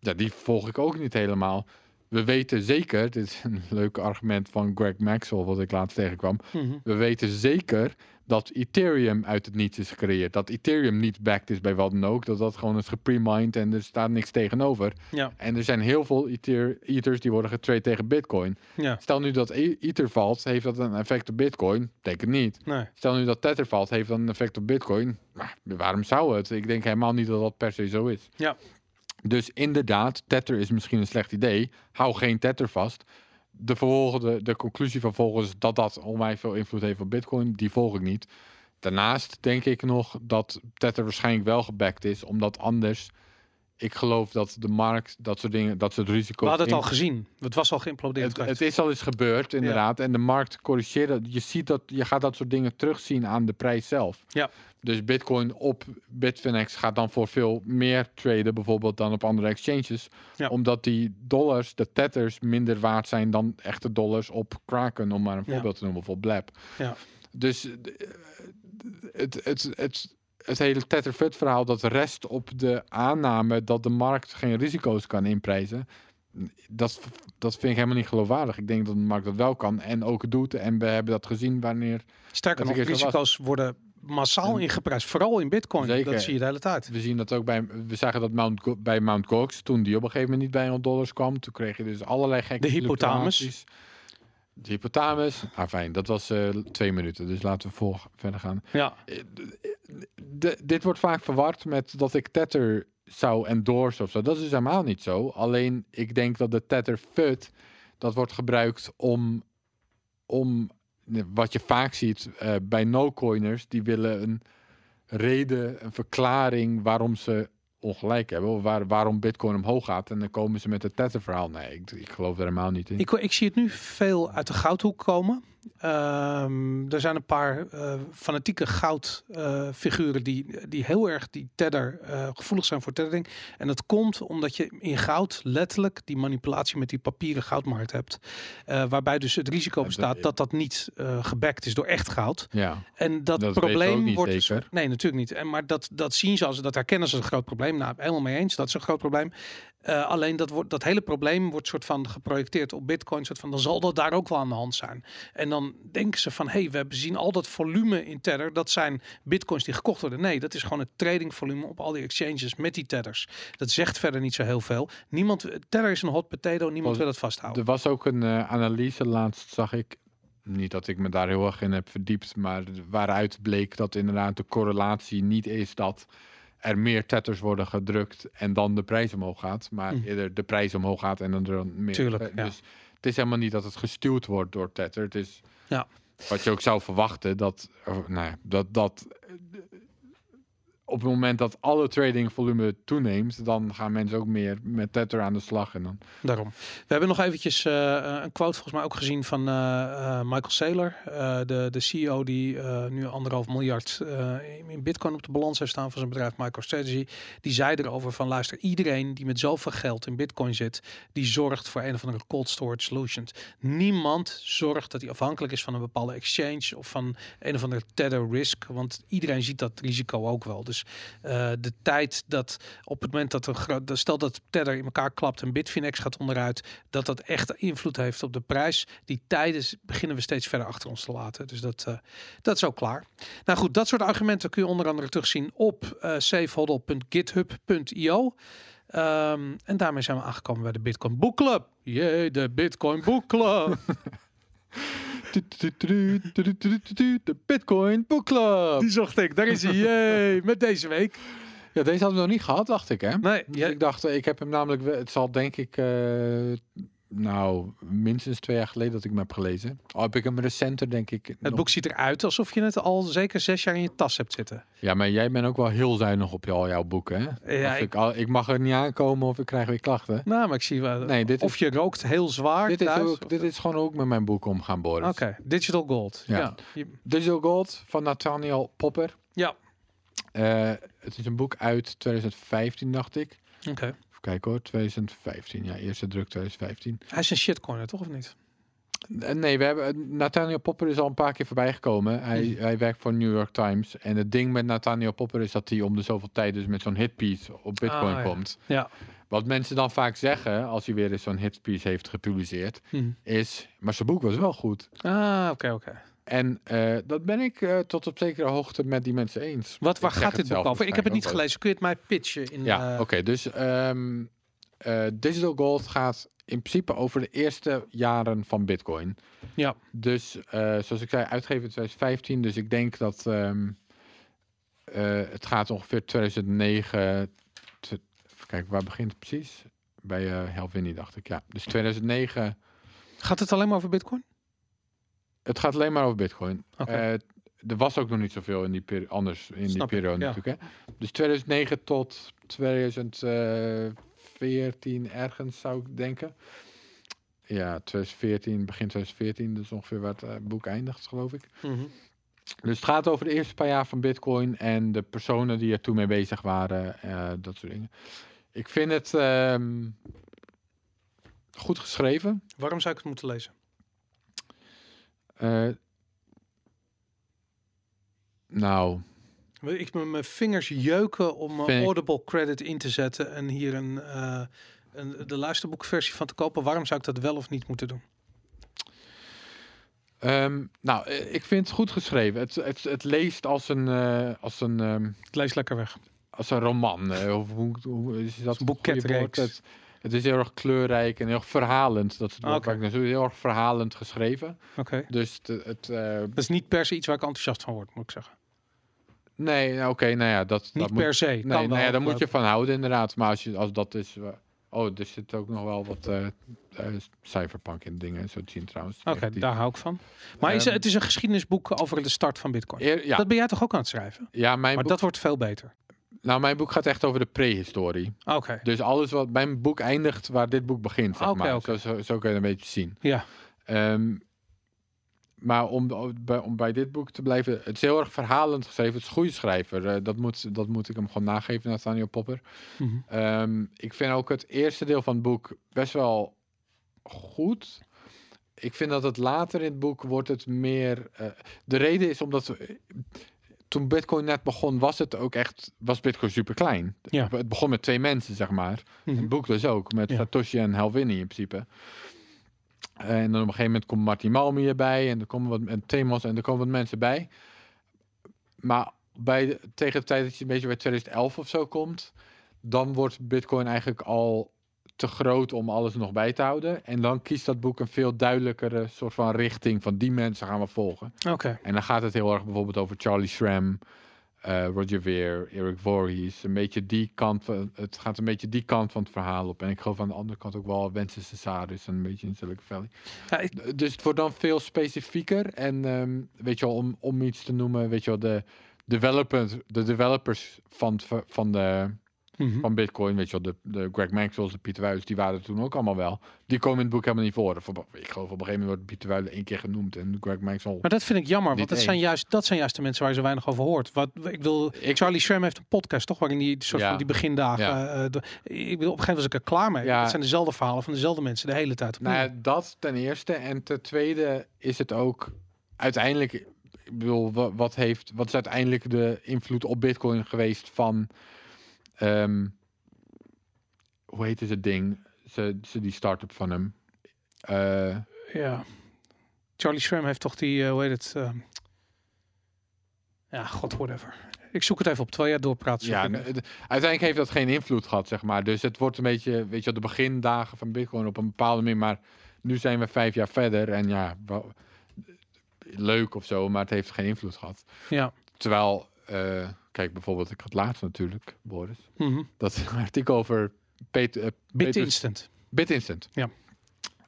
ja, die volg ik ook niet helemaal. We weten zeker, <laughs> dit is een leuk argument van Greg Maxwell, wat ik laatst tegenkwam. Mhm. We weten zeker dat Ethereum uit het niets is gecreëerd. Dat Ethereum niet backed is bij wat dan ook. Dat dat gewoon is gepremined en er staat niks tegenover. Ja. En er zijn heel veel Ether, Ethers die worden getrade tegen Bitcoin. Ja. Stel nu dat E- Ether valt, heeft dat een effect op Bitcoin? Denk het niet. Nee. Stel nu dat Tether valt, heeft dat een effect op Bitcoin? Maar waarom zou het? Ik denk helemaal niet dat dat per se zo is. Ja. Dus inderdaad, Tether is misschien een slecht idee. Hou geen Tether vast. De, vervolgende, de conclusie vervolgens dat dat onwijs veel invloed heeft op Bitcoin, die volg ik niet. Daarnaast denk ik nog dat Tether waarschijnlijk wel gebackt is, omdat anders, ik geloof dat de markt dat soort dingen, dat soort risico's. We hadden het al gezien. Het was al geïmplodeerd. het, is al eens gebeurd, inderdaad. En de markt corrigeert dat. Je ziet dat, je gaat dat soort dingen terugzien aan de prijs zelf. Ja. Dus Bitcoin op Bitfinex gaat dan voor veel meer traden, bijvoorbeeld dan op andere exchanges. Ja. Omdat die dollars, de tethers, minder waard zijn dan echte dollars op Kraken, om maar een Ja. voorbeeld te noemen, bijvoorbeeld Blab. Ja. Dus eh, het, het, het, het hele Tether verhaal dat rest op de aanname dat de markt geen risico's kan inprijzen. Dat, dat vind ik helemaal niet geloofwaardig. Ik denk dat de markt dat wel kan en ook doet. En we hebben dat gezien wanneer Sterker nog, risico's worden massaal ingeprijsd. Vooral in bitcoin. Zeker. Dat zie je de hele tijd. we zien dat ook bij, we zagen dat Mount, Go- bij Mount Gox, toen die op een gegeven moment niet bij 100 dollars kwam, toen kreeg je dus allerlei gekke De hypothalamus. De hypothalamus. Ah, fijn, dat was eh, twee minuten, dus laten we verder gaan. Ja. de, dit wordt vaak verward met dat ik Tether zou endorsen of zo. Dat is helemaal niet zo. Alleen ik denk dat de Tether FUD, dat wordt gebruikt om, om wat je vaak ziet eh, bij no-coiners, die willen een reden, een verklaring waarom ze ongelijk hebben, waar, waarom Bitcoin omhoog gaat. En dan komen ze met het Tether-verhaal. Nee, ik, ik geloof er helemaal niet in. Ik, ik zie het nu veel uit de goudhoek komen. Ehm, er zijn een paar eh, fanatieke goudfiguren die, die heel erg die tether eh, gevoelig zijn voor tethering. En dat komt omdat je in goud letterlijk die manipulatie met die papieren goudmarkt hebt. Eh, waarbij dus het risico bestaat dat- dat niet gebackt is door echt goud. ja, En dat, probleem niet wordt dus- nee, natuurlijk niet. En maar dat, dat zien ze als dat herkennen ze als een groot probleem. Nou, helemaal mee eens. Dat is een groot probleem. Eh, alleen dat wordt dat hele probleem wordt soort van geprojecteerd op Bitcoin. Soort van dan zal dat daar ook wel aan de hand zijn. En dan denken ze van, hé, hey, we hebben zien al dat volume in Tether. Dat zijn Bitcoins die gekocht worden. Nee, dat is gewoon het tradingvolume op al die exchanges met die Tethers. Dat zegt verder niet zo heel veel. Niemand, Tether is een hot potato. Niemand wil het vasthouden. er was ook een eh, analyse laatst, zag ik. niet dat ik me daar heel erg in heb verdiept, maar waaruit bleek dat inderdaad de correlatie niet is dat er meer tetters worden gedrukt en dan de prijs omhoog gaat, maar Hm. eerder de prijs omhoog gaat en dan er meer. Tuurlijk, eh, ja. Dus het is helemaal niet dat het gestuurd wordt door tetter. Het is Ja. wat je ook zou verwachten dat, nou ja, dat, dat op het moment dat alle trading volume toeneemt, dan gaan mensen ook meer met tether aan de slag en dan Daarom. We hebben nog eventjes eh, een quote volgens mij ook gezien van eh, eh, Michael Saylor, de, de CEO die nu anderhalf miljard in bitcoin op de balans heeft staan van zijn bedrijf MicroStrategy. Die zei erover van luister, iedereen die met zoveel geld in bitcoin zit, die zorgt voor een of andere cold storage solutions. Niemand zorgt dat hij afhankelijk is van een bepaalde exchange of van een of andere tether risk, want iedereen ziet dat risico ook wel. Dus eh, de tijd dat op het moment dat een stel dat Tether in elkaar klapt en Bitfinex gaat onderuit, dat dat echt invloed heeft op de prijs. Die tijden beginnen we steeds verder achter ons te laten. Dus dat, eh, dat is ook klaar. Nou goed, dat soort argumenten kun je onder andere terugzien op eh safehodl.github.io. Ehm, en daarmee zijn we aangekomen bij de Bitcoin Book Club. Jee, de Bitcoin Book Club. <laughs> De Bitcoin Book Club. Die zocht ik. Daar is hij. Jee, met deze week. Ja, deze hadden we nog niet gehad, dacht ik, hè? Nee, Dus ja, ik dacht, eh, ik heb hem namelijk, het zal denk ik, eh, nou, minstens twee jaar geleden dat ik hem heb gelezen. Al heb ik hem recenter, denk ik. het nog- boek ziet eruit alsof je het al zeker zes jaar in je tas hebt zitten. Ja, maar jij bent ook wel heel zuinig op al jouw boeken, hè? Ja, ik- ik, al, ik mag er niet aankomen of ik krijg weer klachten. Nou, maar ik zie wel. Nee, dit of is- je rookt heel zwaar. Dit is, ook, dit is gewoon ook met mijn boek omgaan, Boris. Oké, Digital Gold. Ja. Ja. Je- Digital Gold van Nathaniel Popper. Ja. Eh, het is een boek uit 2015, dacht ik. Oké. Kijken hoor, 2015. Ja, eerste druk 2015. Hij is een shitcoiner, toch of niet? Eh, Nee, we hebben, eh, Nathaniel Popper is al een paar keer voorbij gekomen. Hij, Mhm. hij werkt voor New York Times. En het ding met Nathaniel Popper is dat hij om de zoveel tijd dus met zo'n hitpiece op Bitcoin Ah, komt. Ja. Wat mensen dan vaak zeggen, als hij weer eens zo'n hitpiece heeft gepubliceerd, Hm. is, maar zijn boek was wel goed. Ah, oké, oké. En eh, dat ben ik eh, tot op zekere hoogte met die mensen eens. Wat, waar gaat dit boek over? Ik heb het niet gelezen. Kun je het mij pitchen? In, Ja, eh, oké. dus ehm, eh, Digital Gold gaat in principe over de eerste jaren van Bitcoin. Ja. Dus zoals ik zei, uitgeven in 2015. Dus ik denk dat ehm, eh, het gaat ongeveer 2009. te- even kijken, waar begint het precies? Bij Helvini, dacht ik. Ja, dus 2009. Gaat het alleen maar over Bitcoin? Het gaat alleen maar over Bitcoin. Eh, er was ook nog niet zoveel in die peri- anders in die ik, periode ja. natuurlijk. Hè? Dus 2009 tot 2014 ergens zou ik denken. Ja, 2014, begin 2014, dus ongeveer waar het eh, boek eindigt, geloof ik. Mhm. Dus het gaat over de eerste paar jaar van Bitcoin en de personen die er toen mee bezig waren, eh, dat soort dingen. Ik vind het ehm, goed geschreven. Waarom zou ik het moeten lezen? Eh, nou, Ik mijn vingers jeuken om een ik- Audible credit in te zetten en hier een, eh, een, de luisterboekversie van te kopen. Waarom zou ik dat wel of niet moeten doen? Ehm, nou, eh, ik vind het goed geschreven. Het, het, het leest als een, eh, als een, ehm, Het leest lekker weg. als een roman. eh, of hoe, hoe is dat een boeketreeks. Het, het is heel erg kleurrijk en heel erg verhalend. Dat is het woord zoek. Heel erg verhalend geschreven. Oké. Dus het, het eh, Dat is niet per se iets waar ik enthousiast van word, moet ik zeggen. nee, nou, oké, nou ja, dat, Niet dat per moet, se. Nee, nou ja, daar moet je van houden inderdaad. Maar als, je, als dat is... eh, oh, er zit ook nog wel wat eh eh, cyberpunk in dingen. Zo te zien trouwens. Oké, daar hou ik van. Maar is, Ehm, het is een geschiedenisboek over de start van Bitcoin. Eer- ja, Dat ben jij toch ook aan het schrijven? ja, mijn Maar boek, dat wordt veel beter. Nou, mijn boek gaat echt over de prehistorie. Oké. Dus alles wat mijn boek eindigt waar dit boek begint, zeg Oké, maar. Zo, zo, zo kun je het een beetje zien. Ja. Ehm, maar om, bij, om bij dit boek te blijven, het is heel erg verhalend geschreven. Het is een goede schrijver. Eh, dat, moet, dat moet ik hem gewoon nageven, Nathaniel Popper. Mhm. Ehm, ik vind ook het eerste deel van het boek best wel goed. Ik vind dat het later in het boek wordt het meer... eh, de reden is omdat... we- toen Bitcoin net begon, was het ook echt... Was Bitcoin super klein. Ja. Het begon met twee mensen, zeg maar. Het boek dus ook, met Ja. Satoshi en Helvini in principe. En dan op een gegeven moment komt Martin Malmi erbij en er komen wat en Themos en er komen wat mensen bij. Maar bij tegen de tijd dat je een beetje bij 2011 of zo komt, dan wordt Bitcoin eigenlijk al te groot om alles nog bij te houden. En dan kiest dat boek een veel duidelijkere soort van richting van die mensen gaan we volgen. Oké. En dan gaat het heel erg bijvoorbeeld over Charlie Schramm, eh, Roger Ver, Eric Voorhees. Een beetje die kant van, het gaat een beetje die kant van het verhaal op. En ik geloof aan de andere kant ook wel Wences Cesaris en een beetje in Silicon Valley. Ja, ik, D- Dus het wordt dan veel specifieker. En ehm, weet je wel, om, om iets te noemen, weet je wel, de developers, de developers van, van, de, mhm. van Bitcoin, weet je wel, de, de Greg Maxwell, de Pieter Wuijs, die waren er toen ook allemaal wel. Die komen in het boek helemaal niet voor. Ik geloof op een gegeven moment wordt Pieter Wuijs één keer genoemd en Greg Maxwell. Maar dat vind ik jammer, want dat zijn, juist, dat zijn juist de mensen waar je zo weinig over hoort. Wat, ik wil, Ik- Charlie Schramm heeft een podcast, toch? Waarin die soort Ja. van die begindagen. Ja. eh, de- ik bedoel, op een gegeven moment was ik er klaar mee. Ja. Het zijn dezelfde verhalen van dezelfde mensen de hele tijd. Nou ja, dat ten eerste. En ten tweede is het ook uiteindelijk. Ik bedoel, wa- wat, heeft, wat is uiteindelijk de invloed op Bitcoin geweest van. Ehm, hoe heet het ding? Ze, ze die start-up van hem. Eh, Ja. Charlie Schramm heeft toch die, eh, hoe heet het? ehm, ja, god, whatever. Ik zoek het even op, terwijl jij doorpraat. ja, uiteindelijk heeft dat geen invloed gehad, zeg maar. Dus het wordt een beetje, weet je, de begindagen van Bitcoin op een bepaalde manier. Maar nu zijn we vijf jaar verder en ja, wel- leuk of zo, maar het heeft geen invloed gehad. ja. Terwijl, eh, kijk bijvoorbeeld, ik had laatst natuurlijk, Boris, Mhm. dat artikel over Pet, eh, Bit Petrus- instant. BitInstant. Ja.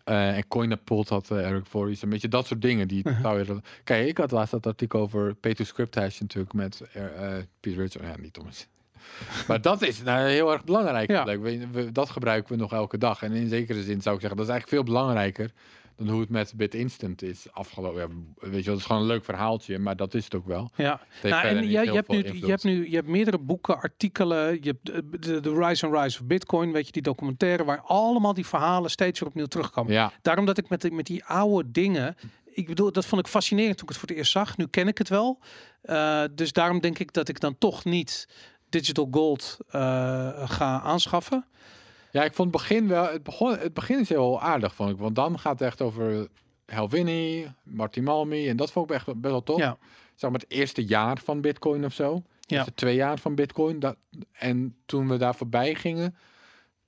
Eh, en Coinapult had eh, Eric Voorhees, een beetje dat soort dingen. Die zou je, kijk, ik had laatst dat artikel over Peter Script Hash natuurlijk met eh eh, Peter Richard. Ja, niet Thomas. <laughs> maar dat is nou, heel erg belangrijk. Ja. We, we- dat gebruiken we nog elke dag. En in zekere zin zou ik zeggen, dat is eigenlijk veel belangrijker dan hoe het met BitInstant is afgelopen. Ja, weet je, dat is gewoon een leuk verhaaltje, maar dat is het ook wel. Ja, nou, en ja, je, heel hebt nu, invloed. je hebt nu je hebt meerdere boeken, artikelen. Je hebt de, de, de Rise and Rise of Bitcoin, weet je, die documentaire, waar allemaal die verhalen steeds weer opnieuw terugkomen. Ja, Daarom dat ik met, met die oude dingen. Ik bedoel, dat vond ik fascinerend toen ik het voor het eerst zag. Nu ken ik het wel. Eh, dus daarom denk ik dat ik dan toch niet digital gold eh, ga aanschaffen. Ja, ik vond het begin wel. Het, begon, het begin is heel aardig, vond ik. Want dan gaat het echt over Helvini, Marty Malmi. En dat vond ik echt best wel tof. Ja. Zeg maar het eerste jaar van Bitcoin of zo. Ja. Twee jaar van Bitcoin. Dat, en toen we daar voorbij gingen.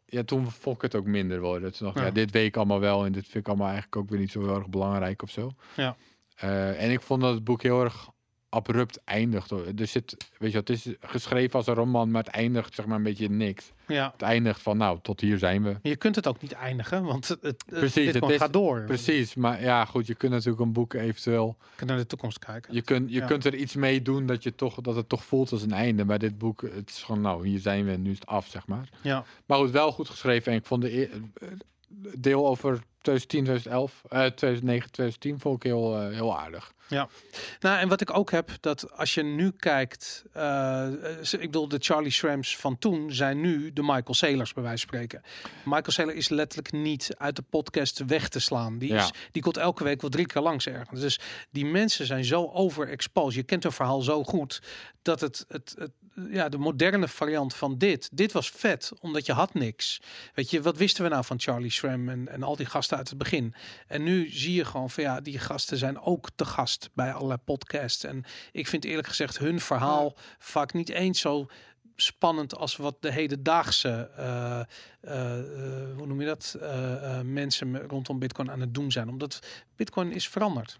Ja, toen vond ik het ook minder worden. Toen dacht Ja. ja. dit weet ik allemaal wel. En dit vind ik allemaal eigenlijk ook weer niet zo heel erg belangrijk of zo. Ja. Eh, en ik vond dat het boek heel erg abrupt eindigt. Er zit, weet je, het is geschreven als een roman, maar het eindigt zeg maar een beetje niks. Ja. Het eindigt van, nou, tot hier zijn we. Je kunt het ook niet eindigen, want het, het, Precies, Bitcoin het is- gaat door. Precies, maar ja, goed, je kunt natuurlijk een boek eventueel. Je kunt naar de toekomst kijken. Je, kunt, je Ja. kunt er iets mee doen dat, je toch, dat het toch voelt als een einde. Maar dit boek, het is gewoon, nou, hier zijn we en nu is het af, zeg maar. Ja. Maar goed, wel goed geschreven. En ik vond de e- deel over 2010, 2011, eh 2009, 2010 vond ik heel, eh, heel aardig. Nou, en wat ik ook heb, dat als je nu kijkt, ze- ik bedoel, de Charlie Shrams van toen zijn nu de Michael Saylors, bij wijze van spreken. Michael Saylor is letterlijk niet uit de podcast weg te slaan. Die, Ja. is, die komt elke week wel drie keer langs ergens. Dus die mensen zijn zo overexposed. Je kent hun verhaal zo goed dat het, het, het ja, de moderne variant van dit. Dit was vet, omdat je had niks. Weet je, wat wisten we nou van Charlie Schramm en, en al die gasten uit het begin? En nu zie je gewoon van ja, die gasten zijn ook te gast bij allerlei podcasts. En ik vind eerlijk gezegd hun verhaal vaak niet eens zo spannend als wat de hedendaagse, eh, eh, eh, hoe noem je dat, mensen me- rondom Bitcoin aan het doen zijn. Omdat Bitcoin is veranderd.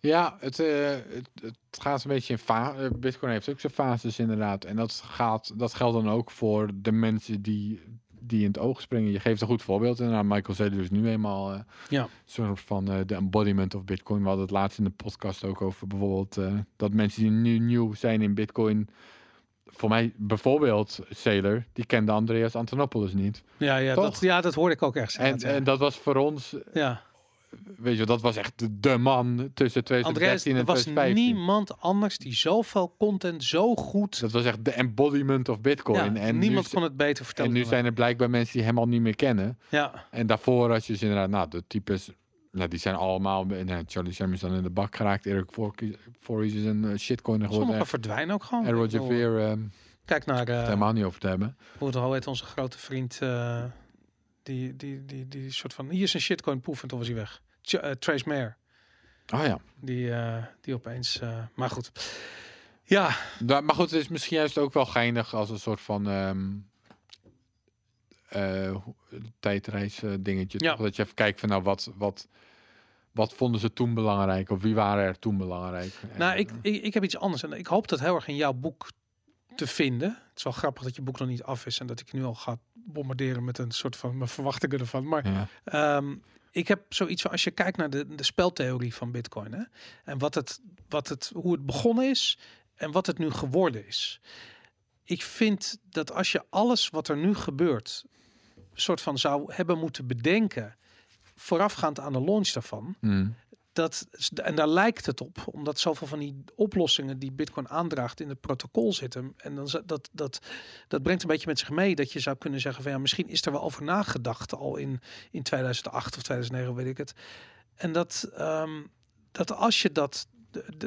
Ja, het, eh, het, het gaat een beetje in fa Bitcoin heeft ook zijn fases inderdaad. En dat, gaat, dat geldt dan ook voor de mensen die, die in het oog springen. Je geeft een goed voorbeeld. En Michael Saylor is nu eenmaal eh Ja. soort van eh, de embodiment of Bitcoin. We hadden het laatst in de podcast ook over bijvoorbeeld eh, dat mensen die nu nieuw zijn in Bitcoin. Voor mij bijvoorbeeld Saylor, die kende Andreas Antonopoulos niet. Ja, ja, Toch? dat, ja, dat hoorde ik ook echt. En, ja. en dat was voor ons, ja. Weet je, dat was echt de, de man tussen Andreas, 2013 er en was 2015. niemand anders die zoveel content zo goed. Dat was echt de embodiment of Bitcoin. Ja, en niemand nu, kon het beter vertellen. En nu zijn er blijkbaar mensen die hem al niet meer kennen. Ja, En daarvoor als je dus inderdaad, nou, de types, nou, die zijn allemaal, nou, Charlie Sherman is dan in de bak geraakt. Eric Voorhees is een uh, shitcoiner geworden. sommigen verdwijnen ook gewoon. En Roger Ver, ehm Kijk naar uh, helemaal niet over te hebben. hoe het al heet, onze grote vriend. eh, die, die, die, die soort van. Hier is een shitcoin poef en toen was hij weg. Ch- eh, Trace Mayer. Oh ja. Die, eh, die opeens. eh, maar goed. Ja, Da- maar goed, het is misschien juist ook wel geinig als een soort van... hoe- tijdreis dingetje. Ja. toch? Dat je even kijkt van nou, wat, wat, wat vonden ze toen belangrijk? Of wie waren er toen belangrijk? En, Nou, ik, ik, ik heb iets anders. En ik hoop dat heel erg in jouw boek te vinden. Het is wel grappig dat je boek nog niet af is. En dat ik nu al ga bombarderen met een soort van mijn verwachtingen ervan. Maar ja. Ehm, ik heb zoiets van als je kijkt naar de, de speltheorie van Bitcoin hè, en wat het, wat het, hoe het begonnen is en wat het nu geworden is. Ik vind dat als je alles wat er nu gebeurt, soort van zou hebben moeten bedenken, voorafgaand aan de launch daarvan, Mm. Dat, en daar lijkt het op, omdat zoveel van die oplossingen die Bitcoin aandraagt in het protocol zitten. En dan dat, dat, dat brengt een beetje met zich mee dat je zou kunnen zeggen van ja, misschien is er wel over nagedacht al in, in 2008 of 2009, weet ik het. En dat, ehm, dat als je dat,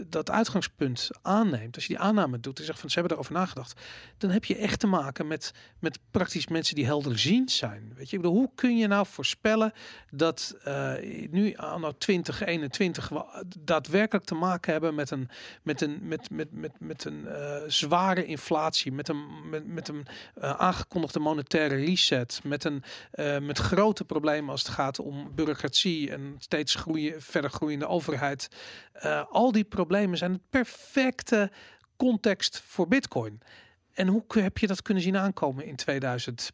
dat uitgangspunt aanneemt, als je die aanname doet en zegt van ze hebben erover nagedacht, dan heb je echt te maken met, met praktisch mensen die helderziend zijn. Weet je, ik bedoel, hoe kun je nou voorspellen dat eh, nu anno 2021 we daadwerkelijk te maken hebben met een, met een, met, met, met, met een eh, zware inflatie, met een, met, met een eh, aangekondigde monetaire reset, met, een, met grote problemen als het gaat om bureaucratie en steeds groeien, verder groeiende overheid. Al die problemen zijn het perfecte context voor Bitcoin. En hoe heb je dat kunnen zien aankomen in 2008,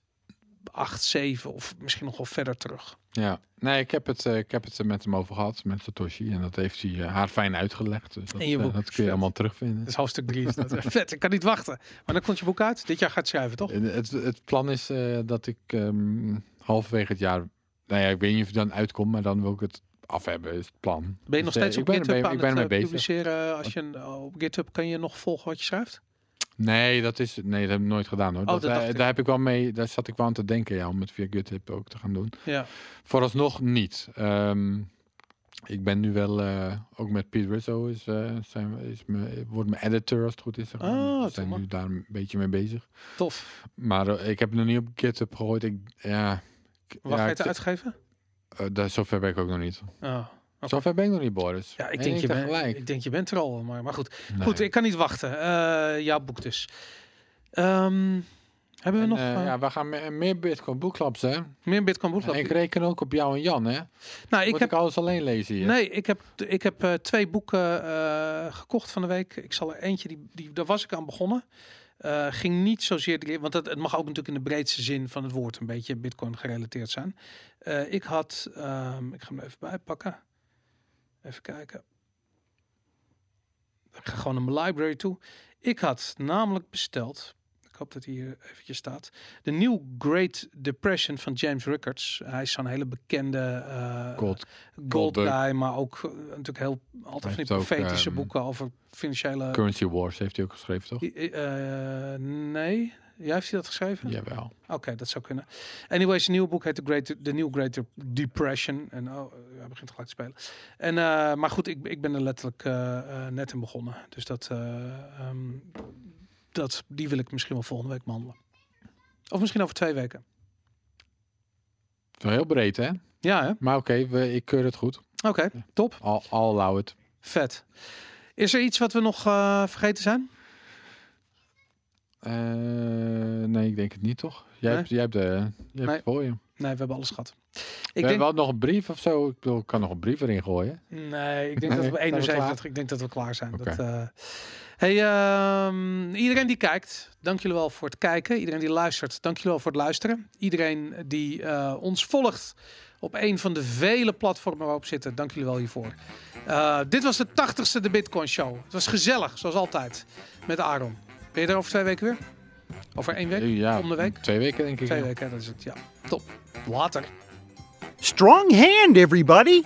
7 of misschien nog wel verder terug? Ja, nee, ik heb, het, eh, ik heb het met hem over gehad, met Satoshi. En dat heeft hij eh, haar fijn uitgelegd. Dus dat, In je eh, boek. dat kun je Vet. allemaal terugvinden. Dat is hoofdstuk 3. Is dat. <laughs> Vet, ik kan niet wachten. Maar dan komt je boek uit. Dit jaar gaat schrijven, toch? En Het, het plan is dat ik ehm, halverwege het jaar... Nou ja, ik weet niet of het dan uitkomt, maar dan wil ik het af hebben, is het plan. Ben je nog Dus, eh, steeds op GitHub mee- aan Ik ben ermee eh, bezig. publiceren? Als je een- op GitHub kan je nog volgen wat je schrijft? Nee, dat is nee, dat heb ik nooit gedaan hoor. Oh, dat eh, daar heb ik wel mee, daar zat ik wel aan te denken, ja, om het via GitHub ook te gaan doen. Ja. Vooralsnog niet. Ehm, ik ben nu wel eh, ook met Pete Rizzo is, eh, zijn is me, wordt mijn editor als het goed is. Zeg maar. Ah, we zijn nu daar een beetje mee bezig. Tof. Maar eh, ik heb het nog niet op GitHub gegooid. Ik, ja, Waar ga ja, je het uitgeven? Eh, daar, zover ben ik ook nog niet. Oh. Oké. Zover ben ik nog niet, Boris. Ja, ik denk, je bent, tegelijk. ik denk je bent er al. Maar, maar goed. Nee. Goed, ik kan niet wachten. Eh jouw boek dus. Ehm, hebben we En, nog eh, ja, we gaan me- meer Bitcoin boekclubs, hè? meer Bitcoin boek? En ik reken ook op jou en Jan, hè? nou, ik Moet heb ik alles alleen lezen hier? Nee, ik heb, ik heb twee boeken gekocht van de week. Ik zal er eentje, die, die, daar was ik aan begonnen. Eh, ging niet zozeer, want het, het mag ook natuurlijk in de breedste zin van het woord een beetje Bitcoin gerelateerd zijn. Eh, ik had, ehm, ik ga hem even bijpakken. Even kijken. Ik ga gewoon naar mijn library toe. Ik had namelijk besteld, ik hoop dat hij hier eventjes staat, de New Great Depression van James Rickards. Hij is zo'n hele bekende eh, Gold. Guy, maar ook eh, natuurlijk heel altijd van die heeft ook, profetische ehm, boeken over financiële. Currency Wars heeft hij ook geschreven, toch? Eh, nee, jij heeft hij dat geschreven? Jawel. Oké, dat zou kunnen. Anyways, zijn nieuwe boek heet The, Great, The New Great Depression. En oh, hij begint gelijk te spelen. En, maar goed, ik, ik ben er letterlijk net in begonnen. Dus dat, eh, ehm, dat, die wil ik misschien wel volgende week behandelen. Of misschien over twee weken. Wel heel breed, hè? Ja, hè? Maar oké, ik keur het goed. Oké, top. Al, al allow it. Vet. Is er iets wat we nog eh, vergeten zijn? Eh, nee, ik denk het niet, toch? Jij Nee? hebt, jij hebt, de, jij hebt Nee. het voor je. Nee, we hebben alles gehad. Ik we denk, hebben wel nog een brief of zo. Ik bedoel, ik kan nog een brief erin gooien. nee, ik denk dat <laughs> Nee, we zijn we 71, klaar? ik denk dat we klaar zijn. Dat, eh, hey, ehm, iedereen die kijkt, dank jullie wel voor het kijken. Iedereen die luistert, dank jullie wel voor het luisteren. Iedereen die eh, ons volgt op een van de vele platformen waarop we zitten, dank jullie wel hiervoor. Eh, dit was de 80ste de Bitcoin Show. Het was gezellig, zoals altijd, met Aaron. Ben je er over twee weken weer? Over één week? Ja, Om de week? Twee weken, denk ik. Twee ja. weken, dat is het. Ja, top. Later. Strong hand, everybody!